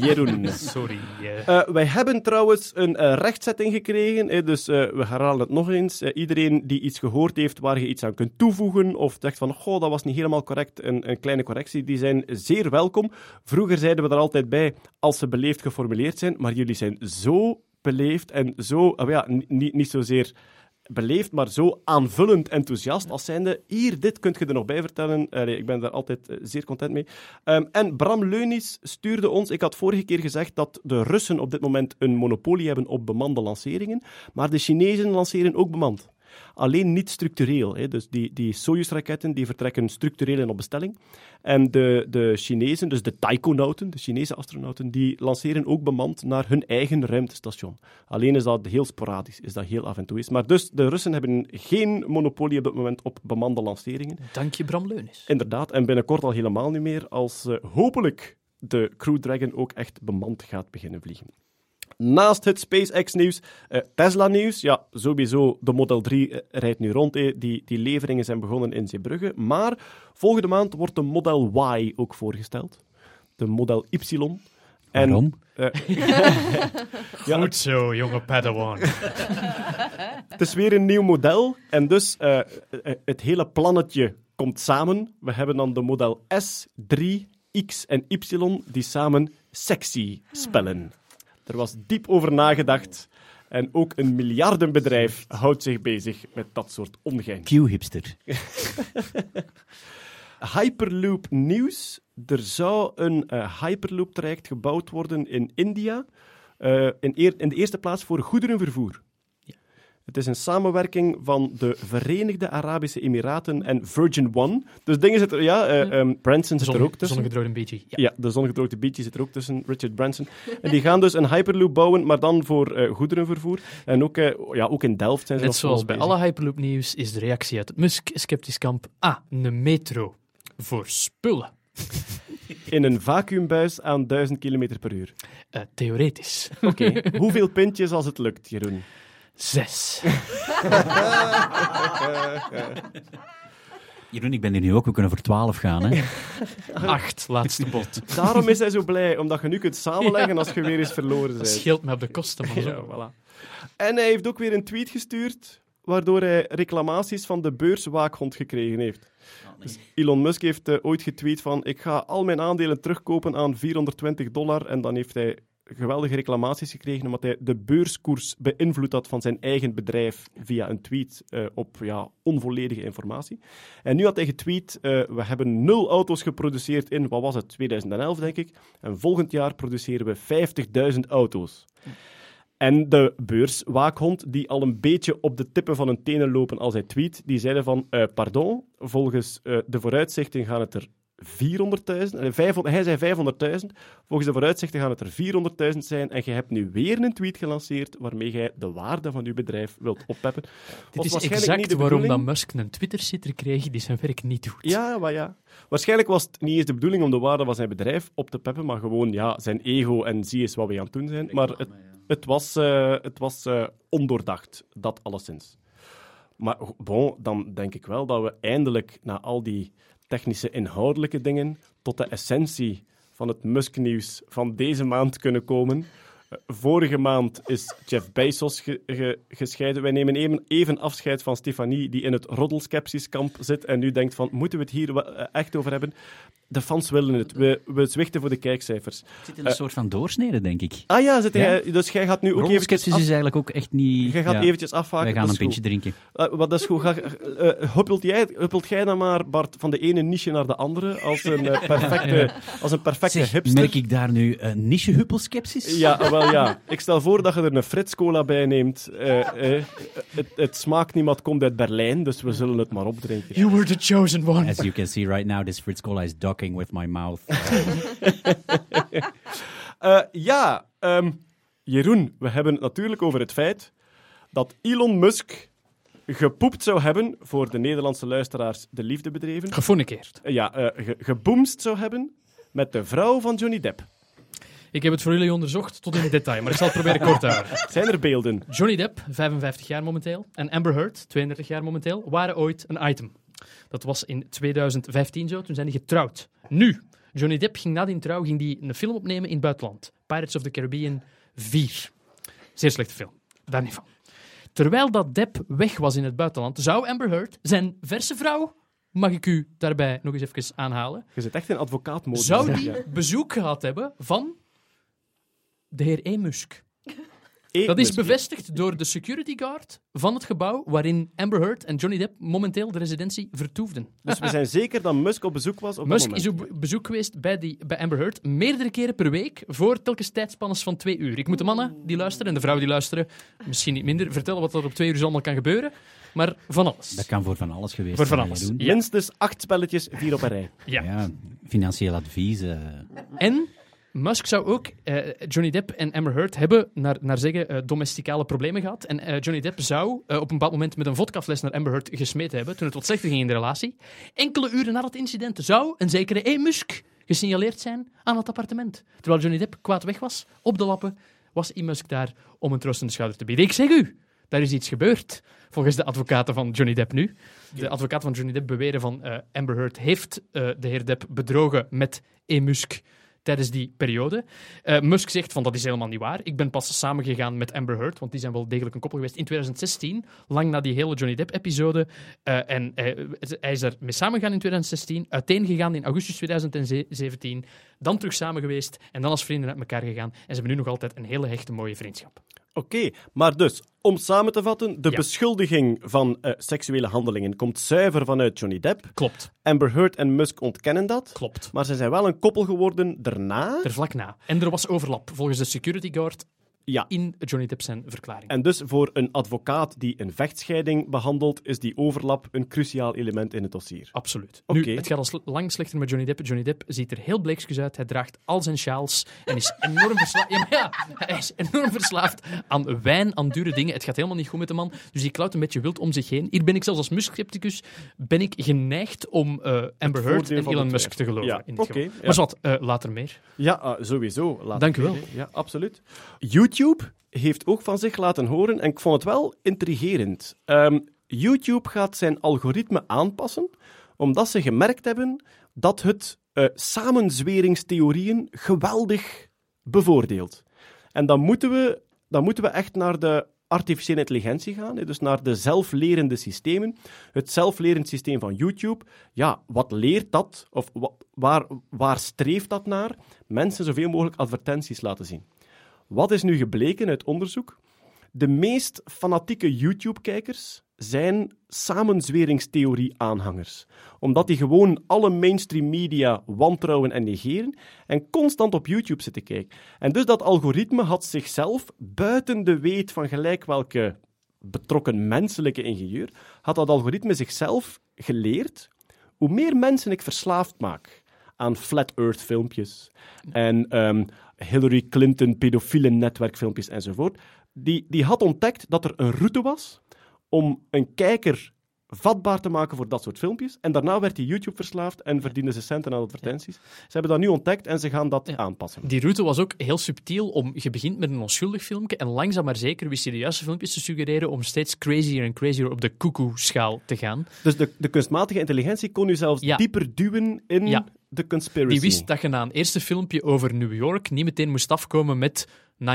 Jeroen. Sorry. eh. Wij hebben trouwens een eh, rechtzetting gekregen, hè, dus eh, we herhalen het nog eens. Iedereen die iets gehoord heeft waar je iets aan kunt toevoegen of zegt van, goh, dat was niet helemaal correct, een, een kleine correctie, die zijn zeer welkom. Vroeger zeiden we er altijd bij, als ze beleefd geformuleerd zijn, maar jullie zijn zo beleefd en zo, ah, ja, niet zozeer beleefd, maar zo aanvullend enthousiast als zijnde, hier, dit kunt je er nog bij vertellen. Ik ben daar altijd eh, zeer content mee. Ehm, en Bram Leunis stuurde ons, ik had vorige keer gezegd dat de Russen op dit moment een monopolie hebben op bemande lanceringen, maar de Chinezen lanceren ook bemand. Alleen niet structureel. Hè. Dus die, die Soyuz-raketten die vertrekken structureel en op bestelling. En de, de Chinezen, dus de taikonauten, de Chinese astronauten, die lanceren ook bemand naar hun eigen ruimtestation. Alleen is dat heel sporadisch, is dat heel af en toe is. Maar dus de Russen hebben geen monopolie op dit moment op bemande lanceringen. Dank je, Bram Leunis. Inderdaad, en binnenkort al helemaal niet meer, als eh, hopelijk de Crew Dragon ook echt bemand gaat beginnen vliegen. Naast het SpaceX-nieuws, eh, Tesla-nieuws. Ja, sowieso, de Model 3 eh, rijdt nu rond. eh. Die, die leveringen zijn begonnen in Zeebrugge. Maar volgende maand wordt de Model Y ook voorgesteld. De Model Y. En, Waarom? eh, ja, Goed zo, jonge Padawan. Het is weer een nieuw model en dus het hele plannetje komt samen. We hebben dan de model S, 3, X en Y die samen sexy spellen. Er was diep over nagedacht en ook een miljardenbedrijf houdt zich bezig met dat soort ongein. Q-hipster. Hyperloop nieuws. Er zou een eh, Hyperloop-traject gebouwd worden in India. eh, in, eer- in de eerste plaats voor goederenvervoer. Het is een samenwerking van de Verenigde Arabische Emiraten en Virgin One. Dus dingen zitten er, ja, eh, ehm, Branson zit er ook tussen. Zonnegedroogde beetje. Ja. Ja, de zongedroogde beatje zit er ook tussen, Richard Branson. En die gaan dus een Hyperloop bouwen, maar dan voor eh, goederenvervoer. En ook, eh, ja, ook in Delft zijn ze Net zoals bij bezig. alle Hyperloop-nieuws is de reactie uit het Musk-sceptisch kamp... Ah, een metro. Voor spullen. In een vacuümbuis aan 1000 km per uur. Theoretisch. Oké, hoeveel pintjes als het lukt, Jeroen? Zes. Jeroen, ik ben hier nu ook. We kunnen voor 12 gaan. Hè? Acht, laatste bot. Daarom is hij zo blij, omdat je nu kunt samenleggen als je weer eens verloren Dat bent. scheelt me op de kosten, man. Ja, voilà. En hij heeft ook weer een tweet gestuurd. waardoor hij reclamaties van de beurswaakhond gekregen heeft. Dus Elon Musk heeft eh, ooit getweet van ik ga al mijn aandelen terugkopen aan 420 dollar en dan heeft hij geweldige reclamaties gekregen omdat hij de beurskoers beïnvloed had van zijn eigen bedrijf via een tweet eh, op ja, onvolledige informatie. En nu had hij getweet, eh, we hebben nul auto's geproduceerd in, wat was het, 2011 denk ik, en volgend jaar produceren we 50.000 auto's. En de beurswaakhond, die al een beetje op de tippen van hun tenen lopen als hij tweet, die zeiden van, eh, pardon, volgens de vooruitzichten gaan het er 400.000, eh, 500 hij zei 500.000, volgens de vooruitzichten gaan het er 400.000 zijn en je hebt nu weer een tweet gelanceerd waarmee jij de waarde van je bedrijf wilt oppeppen. Dit is waarschijnlijk exact niet de waarom bedoeling. Musk een Twitter-sitter kreeg die zijn werk niet doet. Ja, maar ja. Waarschijnlijk was het niet eens de bedoeling om de waarde van zijn bedrijf op te peppen, maar gewoon ja, zijn ego en zie eens wat we aan het doen zijn. Maar het, het was, eh, het was eh, ondoordacht, dat alleszins. Maar bon, dan denk ik wel dat we eindelijk na al die technische inhoudelijke dingen tot de essentie van het Musk-nieuws van deze maand kunnen komen. Eh, Vorige maand is Jeff Bezos ge- ge- gescheiden. Wij nemen even, even afscheid van Stefanie, die in het roddelskepsiskamp zit en nu denkt van, moeten we het hier eh, echt over hebben? De fans willen het. We, we zwichten voor de kijkcijfers. Het zit in een soort van doorsnede, denk ik. Ah ja, zit Ja. dus jij gaat nu ook eventjes Rolskepsis af, is eigenlijk ook echt niet... jij gaat ja. eventjes afvaken. Wij gaan een pintje drinken. Eh, wat dat is goed. Ga, eh, huppelt, jij, huppelt jij dan maar, Bart, van de ene niche naar de andere als een eh, perfecte, als een perfecte Zeg, hipster? merk ik daar nu een niche-huppelskepsis? Ja, ah, wel ja. Ik stel voor dat je er een Frits Cola bij neemt. Eh, eh, het, het smaakt het komt uit Berlijn, dus we zullen het maar opdrinken. You were the chosen one. As you can see right now, this Fritz Cola is with my mouth. Eh, ja, ehm, Jeroen, we hebben het natuurlijk over het feit dat Elon Musk gepoept zou hebben, voor de Nederlandse luisteraars de liefde bedreven, Geforniceerd. Eh, ja, eh, ge- geboomst zou hebben met de vrouw van Johnny Depp. Ik heb het voor jullie onderzocht tot in het detail, maar ik zal het proberen kort te houden. Zijn er beelden? Johnny Depp, 55 jaar momenteel, en Amber Heard, 32 jaar momenteel, waren ooit een item. Dat was in 2015 zo, toen zijn die getrouwd. Nu, Johnny Depp ging na die trouw ging die een film opnemen in het buitenland. Pirates of the Caribbean 4. Zeer slechte film, daar niet van. Terwijl dat Depp weg was in het buitenland, zou Amber Heard, zijn verse vrouw, mag ik u daarbij nog eens even aanhalen, Je zit echt in advocaatmodus. zou die bezoek gehad hebben van de heer E. Dat is bevestigd door de security guard van het gebouw waarin Amber Heard en Johnny Depp momenteel de residentie vertoefden. Dus we zijn zeker dat Musk op bezoek was op Musk dat is op bezoek geweest bij, die, bij Amber Heard meerdere keren per week voor telkens tijdspannes van twee uur. Ik moet de mannen die luisteren en de vrouwen die luisteren misschien niet minder vertellen wat er op twee uur zo allemaal kan gebeuren, maar van alles. Dat kan voor van alles geweest Voor van zijn, alles. Minstens acht spelletjes, vier op een rij. Ja. Ja, financieel advies. eh. En Musk zou ook eh, Johnny Depp en Amber Heard hebben, naar, naar zeggen, eh, domesticale problemen gehad. En eh, Johnny Depp zou op een bepaald moment met een vodkafles naar Amber Heard gesmeten hebben, toen het wat slechter ging in de relatie. Enkele uren na dat incident zou een zekere E. Musk gesignaleerd zijn aan het appartement. Terwijl Johnny Depp kwaad weg was, op de lappen, was E. Musk daar om een troostende schouder te bieden. Ik zeg u, daar is iets gebeurd. Volgens de advocaten van Johnny Depp nu. De advocaten van Johnny Depp beweren van Amber Heard heeft de heer Depp bedrogen met E. Musk tijdens die periode. Eh, Musk zegt van dat is helemaal niet waar. Ik ben pas samengegaan met Amber Heard, want die zijn wel degelijk een koppel geweest in 2016, lang na die hele Johnny Depp-episode. Eh, en eh, hij is er mee samengegaan in 2016, uiteengegaan in augustus 2017, dan terug samen geweest en dan als vrienden uit elkaar gegaan. En ze hebben nu nog altijd een hele hechte, mooie vriendschap. Oké, maar dus, om samen te vatten, de Ja. beschuldiging van eh, seksuele handelingen komt zuiver vanuit Johnny Depp. Klopt, Amber Heard en Musk ontkennen dat. klopt. Maar ze zijn wel een koppel geworden daarna. Er vlak na. En er was overlap, volgens de security guard, Ja. in Johnny Depp zijn verklaring. En dus voor een advocaat die een vechtscheiding behandelt, is die overlap een cruciaal element in het dossier. Absoluut. Oké. Nu, het gaat al lang slechter met Johnny Depp. Johnny Depp ziet er heel bleekjes uit. Hij draagt al zijn sjaals en is enorm verslaafd. Ja, ja, hij is enorm verslaafd aan wijn, aan dure dingen. Het gaat helemaal niet goed met de man. Dus die klauwt een beetje wild om zich heen. Hier ben ik zelfs als Musk-scepticus ben ik geneigd om eh, Amber Heard en Elon Musk te geloven. Ja, in dit oké, geval. ja. Maar wat, eh, later meer. Ja, ah, sowieso. Laat Dank u wel. Ja, absoluut. YouTube heeft ook van zich laten horen en ik vond het wel intrigerend. Ehm, YouTube gaat zijn algoritme aanpassen omdat ze gemerkt hebben dat het eh, samenzweringstheorieën geweldig bevoordeelt. En dan moeten we, dan moeten we echt naar de artificiële intelligentie gaan, dus naar de zelflerende systemen. Het zelflerend systeem van YouTube, ja, wat leert dat? Of wa- waar, waar streeft dat naar? Mensen zoveel mogelijk advertenties laten zien. Wat is nu gebleken uit onderzoek? De meest fanatieke YouTube-kijkers zijn samenzweringstheorie-aanhangers. Omdat die gewoon alle mainstream media wantrouwen en negeren en constant op YouTube zitten kijken. En dus dat algoritme had zichzelf, buiten de weet van gelijk welke betrokken menselijke ingenieur, had dat algoritme zichzelf geleerd hoe meer mensen ik verslaafd maak aan flat earth filmpjes en ehm, Hillary Clinton pedofiele netwerkfilmpjes enzovoort, die, die had ontdekt dat er een route was om een kijker vatbaar te maken voor dat soort filmpjes. En daarna werd hij YouTube verslaafd en verdiende ze centen aan advertenties. Ze hebben dat nu ontdekt en ze gaan dat Ja. aanpassen. Die route was ook heel subtiel. Om, je begint met een onschuldig filmpje en langzaam maar zeker wist je de juiste filmpjes te suggereren om steeds crazier en crazier op de koekoe-schaal te gaan. Dus de, de kunstmatige intelligentie kon u zelfs Ja. dieper duwen in Conspiracy. Die wist dat je na een eerste filmpje over New York niet meteen moest afkomen met 9-11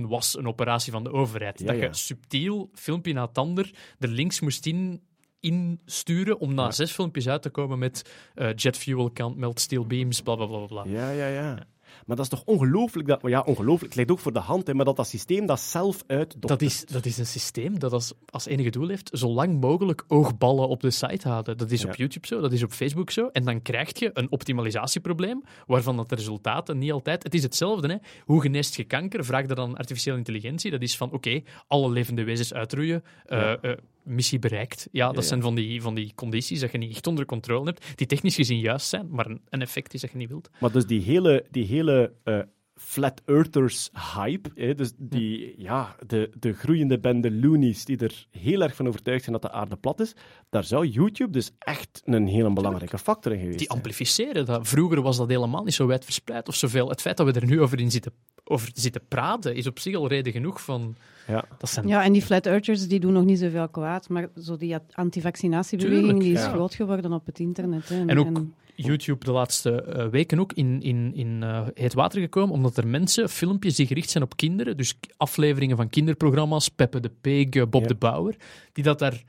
was een operatie van de overheid. Ja, dat ja. je subtiel, filmpje na het ander, er links moest in, insturen om na zes filmpjes uit te komen met eh, jet fuel can't melt steel beams, bla bla bla bla, bla. Ja, ja, ja. Maar dat is toch ongelooflijk dat... Ja, ongelooflijk. Het ligt ook voor de hand, hè, maar dat dat systeem dat zelf uitdoktert. Dat is, dat is een systeem dat als, als enige doel heeft zo lang mogelijk oogballen op de site houden. Dat is Ja. op YouTube zo, dat is op Facebook zo. En dan krijg je een optimalisatieprobleem, waarvan dat de resultaten niet altijd... Het is hetzelfde, hè. Hoe geneest je kanker? Vraag dat aan artificiële intelligentie. Dat is van, oké, alle levende wezens uitroeien, eh, eh, missie bereikt. Ja, dat ja. zijn van die, van die condities dat je niet echt onder controle hebt, die technisch gezien juist zijn, maar een, een effect is dat je niet wilt. Maar dus die hele, die hele eh, flat earthers hype, hè, dus die, ja, de, de groeiende bende loonies die er heel erg van overtuigd zijn dat de aarde plat is, daar zou YouTube dus echt een hele belangrijke factor in geweest Die amplificeren dat. Vroeger was dat helemaal niet zo wijd verspreid of zoveel. Het feit dat we er nu over, in zitten, over zitten praten, is op zich al reden genoeg van... Ja. Dat zijn... Ja, en die flat earthers die doen nog niet zoveel kwaad, maar zo die antivaccinatiebeweging die is ja. groot geworden op het internet. Hè. En ook YouTube de laatste eh, weken ook in, in, in eh, heet water gekomen, omdat er mensen, filmpjes die gericht zijn op kinderen, dus afleveringen van kinderprogramma's, Peppe de Pig, eh, Bob Ja. de Bouwer, die dat daar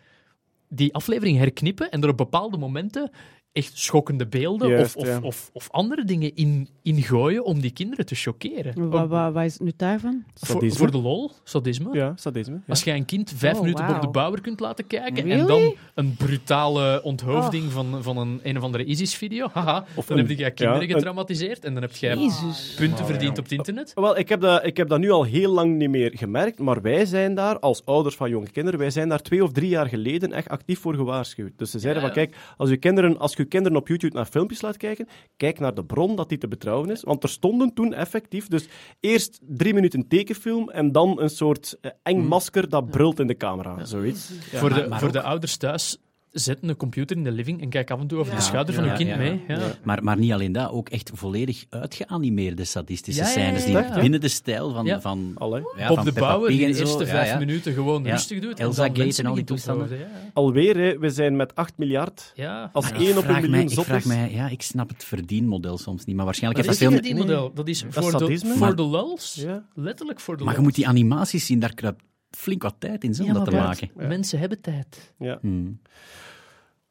die aflevering herknippen en er op bepaalde momenten echt schokkende beelden Juist, of, of, ja. of, of andere dingen in, in gooien om die kinderen te choqueren. Wat, wat, wat is het nu daarvan? Voor, Sadisme. voor de lol, sadisme. Ja, sadisme. Ja. Als jij een kind vijf Oh, minuten Bob wauw. de Bouwer kunt laten kijken en dan een brutale onthoofding van, van een, een of andere ISIS-video, haha, Of dan een- heb jij kinderen ja, getraumatiseerd en dan heb jij Jezus. punten verdiend op het internet. Wel, ik heb, dat, ik heb dat nu al heel lang niet meer gemerkt, maar wij zijn daar, als ouders van jonge kinderen, wij zijn daar twee of drie jaar geleden echt actief voor gewaarschuwd. Dus ze zeiden Ja, van, kijk, als je kinderen, als je kinderen op YouTube naar filmpjes laat kijken, kijk naar de bron dat die te betrouwen is. Want er stonden toen effectief, dus eerst drie minuten tekenfilm en dan een soort eh, eng masker dat brult in de camera, zoiets. voor de, maar- maar voor ook- de ouders thuis, zet een computer in de living en kijk af en toe over Ja. de schouder van Ja, hun kind ja. mee. Ja. Maar, maar niet alleen dat, ook echt volledig uitgeanimeerde sadistische Ja, ja, scènes. ja, Die ja. binnen de stijl van, Ja. van, Allee. ja, Bob van de Bouwer, die en de zo. eerste vijf ja. minuten gewoon Ja. rustig doet. Elsa en dan Gate mensen en al die toestanden. Alweer, hè, we zijn met 8 miljard. ja. Als Maar ik één op een miljoen zot vraag is. mij, ja, ik snap het verdienmodel soms niet, maar waarschijnlijk Dat is heeft een dat veel... verdienmodel. Dat is Dat voor, is de, sadisme. voor Maar- de lulls. Ja. Letterlijk voor de Maar je moet die animaties zien, daar kruipt flink wat tijd in zo, om dat te maken. Ja. Mensen hebben tijd. Ja. Hmm.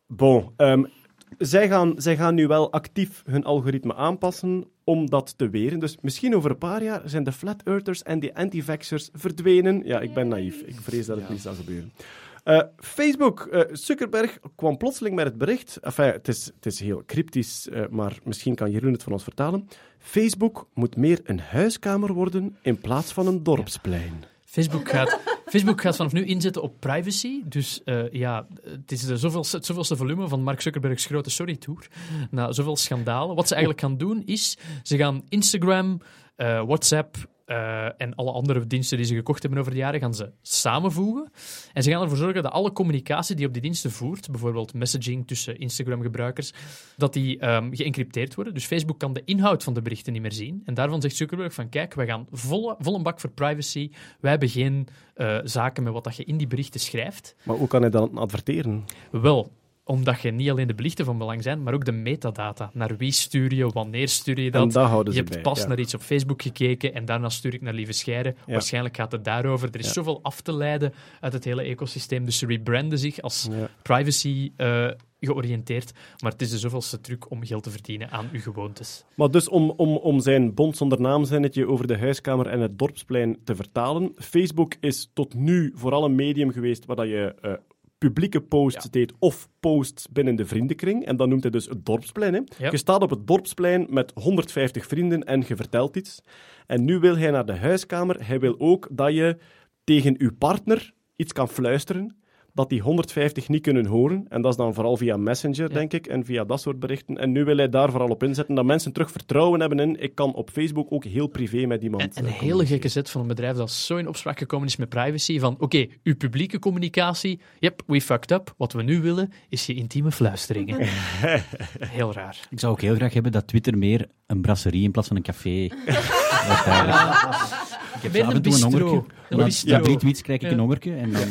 Bon, ehm, zij, gaan, zij gaan nu wel actief hun algoritme aanpassen om dat te weren. Dus misschien over een paar jaar zijn de flat earthers en de anti-vaxxers verdwenen. Ja, ik ben naïef. Ik vrees dat het niet zal gebeuren. Eh, Facebook, eh, Zuckerberg kwam plotseling met het bericht. Enfin, het is, het is heel cryptisch, eh, maar misschien kan Jeroen het van ons vertalen. Facebook moet meer een huiskamer worden in plaats van een dorpsplein. Facebook gaat, Facebook gaat vanaf nu inzetten op privacy. Dus eh, ja, het is de zoveelste, het zoveelste volume van Mark Zuckerbergs grote sorry-tour. Na zoveel schandalen. Wat ze eigenlijk gaan doen is, ze gaan Instagram, eh, WhatsApp eh, en alle andere diensten die ze gekocht hebben over de jaren, gaan ze samenvoegen. En ze gaan ervoor zorgen dat alle communicatie die op die diensten voert, bijvoorbeeld messaging tussen Instagram-gebruikers, dat die ehm, geëncrypteerd worden. Dus Facebook kan de inhoud van de berichten niet meer zien. En daarvan zegt Zuckerberg van, kijk, wij gaan volle, volle bak voor privacy. Wij hebben geen eh, zaken met wat dat je in die berichten schrijft. Maar hoe kan hij dan adverteren? Wel, omdat je niet alleen de belichten van belang zijn, maar ook de metadata. Naar wie stuur je, wanneer stuur je dat? En daar houden je hebt bij, pas ja. naar iets op Facebook gekeken en daarna stuur ik naar Lieve Scheire. Ja. Waarschijnlijk gaat het daarover. Er is Ja. zoveel af te leiden uit het hele ecosysteem. Dus ze rebranden zich als privacy eh, georiënteerd. Maar het is de zoveelste truc om geld te verdienen aan uw gewoontes. Maar dus om, om, om zijn bond zonder naamzinnetje over de huiskamer en het dorpsplein te vertalen. Facebook is tot nu vooral een medium geweest waar dat je eh, publieke posts deed of posts binnen de vriendenkring. En dat noemt hij dus het dorpsplein. Hè. Ja. Je staat op het dorpsplein met 150 vrienden en je vertelt iets. En nu wil hij naar de huiskamer. Hij wil ook dat je tegen uw partner iets kan fluisteren dat die 150 niet kunnen horen. En dat is dan vooral via Messenger, denk ik, en via dat soort berichten. En nu wil hij daar vooral op inzetten, dat mensen terug vertrouwen hebben in ik kan op Facebook ook heel privé met iemand En een eh, hele gekke zet van een bedrijf dat zo in opspraak gekomen is met privacy. Van oké, uw publieke communicatie, yep, we fucked up. Wat we nu willen, is je intieme fluisteringen. heel raar. Ik zou ook heel graag hebben dat Twitter meer een brasserie in plaats van een café heb Meer af en een toe een bistro. hongertje. Na-. Na drie tweets krijg ik Ja. een hongertje en dan...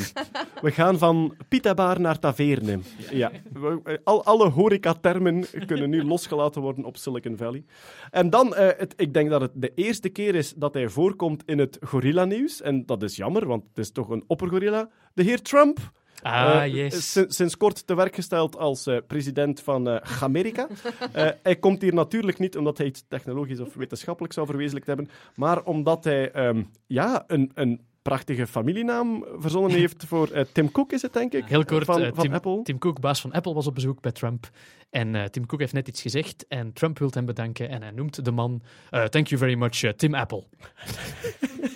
We gaan van pitabar naar taverne. Ja. We- Al, alle horecatermen kunnen nu losgelaten worden op Silicon Valley. En dan, eh, het, ik denk dat het de eerste keer is dat hij voorkomt in het gorilla-nieuws. En dat is jammer, want het is toch een oppergorilla. De heer Trump. Ah, Eh, yes. sin- sinds kort te werk gesteld als eh, president van eh, Amerika. Hij komt hier natuurlijk niet omdat hij iets technologisch of wetenschappelijk zou verwezenlijkt hebben, maar omdat hij ehm, ja, een, een prachtige familienaam verzonnen heeft voor Tim Cook, is het denk ik? Heel kort, van, van Tim, Apple. Tim Cook, baas van Apple, was op bezoek bij Trump. En Tim Cook heeft net iets gezegd en Trump wil hem bedanken. En hij noemt de man, thank you very much, Tim Apple.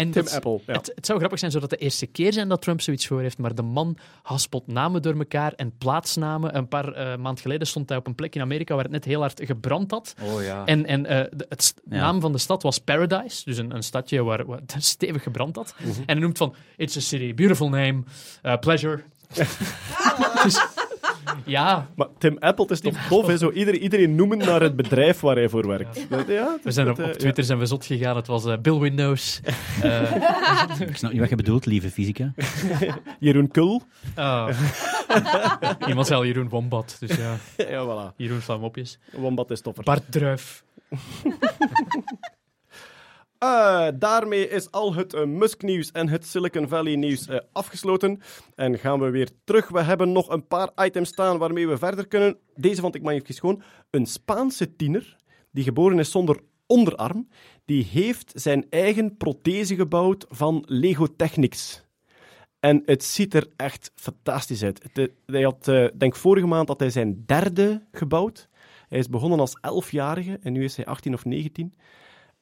en Tim het, Apple, ja. het, het zou grappig zijn zodat de eerste keer zijn dat Trump zoiets voor heeft, maar de man haspelt namen door elkaar en plaatsnamen. Een paar eh maand geleden stond hij op een plek in Amerika waar het net heel hard gebrand had. Oh ja. En, en eh, de het naam van de stad was Paradise, dus een, een stadje waar, waar het stevig gebrand had. Mhm. En hij noemt van, it's a city, beautiful name, uh, pleasure. dus, ja, Maar Tim Apple, het is toch tof, hè? Zo iedereen, iedereen noemen naar het bedrijf waar hij voor werkt. Ja, we zijn op, eh, Twitter zijn we zot gegaan, het was eh, Bill Windows. Eh, Ik snap niet wat je bedoelt, lieve fysica. Jeroen Kul. oh. Iemand zei al Jeroen Wombat, dus ja, ja, voilà. Jeroen Flamopjes. Wombat is toffer. Bart Druif. Eh, daarmee is al het eh, Musk-nieuws en het Silicon Valley-nieuws eh, afgesloten. En gaan we weer terug. We hebben nog een paar items staan waarmee we verder kunnen. Deze vond ik magnifiek schoon. Een Spaanse tiener, die geboren is zonder onderarm, die heeft zijn eigen prothese gebouwd van Lego Technics. En het ziet er echt fantastisch uit. Hij had, denk vorige maand had hij zijn derde gebouwd. Hij is begonnen als 11-jarige en nu is hij 18 of 19.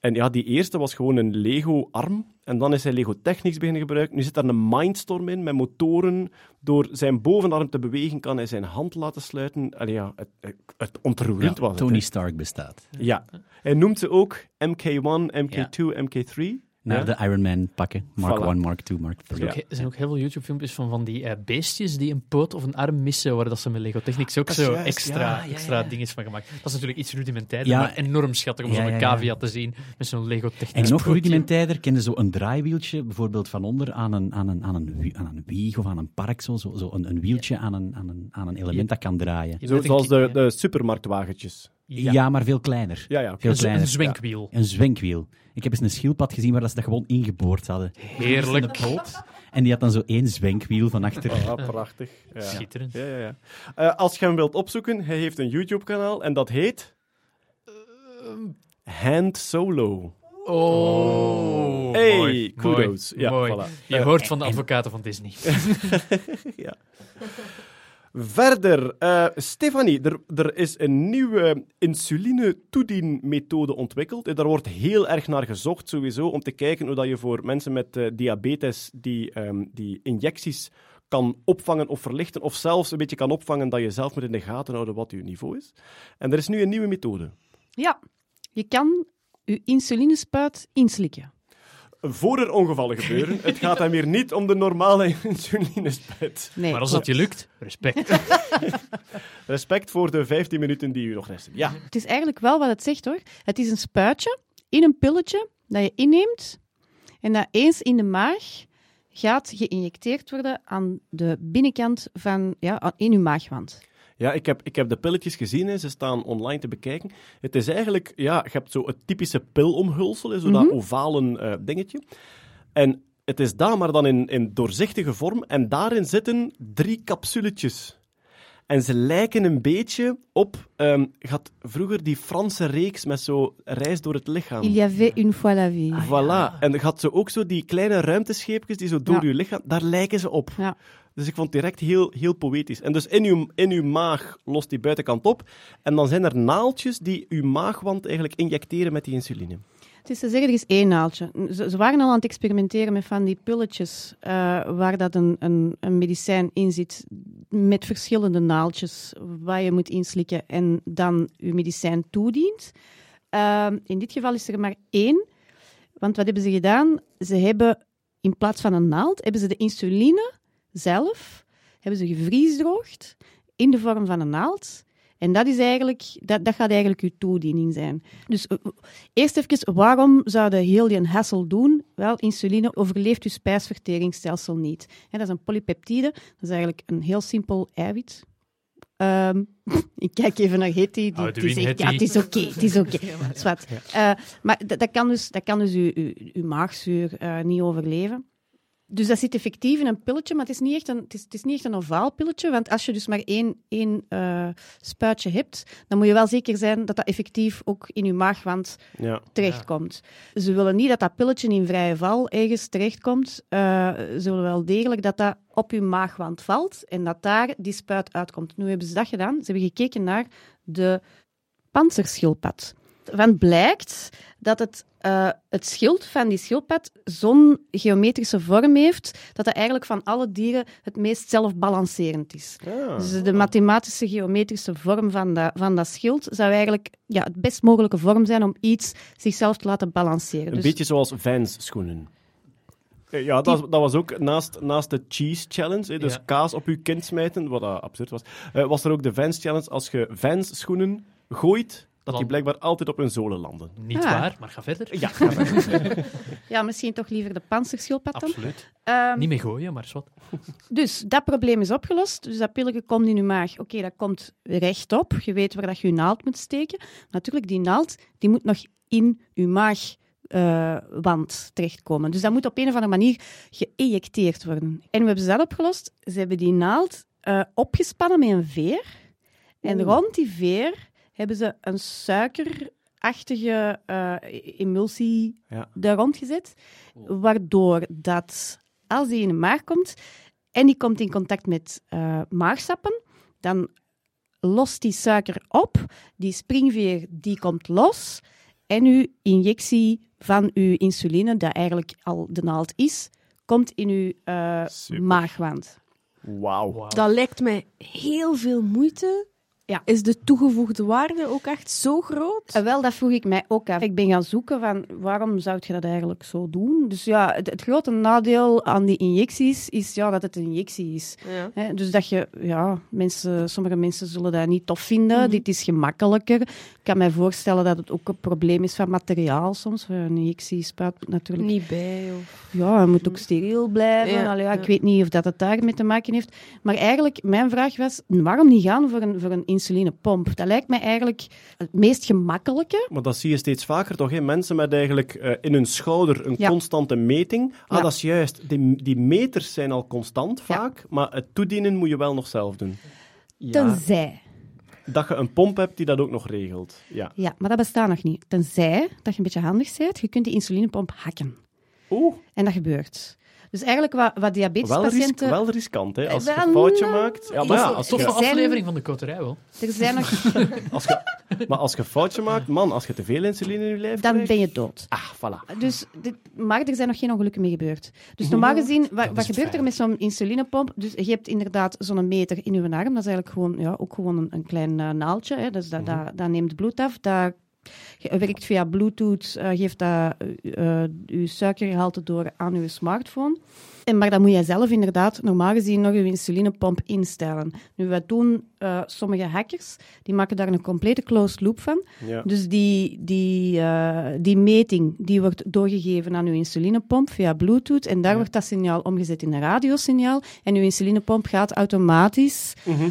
En ja, die eerste was gewoon een Lego-arm. En dan is hij Lego Technics beginnen gebruiken. Nu zit daar een Mindstorm in met motoren. Door zijn bovenarm te bewegen kan hij zijn hand laten sluiten. Allee, ja, het, het, het ontroerend Ja, was Tony. Stark bestaat. Ja. Hij noemt ze ook MK1, MK2, MK3. Naar Ja. de Iron Man pakken. Mark Voilà. 1, Mark 2, Mark 3. Er, zijn ook, er zijn ook heel veel YouTube-filmpjes van, van die eh, beestjes die een poot of een arm missen, waar dat ze met Lego Technics ook zo juist, extra, ja, ja, extra ja. dingen van gemaakt. Dat is natuurlijk iets rudimentairder, Ja. maar enorm schattig om Ja, zo'n cavia te zien met zo'n Lego Technics En nog pootje. rudimentairder kende zo een draaiwieltje, bijvoorbeeld van onder aan een, aan een, aan een, aan een wieg of aan een park, zo, zo, zo een, een wieltje aan een, aan, een, aan een element dat kan draaien. Zoals de, de supermarktwagentjes. Ja, Ja, maar veel kleiner. Ja, ja. Veel een, kleiner. een zwenkwiel. Een zwenkwiel. Ik heb eens een schildpad gezien waar dat ze dat gewoon ingeboord hadden. Heerlijk. Poot. En die had dan zo één zwenkwiel van achter. Ah, prachtig. Ja. Schitterend. Ja, ja, ja. Eh, als je hem wilt opzoeken, hij heeft een YouTube-kanaal en dat heet... Hand Solo. Oh, Hey, mooi, kudos. Mooi, Ja, mooi. voilà. Je Eh, hoort van de advocaten van Disney. ja. Verder, eh, Stefanie, er, er is een nieuwe insuline-toedienmethode ontwikkeld. En daar wordt heel erg naar gezocht, sowieso, om te kijken hoe dat je voor mensen met eh, diabetes die, ehm, die injecties kan opvangen of verlichten, of zelfs een beetje kan opvangen dat je zelf moet in de gaten houden wat je niveau is. En er is nu een nieuwe methode. Ja, je kan je insulinespuit inslikken. Voor er ongevallen gebeuren, het gaat hem hier niet om de normale insulinespuit. Nee, Maar als het je lukt, respect. Respect voor de 15 minuten die u nog resten. Ja. Het is eigenlijk wel wat het zegt hoor. Het is een spuitje in een pilletje dat je inneemt en dat eens in de maag gaat geïnjecteerd worden aan de binnenkant van, ja, aan- in uw maagwand. Ja, ik heb, ik heb de pilletjes gezien, hè. ze staan online te bekijken. Het is eigenlijk, ja, je hebt zo het typische pilomhulsel, hè, zo dat Mhm. ovalen eh, dingetje. En het is daar, maar dan in, in doorzichtige vorm. En daarin zitten drie capsuletjes. En ze lijken een beetje op, ehm, je had vroeger die Franse reeks met zo reis door het lichaam. Il y avait une fois la vie. Voilà. En je had zo ook zo die kleine ruimtescheepjes die zo door Ja. je lichaam, daar lijken ze op. Ja. Dus ik vond het direct heel, heel poëtisch. En dus in uw, in uw maag lost die buitenkant op. En dan zijn er naaldjes die uw maagwand eigenlijk injecteren met die insuline. Het is te zeggen, er is één naaldje. Ze, waren al aan het experimenteren met van die pilletjes eh, waar dat een, een, een medicijn in zit met verschillende naaldjes waar je moet inslikken en dan je medicijn toedient. Ehm, in dit geval is er maar één. Want wat hebben ze gedaan? Ze hebben in plaats van een naald, hebben ze de insuline zelf hebben ze gevriesdroogd in de vorm van een naald. En dat, is eigenlijk, dat, dat gaat eigenlijk uw toediening zijn. Dus eh, eerst even, waarom zouden heel die hassle doen? Wel, insuline overleeft uw spijsverteringsstelsel niet. Hè, dat is een polypeptide, dat is eigenlijk een heel simpel eiwit. Ehm, ik kijk even naar Hetty. Die, zegt, ja, het is oké, het is oké. Zwart. Eh, maar dat, dat kan dus, dat kan dus uw, uw, uw maagzuur eh, niet overleven. Dus dat zit effectief in een pilletje, maar het is niet echt een, het is, het is niet echt een ovaal pilletje. Want als je dus maar één, één eh, spuitje hebt, dan moet je wel zeker zijn dat dat effectief ook in je maagwand Ja. terechtkomt. Ze willen niet dat dat pilletje in vrije val ergens terechtkomt. Eh, ze willen wel degelijk dat dat op je maagwand valt en dat daar die spuit uitkomt. Nu hebben ze dat gedaan. Ze hebben gekeken naar de panzerschildpad. Van blijkt dat het, eh, het schild van die schildpad zo'n geometrische vorm heeft dat het eigenlijk van alle dieren het meest zelfbalancerend is. Ah. Dus de mathematische geometrische vorm van dat, van dat schild zou eigenlijk ja, het best mogelijke vorm zijn om iets zichzelf te laten balanceren. Een Dus- beetje zoals Vans schoenen. Eh, Ja, dat, dat was ook naast, naast de Cheese Challenge, hè, dus Ja. kaas op je kind smijten, wat absurd was, eh, was er ook de Vans Challenge. Als je Vans schoenen gooit, dat die blijkbaar altijd op hun zolen landen. Niet Ah. waar, maar ga verder. Ja, Ja, misschien toch liever de panzerschildpad dan. Absoluut. Ehm, Niet mee gooien, maar wat. Dus dat probleem is opgelost. Dus dat pilletje komt in je maag. Oké, dat komt rechtop. Je weet waar dat je je naald moet steken. Natuurlijk, die naald die moet nog in je maagwand terechtkomen. Dus dat moet op een of andere manier geëjecteerd worden. En we hebben ze dat opgelost. Ze hebben die naald eh, opgespannen met een veer. En rond die veer hebben ze een suikerachtige eh, emulsie Ja. daar rond gezet. Waardoor dat, als die in de maag komt en die komt in contact met eh, maagsappen, dan lost die suiker op, die springveer die komt los en uw injectie van uw insuline, dat eigenlijk al de naald is, komt in uw eh, Super. maagwand. Wauw. Dat lijkt mij heel veel moeite. Ja. Is de toegevoegde waarde ook echt zo groot? Eh, wel, dat vroeg ik mij ook af. Ik ben gaan zoeken van waarom zou je dat eigenlijk zo doen? Dus ja, het, het grote nadeel aan die injecties is ja, dat het een injectie is. Ja. Hè, dus dat je, ja, mensen, sommige mensen zullen dat niet tof vinden. Mhm. Dit is gemakkelijker. Ik kan mij voorstellen dat het ook een probleem is van materiaal soms. Een injectie spuit natuurlijk... Niet bij. Of... Ja, het moet ook steriel blijven. Ja, Allee, ja, ja. Ik weet niet of dat het daarmee te maken heeft. Maar eigenlijk, mijn vraag was, waarom niet gaan voor een, voor een insulinepomp? Dat lijkt mij eigenlijk het meest gemakkelijke. Maar dat zie je steeds vaker toch, hè? mensen met eigenlijk eh, in hun schouder een Ja. constante meting. Ah, Ja. dat is juist. Die, die meters zijn al constant vaak, maar het toedienen moet je wel nog zelf doen. Tenzij. Dat je een pomp hebt die dat ook nog regelt. Ja. Ja, maar dat bestaat nog niet. Tenzij dat je een beetje handig bent, je kunt die insulinepomp hacken. Oeh, En dat gebeurt. Dus eigenlijk wat, wat wel, risk, diabetespatiënten... wel riskant, hè? Als je Wel, een foutje nou, maakt. Ja, maar ja, als Toffe je, zijn- aflevering van de koterij wel. Er zijn nog... als je, maar als je een foutje maakt, man, als je te veel insuline in je lijf Dan krijgt- ben je dood. Ah, voilà. Dus dit, maar er zijn nog geen ongelukken mee gebeurd. Dus normaal gezien, wat, wat gebeurt er met zo'n insulinepomp? Dus je hebt inderdaad zo'n meter in je arm. Dat is eigenlijk gewoon, ja, ook gewoon een, een klein eh, naaldje. Hè. Dus dat, dat, dat neemt bloed af. Werkt via Bluetooth, eh, geeft dat eh, eh, uw suikergehalte door aan uw smartphone. En, maar dan moet je zelf inderdaad normaal gezien nog je insulinepomp instellen. Nu, wat doen sommige hackers? Die maken daar een complete closed loop van. Ja. Dus die, die, die meting die wordt doorgegeven aan uw insulinepomp via Bluetooth. En daar wordt dat signaal omgezet in een radiosignaal. En uw insulinepomp gaat automatisch Mhm.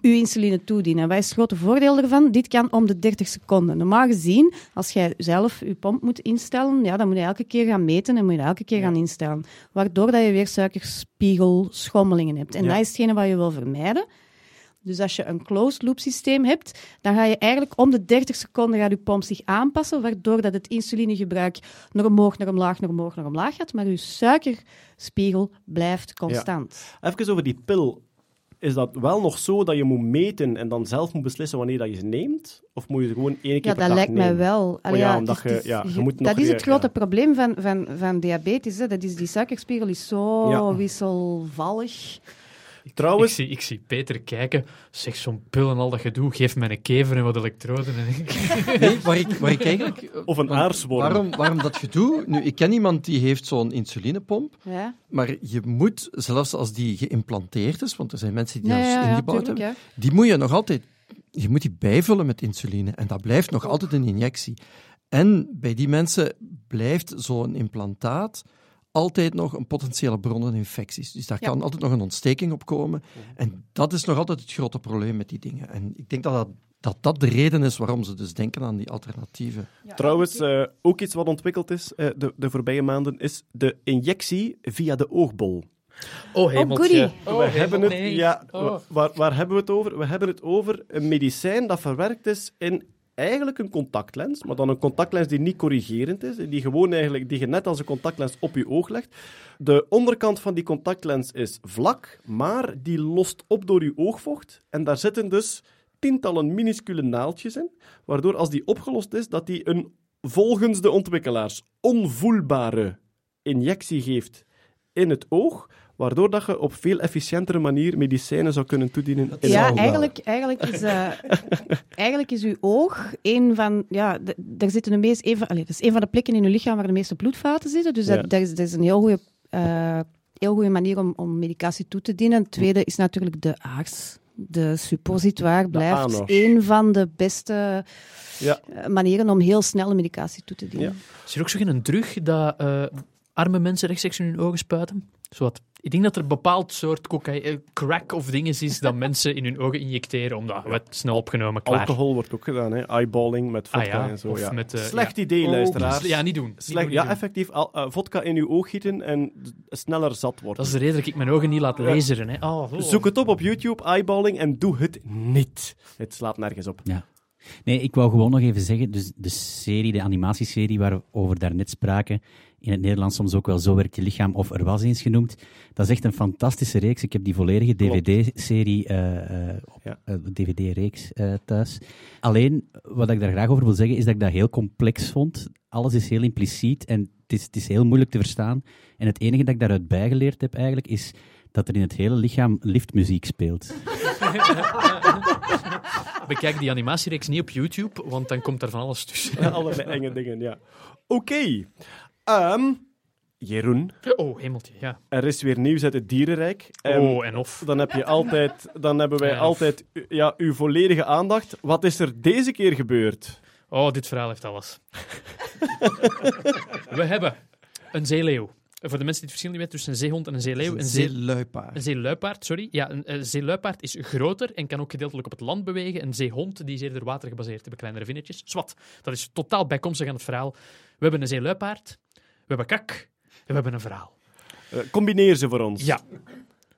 Uw insuline toedienen. En wat is het grote voordeel ervan? Dit kan om de 30 seconden. Normaal gezien, als jij zelf je pomp moet instellen, ja, dan moet je elke keer gaan meten en moet je elke keer gaan instellen. Waardoor dat je weer suikerspiegelschommelingen hebt. En Ja. dat is hetgene wat je wil vermijden. Dus als je een closed loop systeem hebt, dan ga je eigenlijk om de 30 seconden gaat je pomp zich aanpassen, waardoor dat het insulinegebruik naar omhoog, naar omlaag, naar omhoog, naar omlaag gaat, maar je suikerspiegel blijft constant. Even over die pil. Is dat wel nog zo dat je moet meten en dan zelf moet beslissen wanneer dat je ze neemt? Of moet je ze gewoon één keer Ja, per dat dag lijkt mij nemen? wel. Oh Allee, ja, het omdat is- je, het is- ja, je je- moet nog dat is het grote ja. probleem van, van, van diabetes. Hè. Dat is, die suikerspiegel is zo Ja. wisselvallig. Trouwens, Ik zie, ik zie Peter kijken. Zeg, zo'n pil en al dat gedoe. Geef mij een kever en wat elektroden. En ik- Nee, waar ik, waar ik eigenlijk... Of een aarsworm. Waarom, waarom dat gedoe? Nu, ik ken iemand die heeft zo'n insulinepomp, Ja, maar je moet, zelfs als die geïmplanteerd is, want er zijn mensen die ja, dat ja, ja, ingebouwd tuurlijk, hebben, ja. die moet je nog altijd... Je moet die bijvullen met insuline en dat blijft nog altijd een injectie. En bij die mensen blijft zo'n implantaat altijd nog een potentiële bron van infecties. Dus daar Ja. kan altijd nog een ontsteking op komen. En dat is nog altijd het grote probleem met die dingen. En ik denk dat dat, dat, dat de reden is waarom ze dus denken aan die alternatieven. Trouwens, eh, ook iets wat ontwikkeld is eh, de, de voorbije maanden, is de injectie via de oogbol. Oh, hemeltje. goeie. Oh, we hebben het, nee. ja, Oh. wa- waar, waar hebben we het over? We hebben het over een medicijn dat verwerkt is in eigenlijk een contactlens, maar dan een contactlens die niet corrigerend is, die gewoon eigenlijk, die je net als een contactlens op je oog legt. De onderkant van die contactlens is vlak, maar die lost op door je oogvocht. En daar zitten dus tientallen minuscule naaldjes in, waardoor als die opgelost is, dat die een, volgens de ontwikkelaars, onvoelbare injectie geeft in het oog, waardoor dat je op veel efficiëntere manier medicijnen zou kunnen toedienen. in Ja, eigenlijk, eigenlijk, is, eh, eigenlijk is uw oog een van... Ja, d- daar zitten de meest, een, van, allee, dat is een van de plekken in uw lichaam waar de meeste bloedvaten zitten. Dus Ja. dat, dat, is, dat is een heel goede, eh, heel goede manier om, om medicatie toe te dienen. Het tweede is natuurlijk de aars. De suppositoire blijft een van de beste Ja. eh, manieren om heel snel medicatie toe te dienen. Is er ook zo geen drug dat eh, arme mensen rechtstreeks in hun ogen spuiten? Zowat. Ik denk dat er een bepaald soort cocaïne, eh, crack of dingen is dat mensen in hun ogen injecteren, omdat het snel opgenomen, klaar. Alcohol wordt ook gedaan, hè? eyeballing met vodka Ah ja, en zo. of ja. met, eh, Slecht ja. idee, Oh, luisteraars. Ja, niet doen. Niet Slecht, doen, ja, niet doen. effectief. Al, eh, vodka in uw oog gieten en sneller zat worden. Dat is de reden dat ik mijn ogen niet laat laseren. Hè. Oh, oh. Zoek het op op YouTube, eyeballing, en doe het niet. Het slaat nergens op. Ja. Nee, ik wou gewoon nog even zeggen, dus de serie, de animatieserie waar we over daarnet spraken, in het Nederlands soms ook wel Zo werkt je lichaam of Er was eens genoemd, dat is echt een fantastische reeks. Ik heb die volledige. DVD-serie, eh, eh, Ja. eh, DVD-reeks eh, thuis. Alleen, wat ik daar graag over wil zeggen, is dat ik dat heel complex vond. Alles is heel impliciet en het is, het is heel moeilijk te verstaan. En het enige dat ik daaruit bijgeleerd heb eigenlijk, is dat er in het hele lichaam liftmuziek speelt. Bekijk die animatiereeks niet op YouTube, want dan komt er van alles tussen. Ja, allerlei enge dingen, ja. Oké. Ehm, Jeroen, Oh, hemeltje, ja. er is weer nieuws uit het dierenrijk. Ehm, Oh, en of. Dan, heb je altijd, dan hebben wij altijd ja, uw volledige aandacht. Wat is er deze keer gebeurd? Oh, dit verhaal heeft alles. We hebben een zeeleeuw. Voor de mensen die het verschil niet weten tussen een zeehond en een zeeleeuw. Een Een, zee, zeeluipaard. een zeeluipaard, sorry. Ja, een, een zeeluipaard is groter en kan ook gedeeltelijk op het land bewegen. Een zeehond die is eerder watergebaseerd, hebben kleinere vinnetjes. Zwat, dat is totaal bijkomstig aan het verhaal. We hebben een zeeluipaard, hebben kak en we hebben een verhaal. Eh, combineer ze voor ons. Ja.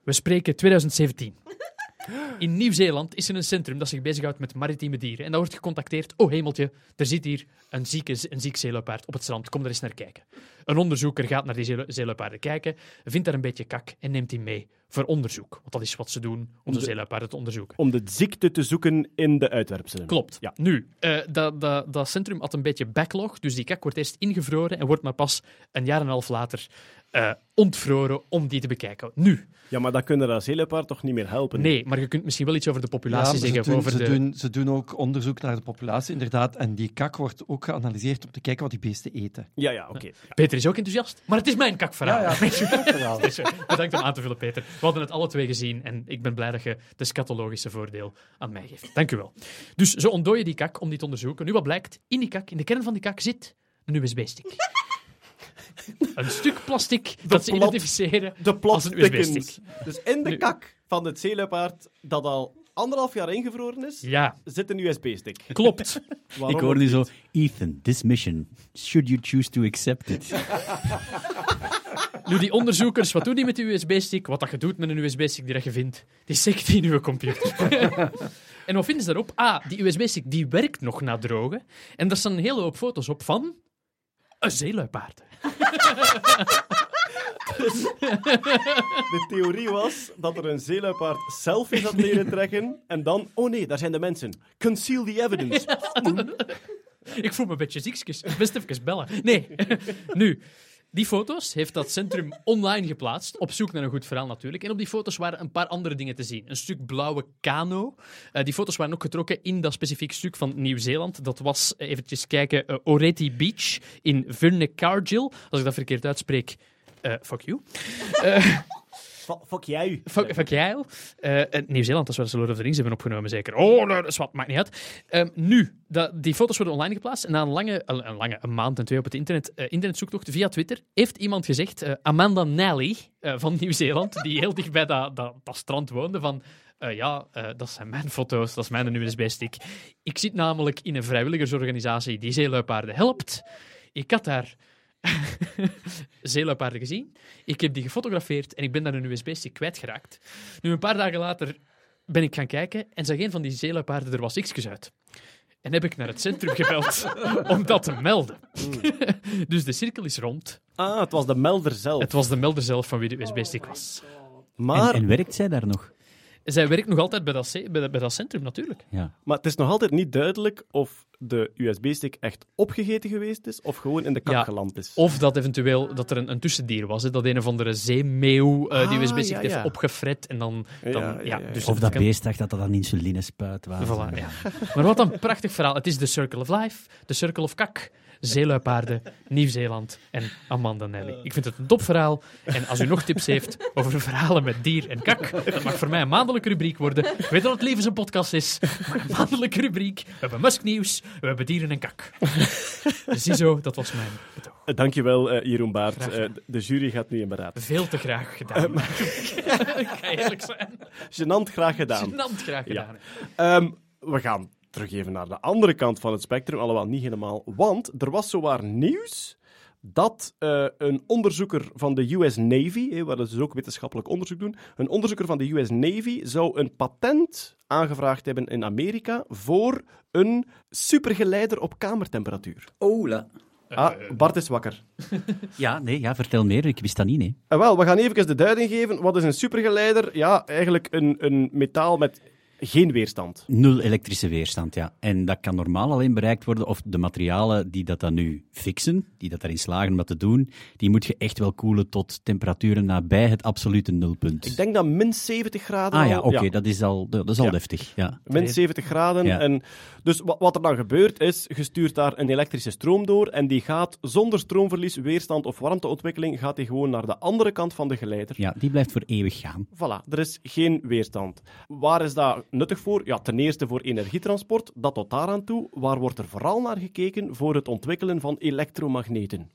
We spreken 2017. In Nieuw-Zeeland is er een centrum dat zich bezighoudt met maritieme dieren. En daar wordt gecontacteerd. Oh hemeltje, er zit hier een, zieke, een ziek zeeluipaard op het strand. Kom er eens naar kijken. Een onderzoeker gaat naar die zeelu- zeeluipaarden kijken, vindt daar een beetje kak en neemt die mee voor onderzoek. Want dat is wat ze doen om de de- zeeluipaarden te onderzoeken. Om de ziekte te zoeken in de uitwerpselen. Klopt. Ja. Nu, eh, dat, dat, dat centrum had een beetje backlog, dus die kak wordt eerst ingevroren en wordt maar pas een jaar en een half later eh, ontvroren om die te bekijken. Nu, Ja, maar dan kunnen dat zeelepaard toch niet meer helpen? nee, maar je kunt misschien wel iets over de Ja, populatie maar ze, zeggen. doen, over ze, de... doen, ze doen ook onderzoek naar de populatie, inderdaad. En die kak wordt ook geanalyseerd om te kijken wat die beesten eten. Ja, ja, oké. Peter is ook enthousiast, maar het is mijn kakverhaal. Ja, ja. Dus, eh, Bedankt om aan te vullen, Peter. We hadden het alle twee gezien en ik ben blij dat je het scatologische voordeel aan mij geeft. Dank u wel. Dus ze ontdooien die kak om die te onderzoeken. Nu wat blijkt, in die kak, in de kern van die kak zit een USB-stick. Een stuk plastic dat ze identificeren De als een USB-stick. Dus in de Nu- kak van het zeelepaard, dat al anderhalf jaar ingevroren is, Ja, zit een USB-stick. klopt. Waarom Ik hoor nu zo? Ethan, this mission, should you choose to accept it? Nu, die onderzoekers, wat doen die met die USB-stick? Wat dat je doet met een USB-stick die dat je vindt, die stikt die in je computer. en wat vinden ze daarop? Ah, die USB-stick die werkt nog na drogen. En daar staan een hele hoop foto's op van een zeeluipaard. De theorie was dat er een zeeluipaard selfies had leren trekken en dan, oh nee, daar zijn de mensen. Conceal the evidence. Ik voel me een beetje ziekjes. Best even bellen. Nee. nu, die foto's heeft dat centrum online geplaatst. Op zoek naar een goed verhaal natuurlijk. En op die foto's waren een paar andere dingen te zien. Een stuk blauwe kano. Eh, die foto's waren ook getrokken in dat specifiek stuk van Nieuw-Zeeland. Dat was, eh, eventjes kijken, eh, Oreti Beach in Vernecargill. Als ik dat verkeerd uitspreek, fuck you. Fuck jij. Fuck, jij. Eh, Nieuw-Zeeland, dat is waar ze Lord of the Rings hebben opgenomen, zeker. Oh, nou, dat is wat, maakt niet uit. Ehm, nu, die foto's worden online geplaatst. En na een lange, een, een lange een maand en twee op het internet, eh, internetzoektocht via Twitter, heeft iemand gezegd, eh, Amanda Nally eh, van Nieuw-Zeeland, die heel dicht bij dat, strand woonde, van... eh, ja, eh, dat zijn mijn foto's, dat is mijn USB-stick. Ik zit namelijk in een vrijwilligersorganisatie die zeeluipaarden helpt. Ik had daar zeeluipaarden gezien. Ik heb die gefotografeerd en ik ben daar een USB-stick kwijtgeraakt. Nu, een paar dagen later ben ik gaan kijken en zag een van die zeeluipaarden er was x uit. En heb ik naar het centrum gebeld om dat te melden. dus de cirkel is rond. Ah, het was de melder zelf. Het was de melder zelf van wie de USB-stick was. Maar, En, en werkt zij daar nog? Zij werkt nog altijd bij dat, bij dat, bij dat centrum, natuurlijk. Ja. maar het is nog altijd niet duidelijk of de USB-stick echt opgegeten geweest is of gewoon in de kak Ja. geland is. Of dat eventueel dat er een, een tussendier was. Hè, dat een of andere zeemeeuw eh, die Ah, USB-stick ja, heeft opgefret. En dan, dan, Ja, ja, ja, ja, dus Of dat kan- beest dacht dat dat een insulinespuit was. Voilà, ja. Maar wat een prachtig verhaal. Het is de Circle of Life, de Circle of Kak, Zeeluipaarden, Nieuw-Zeeland en Amanda Nelly. Ik vind het een topverhaal. En als u nog tips heeft over verhalen met dier en kak, dat mag voor mij een maandelijke rubriek worden. Ik weet dat het leven een podcast is, maar een maandelijke rubriek. We hebben musknieuws, we hebben dieren en kak. Ziezo, dat was mijn betoog. Eh, Dankjewel, eh Jeroen Baart. Graag Eh, de jury gaat nu in beraad. Veel te graag gedaan. Ik ga eerlijk zijn. Graag gedaan. Gênant graag Ja. gedaan. Ehm, we gaan terug even naar de andere kant van het spectrum, alhoewel niet helemaal. Want er was zowaar nieuws dat eh, een onderzoeker van de US Navy, eh, waar ze dus ook wetenschappelijk onderzoek doen, een onderzoeker van de US Navy zou een patent aangevraagd hebben in Amerika voor een supergeleider op kamertemperatuur. Ola. Ah, Bart is wakker. Ja, nee, ja, vertel meer. Ik wist dat niet, nee. En wel, we gaan even de duiding geven. Wat is een supergeleider? Ja, eigenlijk een, een metaal met geen weerstand. Nul elektrische weerstand, ja. En dat kan normaal alleen bereikt worden, of de materialen die dat dan nu fixen, die dat daarin slagen om dat te doen, die moet je echt wel koelen tot temperaturen nabij het absolute nulpunt. Ik denk dat min 70 graden. ah ja, oké, dat is al, dat is al Ja. deftig. Ja. Min 70 graden. Ja. En dus wat, wat er dan gebeurt is, je stuurt daar een elektrische stroom door en die gaat zonder stroomverlies, weerstand of warmteontwikkeling, gaat die gewoon naar de andere kant van de geleider. ja, die blijft voor eeuwig gaan. Voilà, er is geen weerstand. Waar is dat nuttig voor? Ja, ten eerste voor energietransport, dat tot daaraan toe. Waar wordt er vooral naar gekeken? Voor het ontwikkelen van elektromagneten.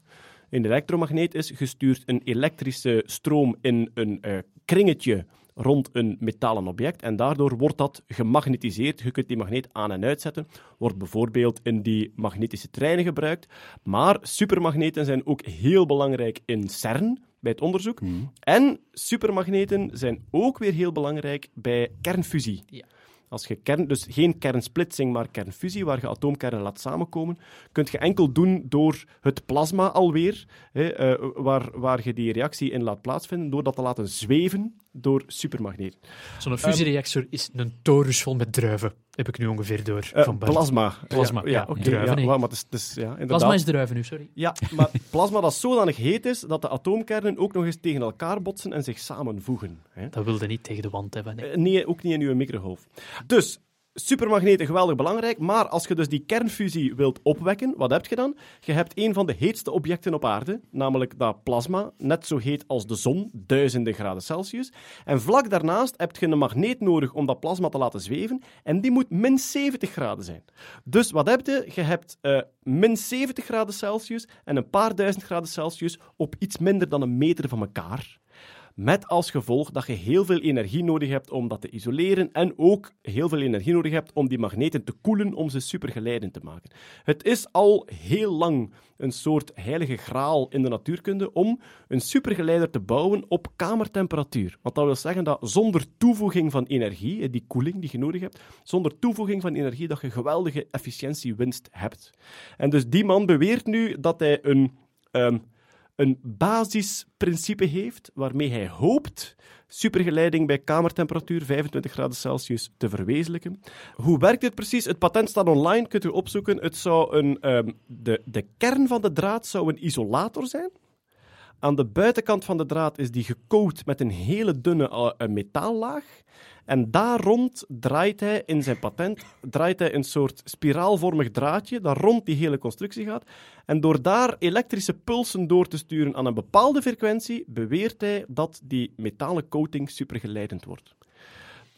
Een elektromagneet is gestuurd een elektrische stroom in een eh, kringetje rond een metalen object en daardoor wordt dat gemagnetiseerd. Je kunt die magneet aan- en uitzetten. Wordt bijvoorbeeld in die magnetische treinen gebruikt. Maar supermagneten zijn ook heel belangrijk in CERN, bij het onderzoek. En supermagneten zijn ook weer heel belangrijk bij kernfusie. Ja. Als je kern, dus geen kernsplitsing, maar kernfusie, waar je atoomkernen laat samenkomen, kun je enkel doen door het plasma alweer, hè, eh, waar, waar je die reactie in laat plaatsvinden, door dat te laten zweven door supermagneten. Zo'n fusiereactor is een torus vol met druiven. Heb ik nu ongeveer door. Eh, van plasma. Plasma, Ja, ja. ja, oké. Druiven, ja, nee. maar, maar het is, het is- ja, inderdaad. Plasma is druiven nu, sorry. Ja, maar plasma dat zodanig heet is dat de atoomkernen ook nog eens tegen elkaar botsen en zich samenvoegen. Hè? Dat wilde niet tegen de wand hebben. Nee. Eh, Nee, ook niet in uw microgolf. Dus, supermagneten geweldig belangrijk, maar als je dus die kernfusie wilt opwekken, wat heb je dan? Je hebt een van de heetste objecten op aarde, namelijk dat plasma, net zo heet als de zon, duizenden graden Celsius. En vlak daarnaast heb je een magneet nodig om dat plasma te laten zweven, en die moet min 70 graden zijn. Dus wat heb je? Je hebt eh, min 70 graden Celsius en een paar duizend graden Celsius op iets minder dan een meter van elkaar. Met als gevolg dat je heel veel energie nodig hebt om dat te isoleren en ook heel veel energie nodig hebt om die magneten te koelen om ze supergeleidend te maken. Het is al heel lang een soort heilige graal in de natuurkunde om een supergeleider te bouwen op kamertemperatuur. Want dat wil zeggen dat zonder toevoeging van energie, eh, die koeling die je nodig hebt, zonder toevoeging van energie, dat je geweldige efficiëntiewinst hebt. En dus die man beweert nu dat hij een... ehm, een basisprincipe heeft waarmee hij hoopt supergeleiding bij kamertemperatuur 25 graden Celsius te verwezenlijken. Hoe werkt dit precies? Het patent staat online, kunt u opzoeken. Het zou een, ehm, de, de kern van de draad zou een isolator zijn. Aan de buitenkant van de draad is die gecoat met een hele dunne eh, metaallaag. En daar rond draait hij in zijn patent draait hij een soort spiraalvormig draadje dat rond die hele constructie gaat. En door daar elektrische pulsen door te sturen aan een bepaalde frequentie, beweert hij dat die metalen coating supergeleidend wordt.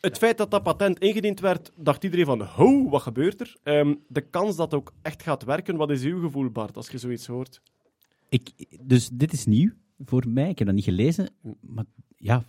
Het feit dat dat patent ingediend werd, dacht iedereen van, ho, wat gebeurt er? Ehm, de kans dat het ook echt gaat werken, wat is uw gevoel, Bart, als je zoiets hoort? Ik, dus dit is nieuw voor mij. Ik heb dat niet gelezen. Maar ja,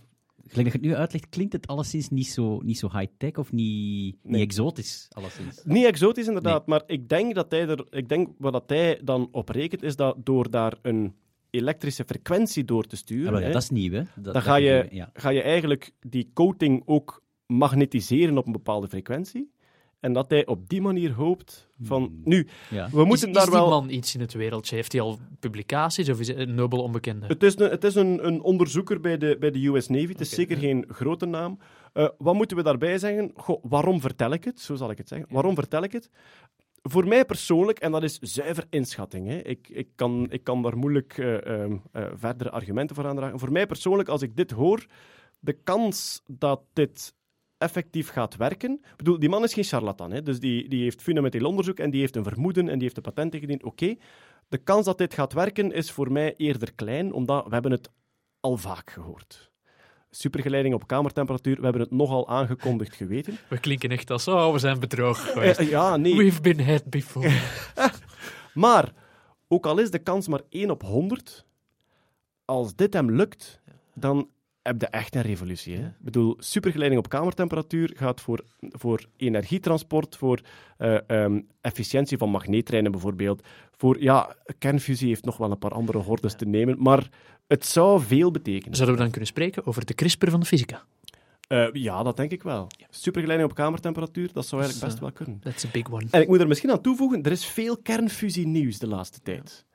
gelijk dat je het nu uitlegt, klinkt het alleszins niet zo, niet zo high-tech of niet, Nee. niet exotisch. Alleszins. Niet exotisch inderdaad, maar ik denk dat hij er, ik denk wat dat hij dan op rekent, is dat door daar een elektrische frequentie door te sturen, Ja, wel, ja, hè, dat is nieuw, hè? Dat, dan ga je, ja. ga je eigenlijk die coating ook magnetiseren op een bepaalde frequentie. En dat hij op die manier hoopt van... Hmm. Nu, Ja. we moeten is, daar is die wel... man iets in het wereldje? Heeft hij al publicaties of is het een nobel onbekende? Het is, een, het is een, een onderzoeker bij de, bij de US Navy. Het is zeker ja. geen grote naam. Eh, wat moeten we daarbij zeggen? Goh, waarom vertel ik het? Zo zal ik het zeggen. Waarom vertel ik het? Voor mij persoonlijk, en dat is zuiver inschatting, hè. Ik, ik, kan, ik kan daar moeilijk eh, ehm, eh, verdere argumenten voor aandragen. Voor mij persoonlijk, als ik dit hoor, de kans dat dit effectief gaat werken. Ik bedoel, die man is geen charlatan, hè. dus die, die heeft fundamenteel onderzoek en die heeft een vermoeden en die heeft een patent ingediend. Oké, de kans dat dit gaat werken is voor mij eerder klein, omdat we hebben het al vaak gehoord. Supergeleiding op kamertemperatuur, we hebben het nogal aangekondigd geweten. We klinken echt als, oh, we zijn bedrogen geweest. Eh, ja, nee. We've been had before. Maar, ook al is de kans maar 1 op 100, als dit hem lukt, dan heb je echt een revolutie. Hè? Ik bedoel, supergeleiding op kamertemperatuur gaat voor, voor energietransport, voor eh, ehm, efficiëntie van magneettreinen bijvoorbeeld. Voor, ja, kernfusie heeft nog wel een paar andere hordes te nemen, maar het zou veel betekenen. Zouden we dan kunnen spreken over de CRISPR van de fysica? Eh, ja, dat denk ik wel. Supergeleiding op kamertemperatuur, dat zou eigenlijk best wel kunnen. That's a big one. En ik moet er misschien aan toevoegen, er is veel kernfusie-nieuws de laatste tijd.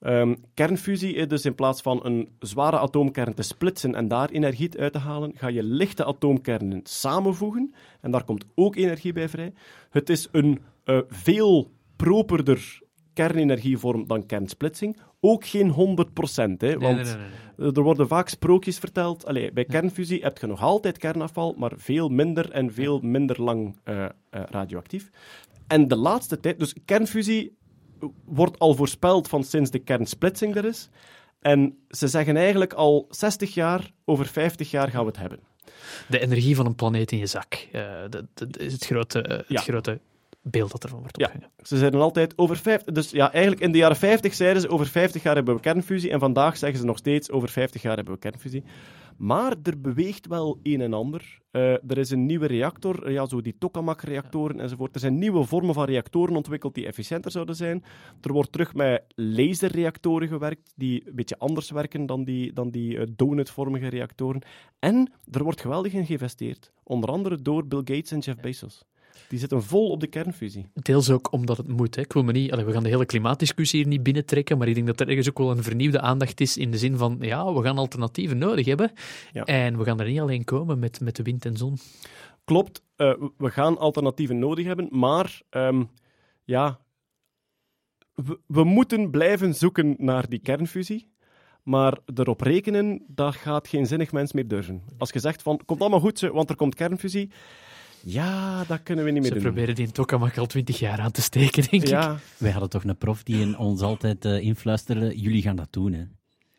Ehm, kernfusie is dus in plaats van een zware atoomkern te splitsen en daar energie uit te halen, ga je lichte atoomkernen samenvoegen en daar komt ook energie bij vrij. Het is een eh, veel properder kernenergievorm dan kernsplitsing. Ook geen 100%, hè, want nee, nee, nee, nee. er worden vaak sprookjes verteld. Allee, bij kernfusie heb je nog altijd kernafval, maar veel minder en veel minder lang eh, eh, radioactief. En de laatste tijd, dus kernfusie wordt al voorspeld van sinds de kernsplitsing er is. En ze zeggen eigenlijk al 60 jaar, over 50 jaar gaan we het hebben. De energie van een planeet in je zak. Eh, dat, dat is het grote, eh, het Ja. grote beeld dat ervan wordt Ja. opgehangen. Ze zeiden altijd over 50. Dus ja, eigenlijk in de jaren 50 zeiden ze over 50 jaar hebben we kernfusie. En vandaag zeggen ze nog steeds over 50 jaar hebben we kernfusie. Maar er beweegt wel een en ander. Eh, er is een nieuwe reactor, eh, ja, zo die tokamak-reactoren enzovoort. Er zijn nieuwe vormen van reactoren ontwikkeld die efficiënter zouden zijn. Er wordt terug met laserreactoren gewerkt, die een beetje anders werken dan die, dan die eh, donutvormige reactoren. En er wordt geweldig in geïnvesteerd. Onder andere door Bill Gates en Jeff Bezos. Die zitten vol op de kernfusie. Deels ook omdat het moet. Hè. Ik wil me niet, allee, we gaan de hele klimaatdiscussie hier niet binnentrekken, maar ik denk dat er ergens ook wel een vernieuwde aandacht is in de zin van, ja, we gaan alternatieven nodig hebben. Ja. En we gaan er niet alleen komen met, met de wind en zon. Klopt, eh, we gaan alternatieven nodig hebben, maar ehm, ja, we, we moeten blijven zoeken naar die kernfusie. Maar erop rekenen, dat gaat geen zinnig mens meer durven. Als je zegt van, komt allemaal goed, want er komt kernfusie. Ja, dat kunnen we niet meer Ze doen. proberen die in tokamak al twintig jaar aan te steken, denk ik. Ja, Wij hadden toch een prof die in ons altijd eh, influisterde, jullie gaan dat doen, hè.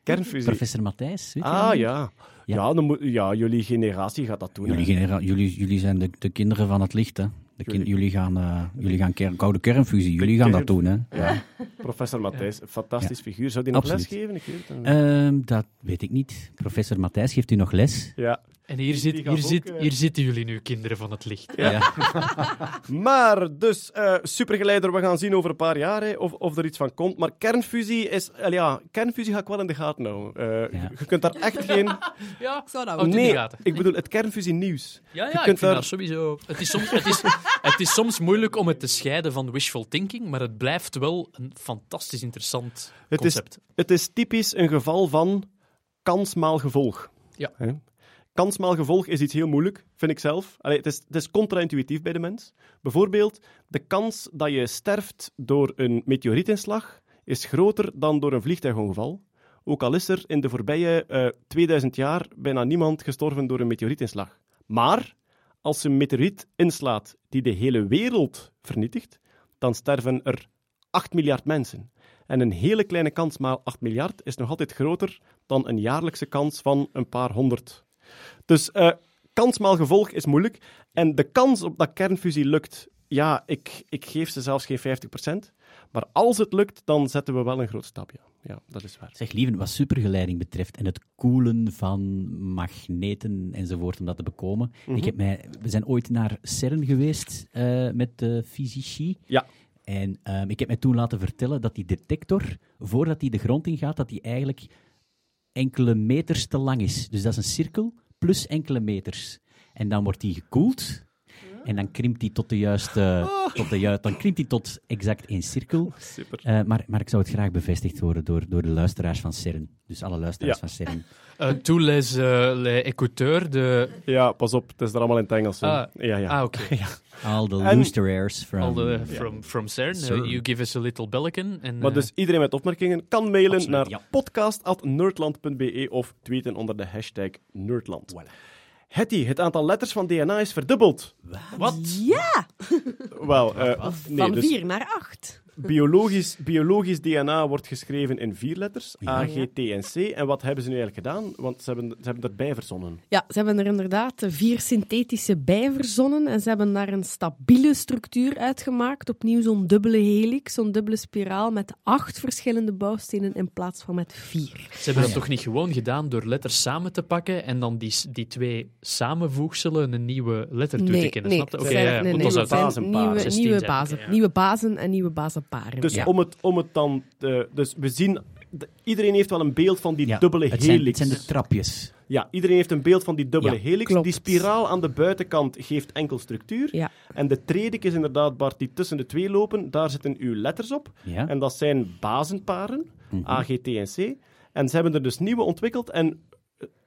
kernfusie. Professor Matthijs, weet je Ah ja. Ja. Ja, dan moet, ja, jullie generatie gaat dat doen. Jullie, genera- jullie, jullie zijn de, de kinderen van het licht, hè. De Jullie- gaan, eh, jullie gaan ker- koude kernfusie, jullie gaan dat doen, hè. Ja, professor Matthijs, fantastisch figuur. Zou die nog Absoluut. les geven? Ik weet het niet. Ehm, dat weet ik niet. Professor Matthijs, geeft u nog les? Ja. En hier, zit, hier, zit, eh, hier zitten jullie nu, kinderen van het licht. Ja. Maar, dus, eh, supergeleider, we gaan zien over een paar jaar hè, of, of er iets van komt. Maar kernfusie is... eh, ja, kernfusie ga ik wel in de gaten houden. Eh, Ja. Je kunt daar echt geen... Ja, Ik zou dat het in de nee, gaten. ik bedoel het kernfusie nieuws. Ja, Je ja ik kunt vind daar- dat sowieso... Het is, soms, het, is, het is soms moeilijk om het te scheiden van wishful thinking, maar het blijft wel een fantastisch interessant Het is, concept. het is typisch een geval van kans maal gevolg. Ja. Hè? Kans maal gevolg is iets heel moeilijk, vind ik zelf. Het, is, het is contra-intuïtief bij de mens. Bijvoorbeeld, de kans dat je sterft door een meteorietinslag is groter dan door een vliegtuigongeval. Ook al is er in de voorbije eh 2000 jaar bijna niemand gestorven door een meteorietinslag. Maar als een meteoriet inslaat die de hele wereld vernietigt, dan sterven er 8 miljard mensen. En een hele kleine kans maal 8 miljard is nog altijd groter dan een jaarlijkse kans van een paar honderd. Dus eh, kans maal gevolg is moeilijk. En de kans op dat kernfusie lukt, ja, ik, ik geef ze zelfs geen 50%. Maar als het lukt, dan zetten we wel een groot stapje. Ja, dat is waar. Zeg, lieven, wat supergeleiding betreft en het koelen van magneten enzovoort om dat te bekomen. Mhm. ik heb mij, we zijn ooit naar CERN geweest eh, met de fysici. Ja. En ehm, ik heb mij toen laten vertellen dat die detector, voordat die de grond ingaat, dat die eigenlijk enkele meters te lang is. Dus dat is een cirkel plus enkele meters. En dan wordt die gekoeld. En dan krimpt die tot de juiste... Tot de juiste dan krimpt die tot exact één cirkel. Super. Eh, maar, maar ik zou het graag bevestigd horen door, door de luisteraars van CERN. Dus alle luisteraars Ja. van CERN. Uh, tous les, uh, les écouteurs de... Ja, pas op, het is er allemaal in het Engels. Ah, ja, ja. Ah, oké. All the luisteraars from... All the, from, from CERN. Uh, CERN. you give us a little belleken. En, Maar uh, dus iedereen met opmerkingen kan mailen Absoluut, naar ja. podcast.nerdland.be of tweeten onder de hashtag Nerdland. Hetty, het aantal letters van DNA is verdubbeld. Wat? Ja, Wel, eh, nee, van dus vier naar acht. Biologisch, biologisch DNA wordt geschreven in vier letters, Ja. A, G, T en C. En wat hebben ze nu eigenlijk gedaan? Want ze hebben, ze hebben erbij verzonnen. Ja, ze hebben er inderdaad vier synthetische bij verzonnen en ze hebben daar een stabiele structuur uitgemaakt. Opnieuw zo'n dubbele helix, zo'n dubbele spiraal met acht verschillende bouwstenen in plaats van met vier. Ze hebben dat toch niet gewoon gedaan door letters samen te pakken en dan die, die twee samenvoegselen een nieuwe letter toe te kennen, snap je? het Oké, zijn- ja, nee, want nee, dat zijn nieuwe, 16 nieuwe, bazen, ja. nieuwe bazen en nieuwe Dus Ja. om, het, om het dan... te- dus we zien... de- Iedereen heeft wel een beeld van die Ja, dubbele het zijn, helix. het zijn de trapjes. Ja, iedereen heeft een beeld van die dubbele Ja, helix. klopt. Die spiraal aan de buitenkant geeft enkel structuur. Ja. En de tredig is inderdaad, Bart, die tussen de twee lopen. Daar zitten uw letters op. Ja? En dat zijn bazenparen, Mhm. A, G, T en C. En ze hebben er dus nieuwe ontwikkeld. En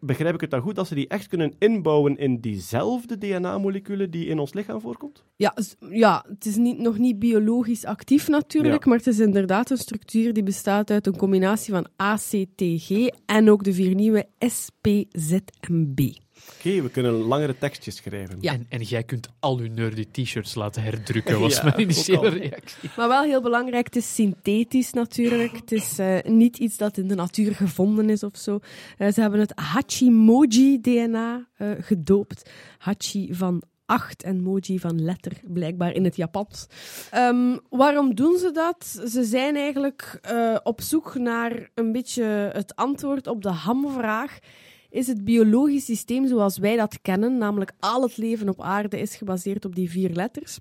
begrijp ik het dan goed dat ze die echt kunnen inbouwen in diezelfde DNA-moleculen die in ons lichaam voorkomt? Ja, ja, het is niet, nog niet biologisch actief natuurlijk, Ja. maar het is inderdaad een structuur die bestaat uit een combinatie van ACTG en ook de vier nieuwe SPZMB. Oké, we kunnen langere tekstjes schrijven. Ja. En, en jij kunt al uw nerdy t-shirts laten herdrukken, was Ja, mijn initiële reactie. Maar wel heel belangrijk, het is synthetisch natuurlijk. Het is eh, niet iets dat in de natuur gevonden is of zo. Eh, ze hebben het Hachimoji-DNA eh, gedoopt. Hachi van acht en moji van letter, blijkbaar in het Japans. Ehm, waarom doen ze dat? Ze zijn eigenlijk eh, op zoek naar een beetje het antwoord op de hamvraag. Is het biologisch systeem zoals wij dat kennen, namelijk al het leven op aarde is gebaseerd op die vier letters,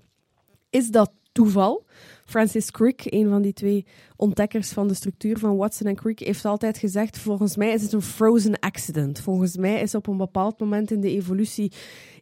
is dat toeval. Francis Crick, een van die twee ontdekkers van de structuur van Watson en Crick, heeft altijd gezegd: volgens mij is het een frozen accident. Volgens mij is op een bepaald moment in de evolutie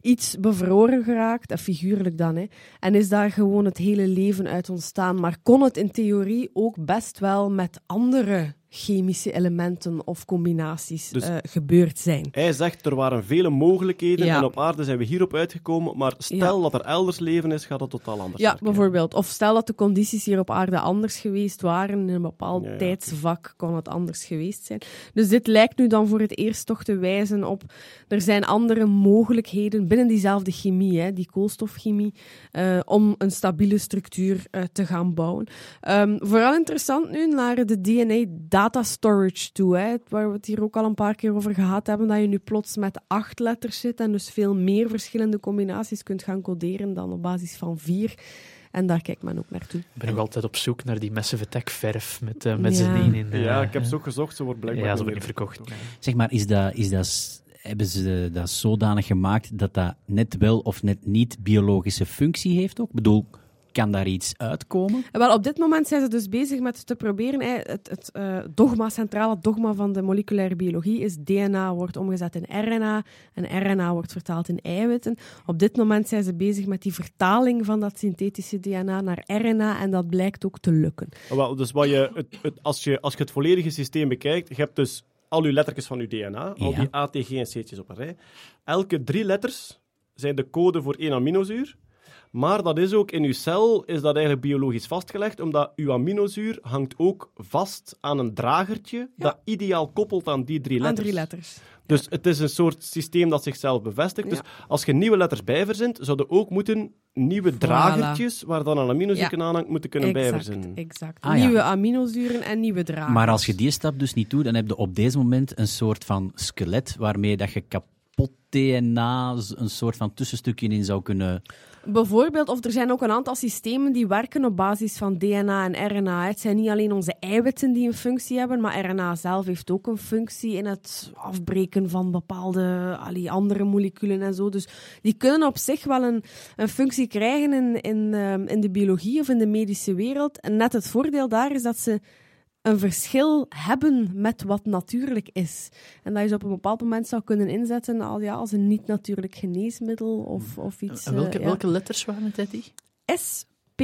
iets bevroren geraakt, figuurlijk dan, hè, en is daar gewoon het hele leven uit ontstaan. Maar kon het in theorie ook best wel met andere chemische elementen of combinaties Dus- eh, gebeurd zijn. Hij zegt er waren vele mogelijkheden Ja. en op aarde zijn we hierop uitgekomen, maar stel dat er elders leven is, gaat dat totaal anders Ja, bijvoorbeeld. Of stel dat de condities hier op aarde anders geweest waren, in een bepaald Ja, tijdsvak kon het anders geweest zijn. Dus dit lijkt nu dan voor het eerst toch te wijzen op, er zijn andere mogelijkheden binnen diezelfde chemie, hè, die koolstofchemie, eh, om een stabiele structuur eh, te gaan bouwen. Ehm, vooral interessant nu naar de DNA data storage toe, hè, waar we het hier ook al een paar keer over gehad hebben, dat je nu plots met acht letters zit en dus veel meer verschillende combinaties kunt gaan coderen dan op basis van vier. En daar kijkt men ook naartoe. Ik ben nog altijd op zoek naar die Massive Attack verf met, eh met Ja. z'n één in. eh, Ja, ik heb ze ook gezocht, ze wordt blijkbaar Ja, ze niet wordt niet meer verkocht. Zeg maar, is dat, is dat, hebben ze dat zodanig gemaakt dat dat net wel of net niet biologische functie heeft ook? Ik bedoel, kan daar iets uitkomen? En Wel, op dit moment zijn ze dus bezig met te proberen. Hè, het het eh, dogma, centrale dogma van de moleculaire biologie is DNA wordt omgezet in RNA en RNA wordt vertaald in eiwitten. Op dit moment zijn ze bezig met die vertaling van dat synthetische DNA naar RNA en dat blijkt ook te lukken. Ah, Wel, dus wat je, het, het, als, je, als je het volledige systeem bekijkt, je hebt dus al je lettertjes van je DNA, al Ja. die A, T, G en C'tjes op een rij. Elke drie letters zijn de code voor één aminozuur. Maar dat is ook in uw cel is dat eigenlijk biologisch vastgelegd, omdat uw aminozuur hangt ook vast aan een dragertje dat ideaal koppelt aan die drie Aan letters. drie letters. Dus het is een soort systeem dat zichzelf bevestigt. Dus als je nieuwe letters bijverzint, zouden ook moeten nieuwe dragertjes, waar dan een aminozuur Ja. aan hangt, moeten kunnen Exact, bijverzinnen. exact. Ah, ja. Nieuwe aminozuren en nieuwe dragers. Maar als je die stap dus niet doet, dan heb je op deze moment een soort van skelet waarmee dat je kapot DNA een soort van tussenstukje in zou kunnen... Bijvoorbeeld, of er zijn ook een aantal systemen die werken op basis van DNA en RNA. Het zijn niet alleen onze eiwitten die een functie hebben, maar RNA zelf heeft ook een functie in het afbreken van bepaalde allee, andere moleculen en zo. Dus die kunnen op zich wel een, een functie krijgen in, in, ehm, in de biologie of in de medische wereld. En net het voordeel daar is dat ze een verschil hebben met wat natuurlijk is. En dat je ze op een bepaald moment zou kunnen inzetten als, ja, als een niet-natuurlijk geneesmiddel of, of iets. En welke, eh, ja. welke letters waren het, Eddie? S, P,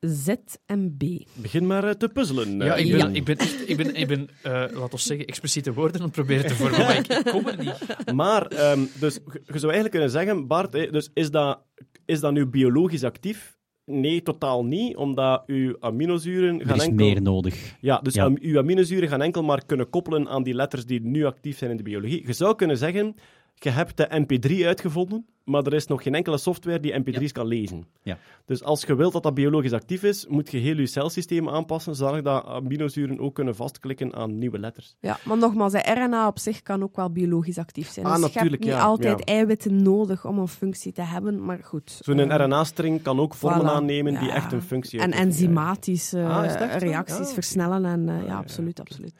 Z en B. Begin maar eh, te puzzelen. Ja, eh, ik ben, ik ben, echt, ik ben, ik ben eh, laten we zeggen, expliciete woorden aan het proberen te vormen, maar ik, ik kom er niet. Maar, ehm, dus je zou eigenlijk kunnen zeggen, Bart, dus is, dat, is dat nu biologisch actief? Nee, totaal niet, omdat uw aminozuren Er gaan is enkel... meer nodig. Ja, dus Ja. uw aminozuren gaan enkel maar kunnen koppelen aan die letters die nu actief zijn in de biologie. Je zou kunnen zeggen, je hebt de MP3 uitgevonden, maar er is nog geen enkele software die MP3's kan lezen. Ja. Dus als je wilt dat dat biologisch actief is, moet je heel je celsysteem aanpassen, zodat dat aminozuren ook kunnen vastklikken aan nieuwe letters. Ja, maar nogmaals, RNA op zich kan ook wel biologisch actief zijn. Ah, dus je natuurlijk, hebt niet ja, altijd ja. eiwitten nodig om een functie te hebben, maar goed. Zo'n eh, RNA-string kan ook vormen voilà. aannemen die Ja. echt een functie En uitoefenen. enzymatische Ah, reacties Ah, versnellen. En, eh, ja, ja, absoluut, absoluut.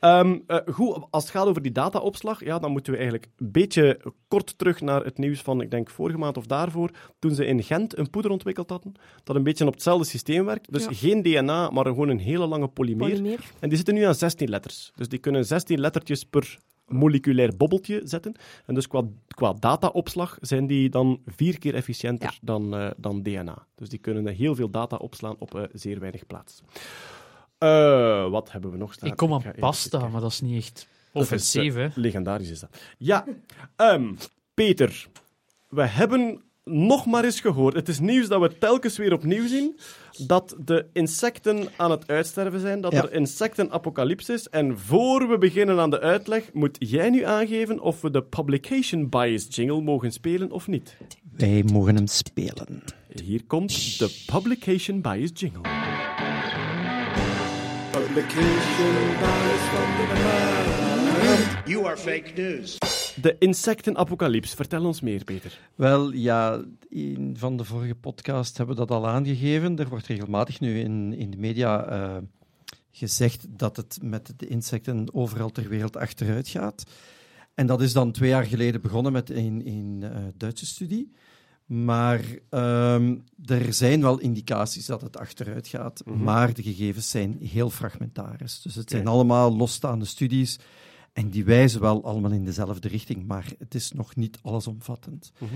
Ehm, eh, goed, als het gaat over die dataopslag, ja, dan moeten we eigenlijk een beetje kort terug naar het nieuws van, ik denk, vorige maand of daarvoor, toen ze in Gent een poeder ontwikkeld hadden, dat een beetje op hetzelfde systeem werkt. Dus Ja. geen DNA, maar gewoon een hele lange polymeer. Polymeer. En die zitten nu aan 16 letters. Dus die kunnen 16 lettertjes per moleculair bobbeltje zetten. En dus qua, qua dataopslag zijn die dan vier keer efficiënter Ja. dan, eh, dan DNA. Dus die kunnen heel veel data opslaan op eh, zeer weinig plaats. Eh, wat hebben we nog staan? Ik kom aan pasta, maar dat is niet echt offensief, eh, hè. Legendarisch is dat. Ja, ehm, Peter. We hebben nog maar eens gehoord. Het is nieuws dat we telkens weer opnieuw zien. Dat de insecten aan het uitsterven zijn. Dat Ja. er insectenapocalypse is. En voor we beginnen aan de uitleg, moet jij nu aangeven of we de publication bias jingle mogen spelen of niet. Wij mogen hem spelen. Hier komt de publication bias jingle. Publication bias van de. You are fake news. De insectenapocalypse. Vertel ons meer, Peter. Wel, ja, in van de vorige podcast hebben we dat al aangegeven. Er wordt regelmatig nu in, in de media eh, gezegd dat het met de insecten overal ter wereld achteruit gaat. En dat is dan twee jaar geleden begonnen met een, een eh, Duitse studie, Maar ehm, er zijn wel indicaties dat het achteruit gaat, Mhm. maar de gegevens zijn heel fragmentarisch. Dus het zijn allemaal losstaande studies en die wijzen wel allemaal in dezelfde richting, maar het is nog niet allesomvattend. Mhm.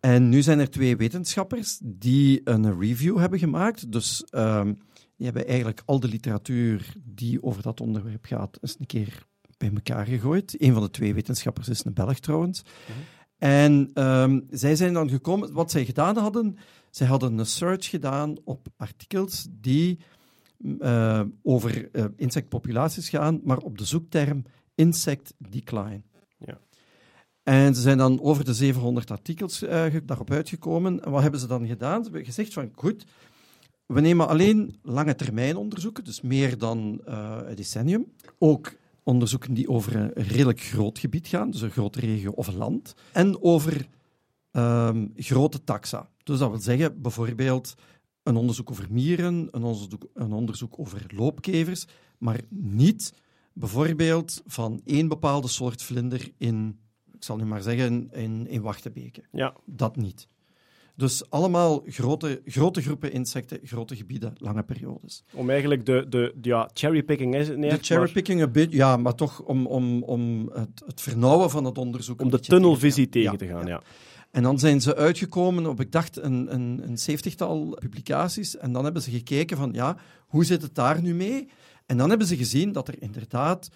En nu zijn er twee wetenschappers die een review hebben gemaakt. Dus ehm, die hebben eigenlijk al de literatuur die over dat onderwerp gaat eens een keer bij elkaar gegooid. Een van de twee wetenschappers is een Belg trouwens. En ehm, zij zijn dan gekomen, wat zij gedaan hadden, zij hadden een search gedaan op artikels die eh, over eh, insectpopulaties gaan, maar op de zoekterm insect decline. Ja. En ze zijn dan over de 700 artikels eh, daarop uitgekomen. En wat hebben ze dan gedaan? Ze hebben gezegd van, goed, we nemen alleen lange termijn onderzoeken, dus meer dan eh, een decennium. Ook onderzoeken die over een redelijk groot gebied gaan, dus een grote regio of een land. En over ehm, grote taxa. Dus dat wil zeggen, bijvoorbeeld een onderzoek over mieren, een onderzoek, een onderzoek over loopkevers, maar niet bijvoorbeeld van één bepaalde soort vlinder in, ik zal nu maar zeggen, in, in Wachtebeke. Ja. Dat niet. Dus allemaal grote, grote groepen insecten, grote gebieden, lange periodes. Om eigenlijk de, de, ja, cherrypicking is het niet De echt, maar cherrypicking een beetje, ja, maar toch om, om, om het, het vernauwen van het onderzoek. om de tunnelvisie tegen te gaan. Ja. En dan zijn ze uitgekomen op, ik dacht, een, een, een zeventigtal publicaties. En dan hebben ze gekeken van, ja, hoe zit het daar nu mee? En dan hebben ze gezien dat er inderdaad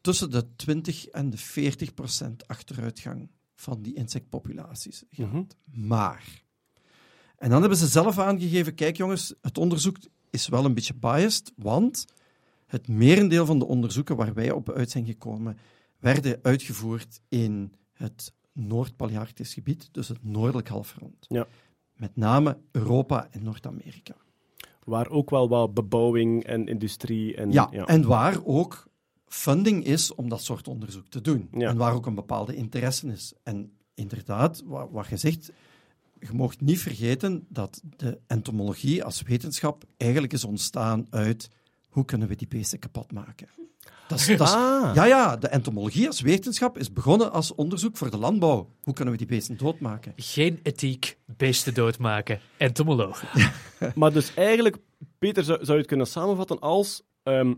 tussen de 20 en de 40 procent achteruitgang van die insectpopulaties gaat. Mhm. Maar... En dan hebben ze zelf aangegeven, kijk jongens, het onderzoek is wel een beetje biased, want het merendeel van de onderzoeken waar wij op uit zijn gekomen, werden uitgevoerd in het Noord-Palearctisch gebied, dus het noordelijk halfrond. Ja. Met name Europa en Noord-Amerika. Waar ook wel wat bebouwing en industrie en... Ja, en waar ook funding is om dat soort onderzoek te doen. Ja. En waar ook een bepaalde interesse is. En inderdaad, wat, wat je zegt, je mag niet vergeten dat de entomologie als wetenschap eigenlijk is ontstaan uit hoe kunnen we die beesten kapot maken. Dat is, dat is- Ah. Ja, ja, de entomologie als wetenschap is begonnen als onderzoek voor de landbouw. Hoe kunnen we die beesten doodmaken? Geen ethiek, beesten doodmaken. Entomologen. Maar dus eigenlijk, Peter, zou, zou je het kunnen samenvatten als... ehm,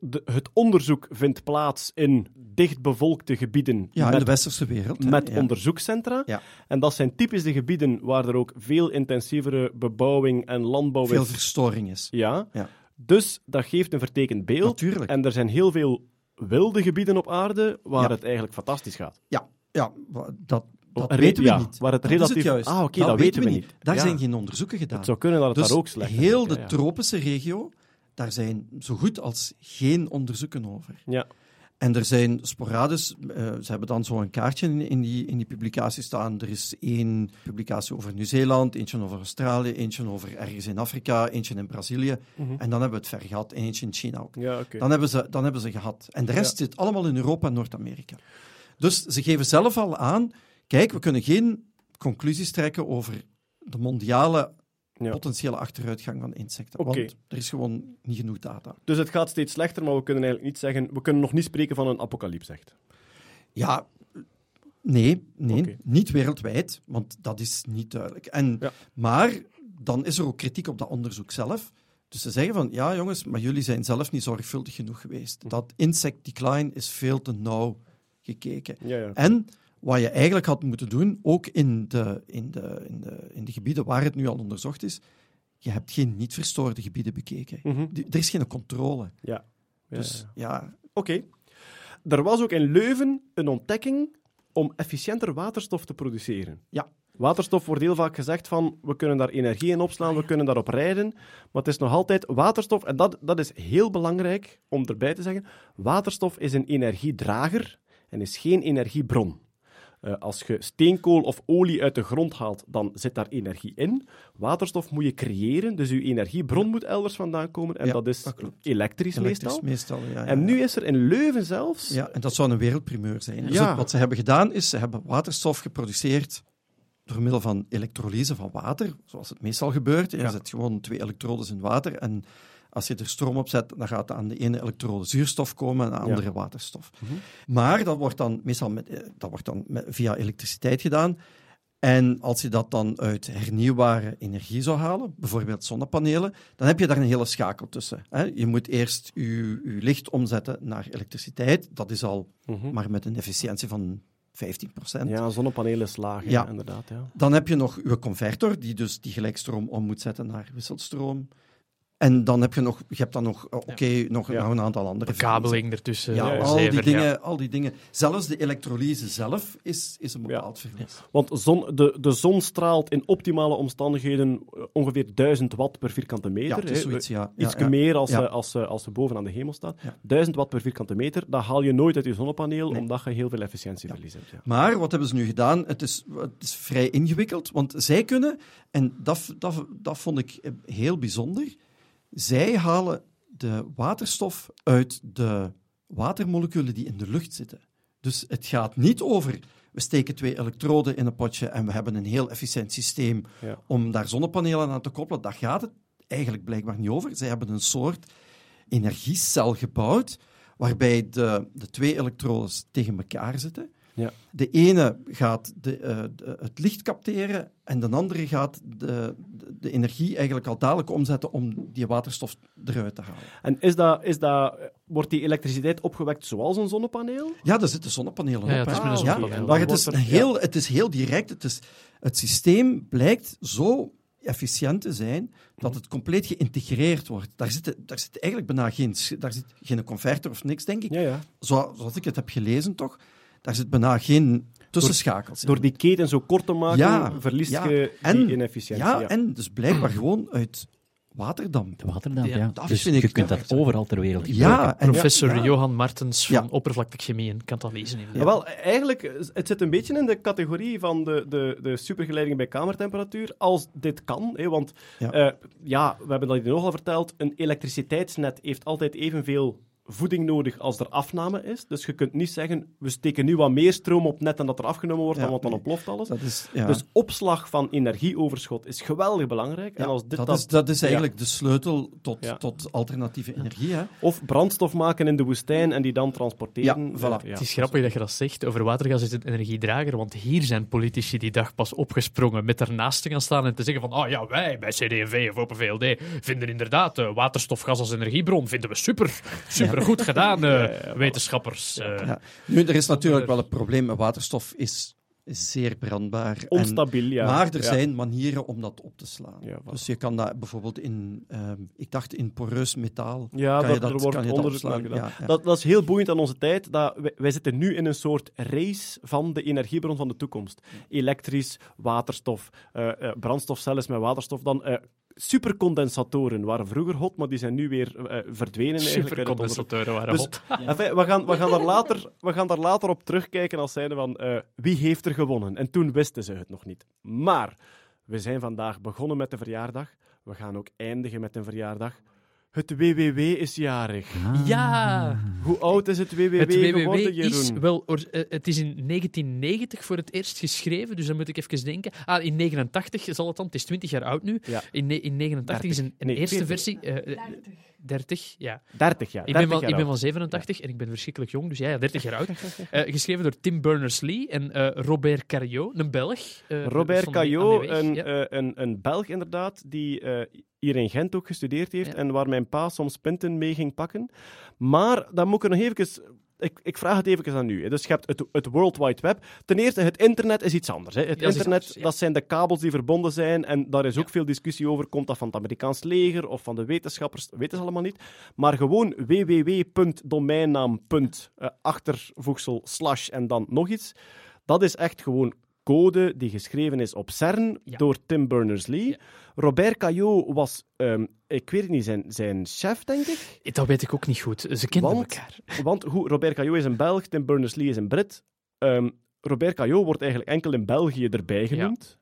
de- het onderzoek vindt plaats in dichtbevolkte gebieden Ja, in de westerse wereld. hè. met ja. onderzoekscentra. Ja. En dat zijn typisch de gebieden waar er ook veel intensievere bebouwing en landbouw Veel is. verstoring is. Ja. Ja. Dus dat geeft een vertekend beeld. Natuurlijk. En er zijn heel veel wilde gebieden op aarde waar Ja. het eigenlijk fantastisch gaat. Ja, ja dat, dat Re- weten we ja, niet. waar het Dat is relatief- juist. Ah, oké, dat weten we niet. Daar Ja. zijn geen onderzoeken gedaan. Het zou kunnen dat het dus daar ook slecht is. heel de tropische regio, daar zijn zo goed als geen onderzoeken over. Ja. En er zijn sporadisch, eh, ze hebben dan zo een kaartje in, in, die, in die publicatie staan. Er is één publicatie over Nieuw-Zeeland, eentje over Australië, eentje over ergens in Afrika, eentje in Brazilië. Mhm. En dan hebben we het ver gehad, en eentje in China ook. Ja. Dan, hebben ze, dan hebben ze gehad. En de rest zit allemaal in Europa en Noord-Amerika. Dus ze geven zelf al aan, kijk, we kunnen geen conclusies trekken over de mondiale Ja. potentiële achteruitgang van insecten. Want er is gewoon niet genoeg data. Dus het gaat steeds slechter, maar we kunnen eigenlijk niet zeggen... We kunnen nog niet spreken van een apocalypse, echt. Ja, nee, nee niet wereldwijd, want dat is niet duidelijk. En, Ja. Maar dan is er ook kritiek op dat onderzoek zelf. Dus ze zeggen van, ja jongens, maar jullie zijn zelf niet zorgvuldig genoeg geweest. Hm. Dat insect decline is veel te nauw gekeken. Ja, ja. En wat je eigenlijk had moeten doen, ook in de, in, de, in, de, in de gebieden waar het nu al onderzocht is, je hebt geen niet verstoorde gebieden bekeken. Mhm. Er is geen controle. Ja. Ja, Dus ja. ja, Oké. Er was ook in Leuven een ontdekking om efficiënter waterstof te produceren. Ja. Waterstof wordt heel vaak gezegd van, we kunnen daar energie in opslaan, we kunnen daarop rijden, maar het is nog altijd waterstof, en dat, dat is heel belangrijk om erbij te zeggen, waterstof is een energiedrager en is geen energiebron. Eh, als je steenkool of olie uit de grond haalt, dan zit daar energie in. Waterstof moet je creëren, dus je energiebron moet elders vandaan komen. En Ja, dat is dat elektrisch, elektrisch meestal. meestal. ja, ja, En nu is er in Leuven zelfs... Ja, en dat zou een wereldprimeur zijn. Dus wat ze hebben gedaan is, ze hebben waterstof geproduceerd door middel van elektrolyse van water, zoals het meestal gebeurt. Je zet gewoon twee elektrodes in water en als je er stroom op zet, dan gaat aan de ene elektrode zuurstof komen en aan de Ja. andere waterstof. Mhm. Maar dat wordt dan meestal met, eh, dat wordt dan met- via elektriciteit gedaan. En als je dat dan uit hernieuwbare energie zou halen, bijvoorbeeld zonnepanelen, dan heb je daar een hele schakel tussen. Hè. Je moet eerst je, je licht omzetten naar elektriciteit. Dat is al Mhm. maar met een efficiëntie van 15%. Ja, zonnepanelen is laag, ja. Ja. inderdaad. Ja. Dan heb je nog je converter, die dus die gelijkstroom om moet zetten naar wisselstroom. En dan heb je nog, je hebt dan nog, eh, oké, nog, Ja. nog een aantal andere Bekabeling ertussen. Ja, eh, al die, dingen, ja. al die dingen. Zelfs de elektrolyse zelf is, is een bepaald verlies. Want zon, de, de zon straalt in optimale omstandigheden ongeveer 1000 watt per vierkante meter. Ja, zoiets. Iets Ja, ja. meer als, Ja. eh, als, als ze boven aan de hemel staat. Ja. 1000 watt per vierkante meter, dat haal je nooit uit je zonnepaneel, Nee. omdat je heel veel efficiëntieverlies hebt. Ja. Maar wat hebben ze nu gedaan? Het is, het is vrij ingewikkeld, want zij kunnen, en dat, dat, dat vond ik heel bijzonder, zij halen de waterstof uit de watermoleculen die in de lucht zitten. Dus het gaat niet over, we steken twee elektroden in een potje en we hebben een heel efficiënt systeem Ja. om daar zonnepanelen aan te koppelen. Daar gaat het eigenlijk blijkbaar niet over. Zij hebben een soort energiecel gebouwd waarbij de, de twee elektrodes tegen elkaar zitten. Ja. De ene gaat de, eh, de- het licht capteren en de andere gaat de, de, de energie eigenlijk al dadelijk omzetten om die waterstof eruit te halen. En is dat, is dat, wordt die elektriciteit opgewekt zoals een zonnepaneel? Ja, daar zitten zonnepanelen Ja, op. het is een Ja, zonnepaneel. Maar het is, er- heel, het is heel direct. Het, is, het systeem blijkt zo efficiënt te zijn dat het compleet geïntegreerd wordt. Daar zit, daar zit eigenlijk bijna geen, daar zit geen converter of niks, denk ik. Ja, ja. Zo, zoals ik het heb gelezen, toch? Daar zit bijna geen tussenschakels in. Door die keten zo kort te maken, Ja, verliest ja. je En- die inefficiëntie. Ja, en dus blijkbaar gewoon uit waterdamp. Waterdamp, Ja, ja. dat Dus vind ik- je kunt dat overal ter wereld gebruiken. Ja, en Professor ja, Johan Martens van Ja. oppervlakte chemie en katalyse. in Ja, wel, eigenlijk, eh, het zit een beetje in de categorie van de, de, de supergeleidingen bij kamertemperatuur, als dit kan. Hè, want Ja. ja. ja, we hebben dat hier nog al verteld, een elektriciteitsnet heeft altijd evenveel voeding nodig als er afname is. Dus je kunt niet zeggen, we steken nu wat meer stroom op net dan dat er afgenomen wordt, Ja, want dan ontploft alles. Dat is, ja. Dus opslag van energieoverschot is geweldig belangrijk. en als dit dat, dat- is, dat is eigenlijk de sleutel tot, Ja. tot alternatieve energie. Hè? Of brandstof maken in de woestijn en die dan transporteren. Ja, voilà. Het is grappig dat je dat zegt. Over watergas is het energiedrager, want hier zijn politici die dag pas opgesprongen met ernaast te gaan staan en te zeggen van ah ja, wij bij CD&V of Open VLD vinden inderdaad eh, waterstofgas als energiebron vinden we super, super goed gedaan, eh, wetenschappers. eh. Ja. Nu, er is natuurlijk wel een probleem. Waterstof is, is zeer brandbaar. En- Onstabiel, ja. Maar er Ja. zijn manieren om dat op te slaan. Ja, voilà. Dus je kan dat bijvoorbeeld in, ehm, ik dacht in poreus metaal. Ja, kan dat, je dat, er wordt kan je dat onderzoek naar opslaan. gedaan. Ja, ja. Dat, dat is heel boeiend aan onze tijd. Dat wij, wij zitten nu in een soort race van de energiebron van de toekomst. Elektrisch, waterstof, eh, eh, brandstofcellen met waterstof. Dan eh, supercondensatoren waren vroeger hot, maar die zijn nu weer eh, verdwenen. Supercondensatoren waren Dus, hot. enfin, we, gaan, we, gaan daar later, we gaan daar later op terugkijken als zijnde van eh, wie heeft er gewonnen. En toen wisten ze het nog niet. Maar we zijn vandaag begonnen met de verjaardag. We gaan ook eindigen met een verjaardag. Het WWW is jarig. Ja, Hoe oud is het WWW, het WWW geworden, is Jeroen? wel, or- eh, het is in 1990 voor het eerst geschreven, dus dan moet ik even denken. Ah, in 89 zal het dan, het is 20 jaar oud nu. Ja. In, in 89 is een, een Nee, eerste 40. versie. eh, eh, 30, ja. 30 jaar. Ik ben, 30 van, ik ben van 87 en ik ben verschrikkelijk jong, dus ja, ja 30 jaar oud. Eh, geschreven door Tim Berners-Lee en eh, Robert Carriot, een Belg. eh, Robert weg, een, ja. een, een Belg inderdaad, die hier in Gent ook gestudeerd heeft en waar mijn pa soms pinten mee ging pakken. Maar dan moet ik er nog even... Ik, ik vraag het even aan u. Dus je hebt het, het World Wide Web. Ten eerste, het internet is iets anders. Hè. Het Ja, internet, anders, ja. dat zijn de kabels die verbonden zijn. En daar is ook veel discussie over. Komt dat van het Amerikaans leger of van de wetenschappers? Dat weten ze allemaal niet. Maar gewoon www.domeinnaam. eh, achtervoegsel slash en dan nog iets. Dat is echt gewoon code die geschreven is op CERN Ja. door Tim Berners-Lee. Ja. Robert Caillot was, ehm, ik weet het niet, zijn, zijn chef, denk ik. Dat weet ik ook niet goed. Ze kenden Want- elkaar. Want hoe, Robert Caillot is een Belg, Tim Berners-Lee is een Brit. Ehm, Robert Caillot wordt eigenlijk enkel in België erbij genoemd.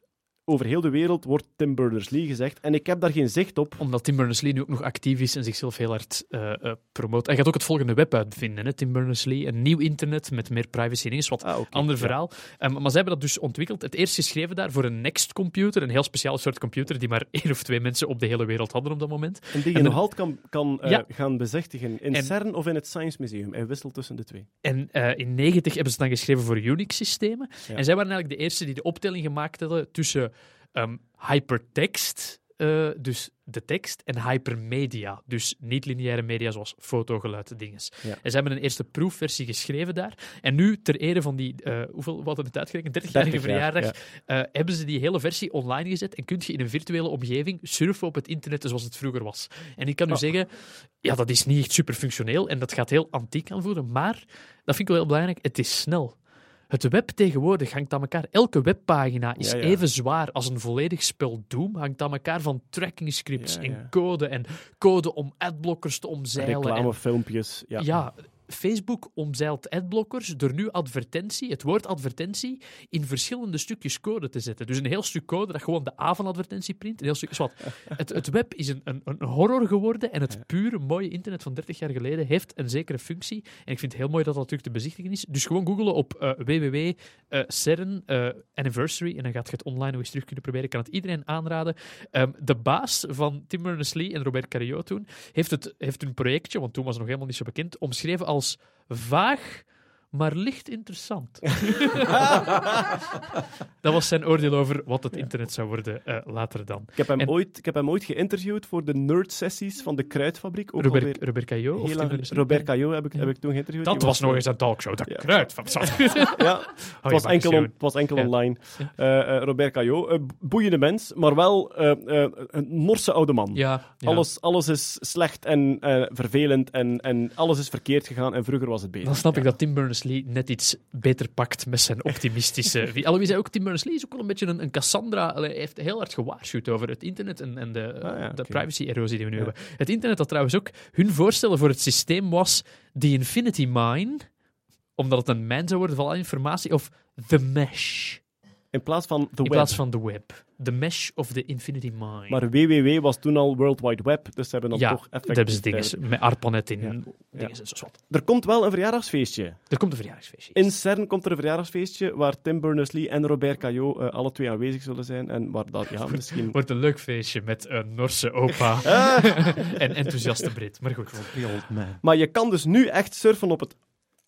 Over heel de wereld wordt Tim Berners-Lee gezegd. En ik heb daar geen zicht op. Omdat Tim Berners-Lee nu ook nog actief is en zichzelf heel hard eh eh, promoot. Hij gaat ook het volgende web uitvinden, hè, Tim Berners-Lee. Een nieuw internet met meer privacy en is wat Ah, ander Ja. verhaal. Ehm, maar ze hebben dat dus ontwikkeld. Het eerst geschreven daar voor een Next computer, een heel speciaal soort computer die maar één of twee mensen op de hele wereld hadden op dat moment. En die je En nog altijd kan, kan eh, Ja. gaan bezichtigen. In En- CERN of in het Science Museum. Hij wisselt tussen de twee. En in 90 hebben ze het dan geschreven voor Unix-systemen. Ja. En zij waren eigenlijk de eerste die de optelling gemaakt hadden tussen ehm, hypertext, eh, dus de tekst, en hypermedia, dus niet-lineaire media zoals foto, geluid, dinges. Ja. En ze hebben een eerste proefversie geschreven daar. En nu, ter ere van die, eh, hoeveel wat hadden het uitgerekend? 30-jarige 30 jaar, verjaardag, eh, hebben ze die hele versie online gezet en kun je in een virtuele omgeving surfen op het internet zoals het vroeger was. En ik kan u Oh. zeggen, ja, dat is niet echt super functioneel en dat gaat heel antiek aanvoelen, maar dat vind ik wel heel belangrijk, het is snel. Het web tegenwoordig hangt aan elkaar. Elke webpagina is Ja, ja. even zwaar als een volledig spel Doom. Hangt aan elkaar van tracking scripts Ja, en code en code om adblockers te omzeilen. en- Reclamefilmpjes. Ja. ja, Facebook omzeilt adblockers door nu advertentie, het woord advertentie, in verschillende stukjes code te zetten. Dus een heel stuk code dat gewoon de A van advertentie print. Een heel stuk, zwart. Het, het web is een, een, een horror geworden en het pure mooie internet van 30 jaar geleden heeft een zekere functie. En ik vind het heel mooi dat dat terug te bezichtigen is. Dus gewoon googelen op eh www.cern eh, anniversary en dan gaat je het online nog eens terug kunnen proberen. Ik kan het iedereen aanraden. Ehm, de baas van Tim Berners-Lee en Robert Carillo toen heeft, het, heeft een projectje, want toen was het nog helemaal niet zo bekend, omschreven als vaag, maar licht interessant. dat was zijn oordeel over wat het internet zou worden eh, later dan. Ik, heb hem En- ooit, ik heb hem ooit geïnterviewd voor de nerd-sessies van de Kruidfabriek. Ook Robert, alweer Robert Caillot? of lang? Robert Caillot heb ik, heb ik toen geïnterviewd. Dat Die was nog eens een talkshow. Dat ja. kruid van zat. Ja, het was, enkel, on- het was enkel Ja. online. Ja. Eh, eh, Robert Caillot, boeiende mens, maar wel eh, eh, een Norse oude man. Ja, ja. Alles, alles is slecht en eh, vervelend en, en alles is verkeerd gegaan en vroeger was het beter. Dan snap ik dat Tim Berners-Lee net iets beter pakt met zijn optimistische... wie- Alhoewel, zei ook Tim Berners-Lee is ook wel een beetje een, een Cassandra. Hij heeft heel hard gewaarschuwd over het internet en, en de, Ah, ja, de privacy-erosie die we nu Ja. hebben. Het internet had trouwens ook... Hun voorstellen voor het systeem was The Infinity Mine, omdat het een mijn zou worden van alle informatie, of The Mesh, In plaats van de in web. plaats van The Web. The Mesh of the Infinity Mine. Maar www was toen al World Wide Web, dus ze hebben dan ja, toch dat effectief... hebben ze dingen met ARPANET in. Ja. Dingen Ja. en zo. Er komt wel een verjaardagsfeestje. Er komt een verjaardagsfeestje. In CERN komt er een verjaardagsfeestje waar Tim Berners-Lee en Robert Caillot eh, alle twee aanwezig zullen zijn. En waar dat, ja, misschien... Wordt een leuk feestje met een Norse opa en enthousiaste Brit. Maar goed. Old man. Maar je kan dus nu echt surfen op het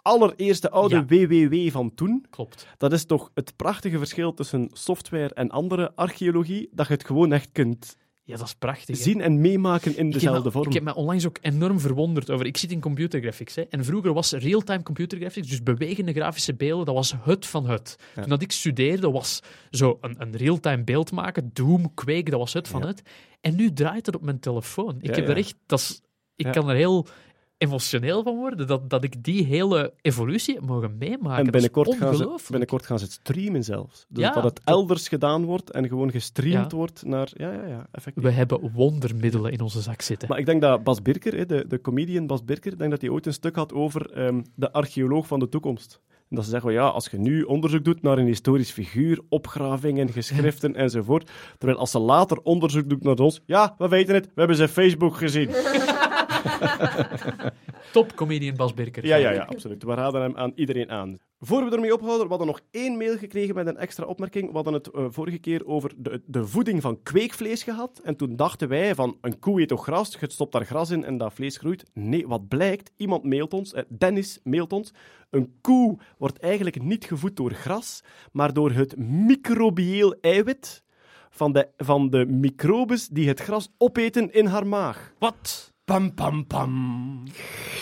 allereerste oude Ja. WWW van toen. Klopt. Dat is toch het prachtige verschil tussen software en andere archeologie, dat je het gewoon echt kunt Ja, dat is prachtig. hè. zien en meemaken in dezelfde me, vorm. ik heb me onlangs ook enorm verwonderd over. Ik zit in computer graphics. Hè, en vroeger was real-time computer graphics, dus bewegende grafische beelden, dat was het van het. Ja. Toen dat ik studeerde, was zo een, een real-time beeld maken, Doom, Quake, dat was het van Ja. het. En nu draait het op mijn telefoon. Ik Ja, heb er echt, dat is, ik kan er heel emotioneel van worden dat, dat ik die hele evolutie mogen meemaken. En binnenkort gaan, ze, binnenkort gaan ze het streamen zelfs. Dus Ja, dat het elders gedaan wordt en gewoon gestreamd Ja. wordt naar... Ja, ja, ja, effectief. We hebben wondermiddelen in onze zak zitten. Maar ik denk dat Bas Birker, de, de comedian Bas Birker, denk dat hij ooit een stuk had over ehm, de archeoloog van de toekomst. En dat ze zeggen, ja, als je nu onderzoek doet naar een historisch figuur, opgravingen, geschriften enzovoort, terwijl als ze later onderzoek doet naar ons, ja, we weten het, we hebben zijn Facebook gezien. Top comedian Bas Birker. Ja, ja, ja, absoluut. We raden hem aan iedereen aan. Voor we ermee ophouden, we hadden nog één mail gekregen met een extra opmerking. We hadden het eh, vorige keer over de, de voeding van kweekvlees gehad. En toen dachten wij van, een koe eet toch gras? Je stopt daar gras in en dat vlees groeit. Nee, wat blijkt? Iemand mailt ons, eh, Dennis mailt ons. Een koe wordt eigenlijk niet gevoed door gras, maar door het microbieel eiwit van de, van de microbes die het gras opeten in haar maag. Wat? Pam, pam, pam.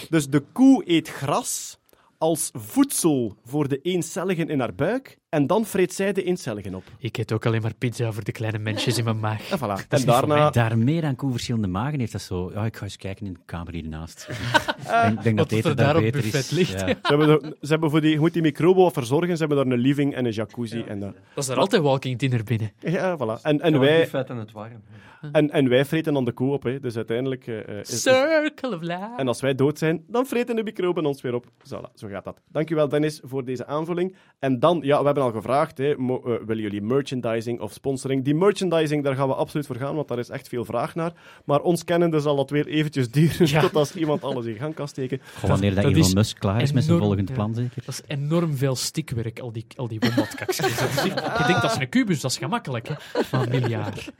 Dus de koe eet gras als voedsel voor de eencelligen in haar buik en dan vreet zij de eencelligen op. Ik eet ook alleen maar pizza voor de kleine mensjes in mijn maag. En voilà. Daarna... Daar meer aan koe verschillende magen heeft dat zo. Ja, ik ga eens kijken in de kamer hiernaast. ik denk, dat eten er daar daar op beter buffet is. ligt. Ja. Ze hebben, er- ze hebben voor die, je moet die microben wat verzorgen. Ze hebben daar een living en een jacuzzi. En, dat- Dat is er altijd walking dinner binnen. ja, voilà. En, en, wij, buffet en het warm. en, en wij vreten dan de koe op. Hè. Dus uiteindelijk... eh, eh, is- is- Circle of life. En als wij dood zijn, dan vreten de microben ons weer op. Voilà, zo gaat dat. Dankjewel, Dennis, voor deze aanvulling. En dan, ja, we hebben al gevraagd, hè, mo- eh, willen jullie merchandising of sponsoring? Die merchandising, daar gaan we absoluut voor gaan, want daar is echt veel vraag naar. Maar ons kennende zal dat weer eventjes duren, Ja. tot als iemand alles in gang kan steken. Wanneer dat, dat Elon Musk klaar is met zijn volgend ja. plan, zeker. Dat is enorm veel stikwerk, al die, al die Je denkt dat is een kubus, dat is gemakkelijk, hè? Van een miljard.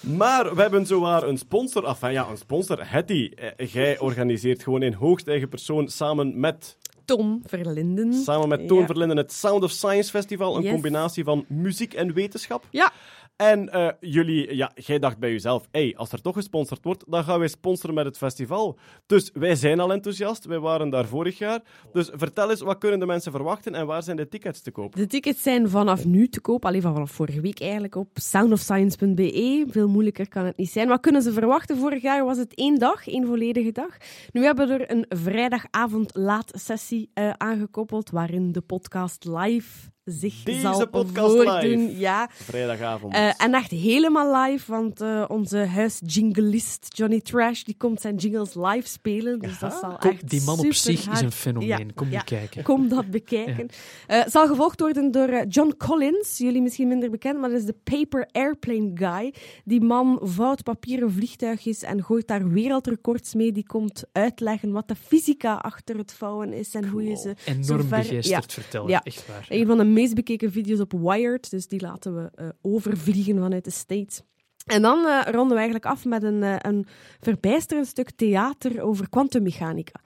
Maar we hebben zowaar een sponsor, enfin ja, een sponsor, Hetty. Eh, Jij organiseert gewoon in hoogst eigen persoon samen met, Tom Verlinden. samen met Toon Ja. Verlinden het Sound of Science Festival, een Yes. combinatie van muziek en wetenschap. Ja. En eh, jullie, ja, jij dacht bij jezelf, hey, als er toch gesponsord wordt, dan gaan wij sponsoren met het festival. Dus wij zijn al enthousiast, wij waren daar vorig jaar. Dus vertel eens, wat kunnen de mensen verwachten en waar zijn de tickets te koop? De tickets zijn vanaf nu te koop, alleen vanaf vorige week eigenlijk, op soundofscience.be. Veel moeilijker kan het niet zijn. Wat kunnen ze verwachten? Vorig jaar was het één dag, één volledige dag. Nu hebben we er een vrijdagavond laat sessie eh, aangekoppeld, waarin de podcast live zich Deze zal voordoen. live. Ja. Vrijdagavond. Eh, en echt helemaal live, want eh, onze huisjinglist Johnny Trash die komt zijn jingles live spelen. Dus dat zal Kom, echt die man op zich is een fenomeen. Ja, Kom ja. niet kijken. Kom dat bekijken. Eh, Het zal gevolgd worden door eh, John Collins. Jullie misschien minder bekend, maar dat is de Paper Airplane Guy. Die man vouwt papieren vliegtuigjes en gooit daar wereldrecords mee. Die komt uitleggen wat de fysica achter het vouwen is en hoe je ze Enorm zover- begeesterd Ja. echt waar. Een van de meest bekeken video's op Wired, dus die laten we eh, overvliegen vanuit de States. En dan eh, ronden we eigenlijk af met een, eh, een verbijsterend stuk theater over kwantummechanica.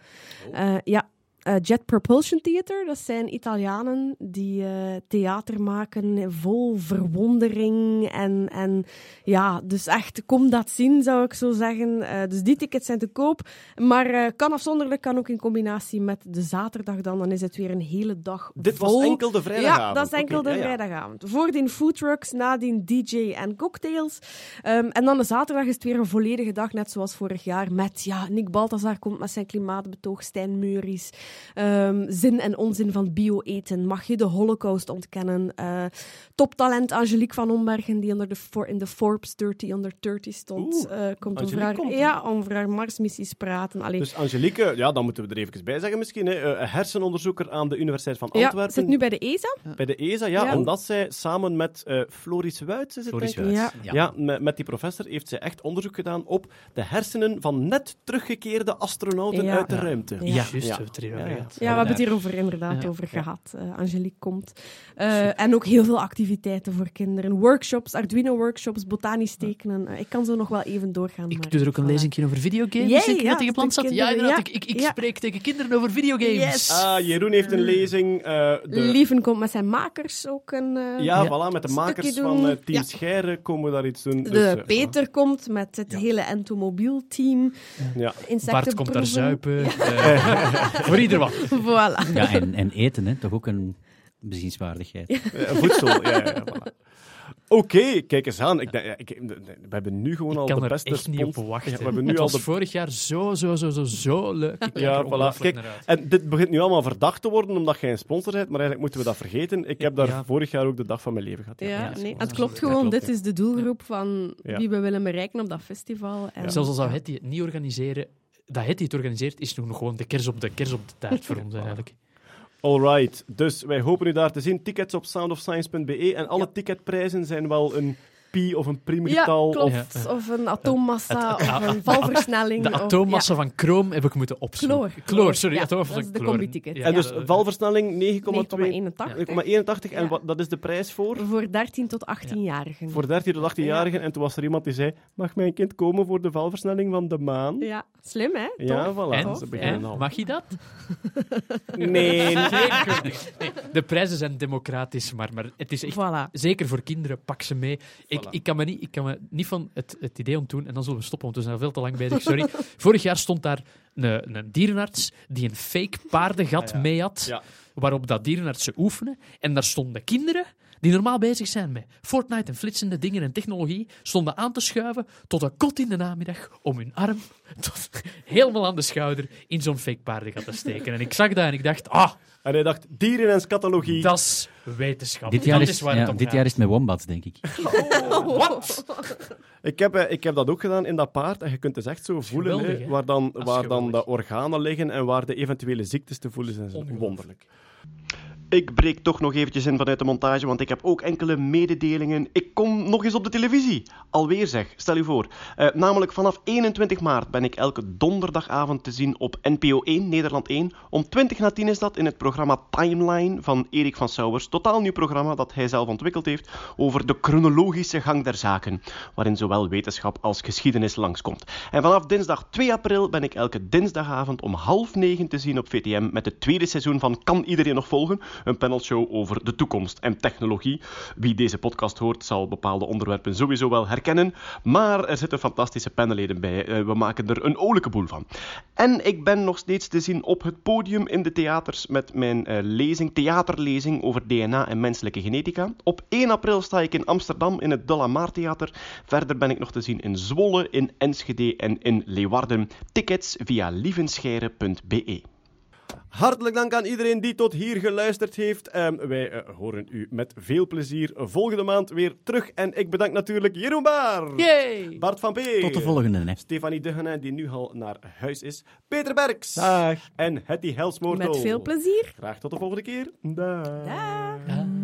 Eh, ja, eh, Jet Propulsion Theater, dat zijn Italianen die eh, theater maken vol verwondering. En, en ja, dus echt, kom dat zien, zou ik zo zeggen. Eh, dus die tickets zijn te koop. Maar kan afzonderlijk, kan ook in combinatie met de zaterdag dan. Dan is het weer een hele dag Dit was vol. enkel de vrijdagavond. Ja, dat is enkel Oké, de ja, ja. vrijdagavond. Voordien foodtrucks, nadien DJ en cocktails. Ehm, en dan de zaterdag is het weer een volledige dag, net zoals vorig jaar. Met, ja, Nick Balthazar komt met zijn klimaatbetoog, Stijn Meuris. Ehm, zin en onzin van bio-eten. Mag je de holocaust ontkennen? Eh, toptalent Angelique van Ombergen, die onder de for- in de Forbes 30 under 30 stond. Oeh, eh, komt over haar, komt. ja, over haar Marsmissies praten. Allee, Dus Angelique, ja, dan moeten we er even bij zeggen misschien, hè, eh, hersenonderzoeker aan de Universiteit van ja, Antwerpen. zit nu bij de ESA. Bij de ESA, ja, Ja. omdat zij samen met eh, Floris Wuits, is het Floris denk ik? Ja. Ja, met, met die professor heeft zij echt onderzoek gedaan op de hersenen van net teruggekeerde astronauten Ja. uit de Ja. ruimte. Ja. Ja, juist, Ja. Ja, ja. gehad. Ja, we hebben het hierover inderdaad Ja. over gehad. Eh, Angelique komt. Eh, en ook heel veel activiteiten voor kinderen. Workshops, Arduino-workshops, botanisch tekenen. Eh, ik kan zo nog wel even doorgaan. maar- Ik doe er ook een voilà. lezingje over videogames, ik ja, net gepland zat. Ja, kinderen, inderdaad. ja. Ik, ik, ik Ja. spreek tegen kinderen over videogames. Yes. Ah, Jeroen heeft een lezing. eh, de, Lieven komt met zijn makers ook een... eh, ja, Ja. voilà, met de makers van Team Ja. Scheire komen we daar iets doen. De Dus, Peter komt met het hele entomobiel-team. Ja. Bart komt daar zuipen. voor ieder wat. Voilà. Ja, en, en eten, hè, toch ook een bezienswaardigheid. Voedsel, ja, ja, ja, voilà. Oké, kijk eens aan. Ik, denk- ja, ik, we hebben nu gewoon Ik al kan de er beste echt niet op wachten. Ja, we hebben nu het al was de vorig jaar zo, zo, zo, zo, zo leuk. Ik Ja, voilà. Kijk. En dit begint nu allemaal verdacht te worden omdat jij een sponsor bent, maar eigenlijk moeten we dat vergeten. Ik heb daar Ja. vorig jaar ook de dag van mijn leven gehad. Ja, Ja, nee, het klopt gewoon. ja, klopt, Dit is de doelgroep van wie we willen bereiken op dat festival. En, Zelfs al zou het niet organiseren, dat het organiseert, is nog gewoon de kers op de kers op de taart voor ons eigenlijk. Alright, dus wij hopen u daar te zien. Tickets op soundofscience.be en alle ticketprijzen zijn wel een pi of een Ja, priemgetal. klopt. of- Ja. Of een atoommassa, Het- het- of een valversnelling. De of- atoommassa van chroom heb ik moeten opzoeken. Chloor. Chloor, sorry. Ja, atoommassa dat van is de chloor. combi-ticket. Ja, En dus valversnelling 9,2 9,81. 9,81. En wat, dat is de prijs voor? Voor 13 tot 18-jarigen. Voor 13 tot 18-jarigen. En toen was er iemand die zei: Mag mijn kind komen voor de valversnelling van de maan? Ja, slim hè? Ja, Tof. voilà. En? Ze beginnen En? al. Mag je dat? Nee. Nee, de prijzen zijn democratisch, maar, maar het is echt... Voilà. Zeker voor kinderen, pak ze mee. Ik, Ik, kan me niet, ik kan me niet van het, het idee ontdoen, en dan zullen we stoppen, want we zijn al veel te lang bezig, sorry. Vorig jaar stond daar een, een dierenarts die een fake paardengat Ah, ja. mee had, Ja. waarop dat dierenartsen oefenen. En daar stonden kinderen die normaal bezig zijn met Fortnite en flitsende dingen en technologie, stonden aan te schuiven tot een kot in de namiddag om hun arm tot, helemaal aan de schouder in zo'n fake paardengat te steken. En ik zag dat en ik dacht, ah, En hij dacht: Dieren en scatologie. dat is wetenschap. Dit jaar, dat is, is waar ja, het om dit jaar is het met wombats, denk ik. Wat? Ik heb, eh, ik heb dat ook gedaan in dat paard. En je kunt dus echt zo voelen hè, geweldig, hè? waar, dan, waar dan de organen liggen en waar de eventuele ziektes te voelen zijn. Wonderlijk. Ik breek toch nog eventjes in vanuit de montage, want ik heb ook enkele mededelingen. Ik kom nog eens op de televisie. Alweer zeg, stel u voor. Eh, namelijk vanaf 21 maart ben ik elke donderdagavond te zien op NPO 1, Nederland 1. Om 20 na 10 is dat in het programma Timeline van Erik van Sauwers. Totaal nieuw programma dat hij zelf ontwikkeld heeft over de chronologische gang der zaken, waarin zowel wetenschap als geschiedenis langskomt. En vanaf dinsdag 2 april ben ik elke dinsdagavond om half negen te zien op VTM met het tweede seizoen van Kan Iedereen Nog Volgen? Een panelshow over de toekomst en technologie. Wie deze podcast hoort zal bepaalde onderwerpen sowieso wel herkennen, maar er zitten fantastische panelleden bij. Eh, We maken er een olijke boel van. En ik ben nog steeds te zien op het podium in de theaters met mijn eh, lezing, theaterlezing over DNA en menselijke genetica. Op 1 april sta ik in Amsterdam in het De La Maar Theater. Verder ben ik nog te zien in Zwolle, in Enschede en in Leeuwarden. Tickets via lievenscheire.be. Hartelijk dank aan iedereen die tot hier geluisterd heeft. Ehm, wij eh, horen u met veel plezier volgende maand weer terug. En ik bedank natuurlijk Jeroen Baar, Yay! Bart van Peer, Tot de volgende. Hè. Stefanie Degenen, die nu al naar huis is, Peter Berks Dag. en Hetty Helsmoortel. Met veel plezier. Graag tot de volgende keer. Dag. Dag.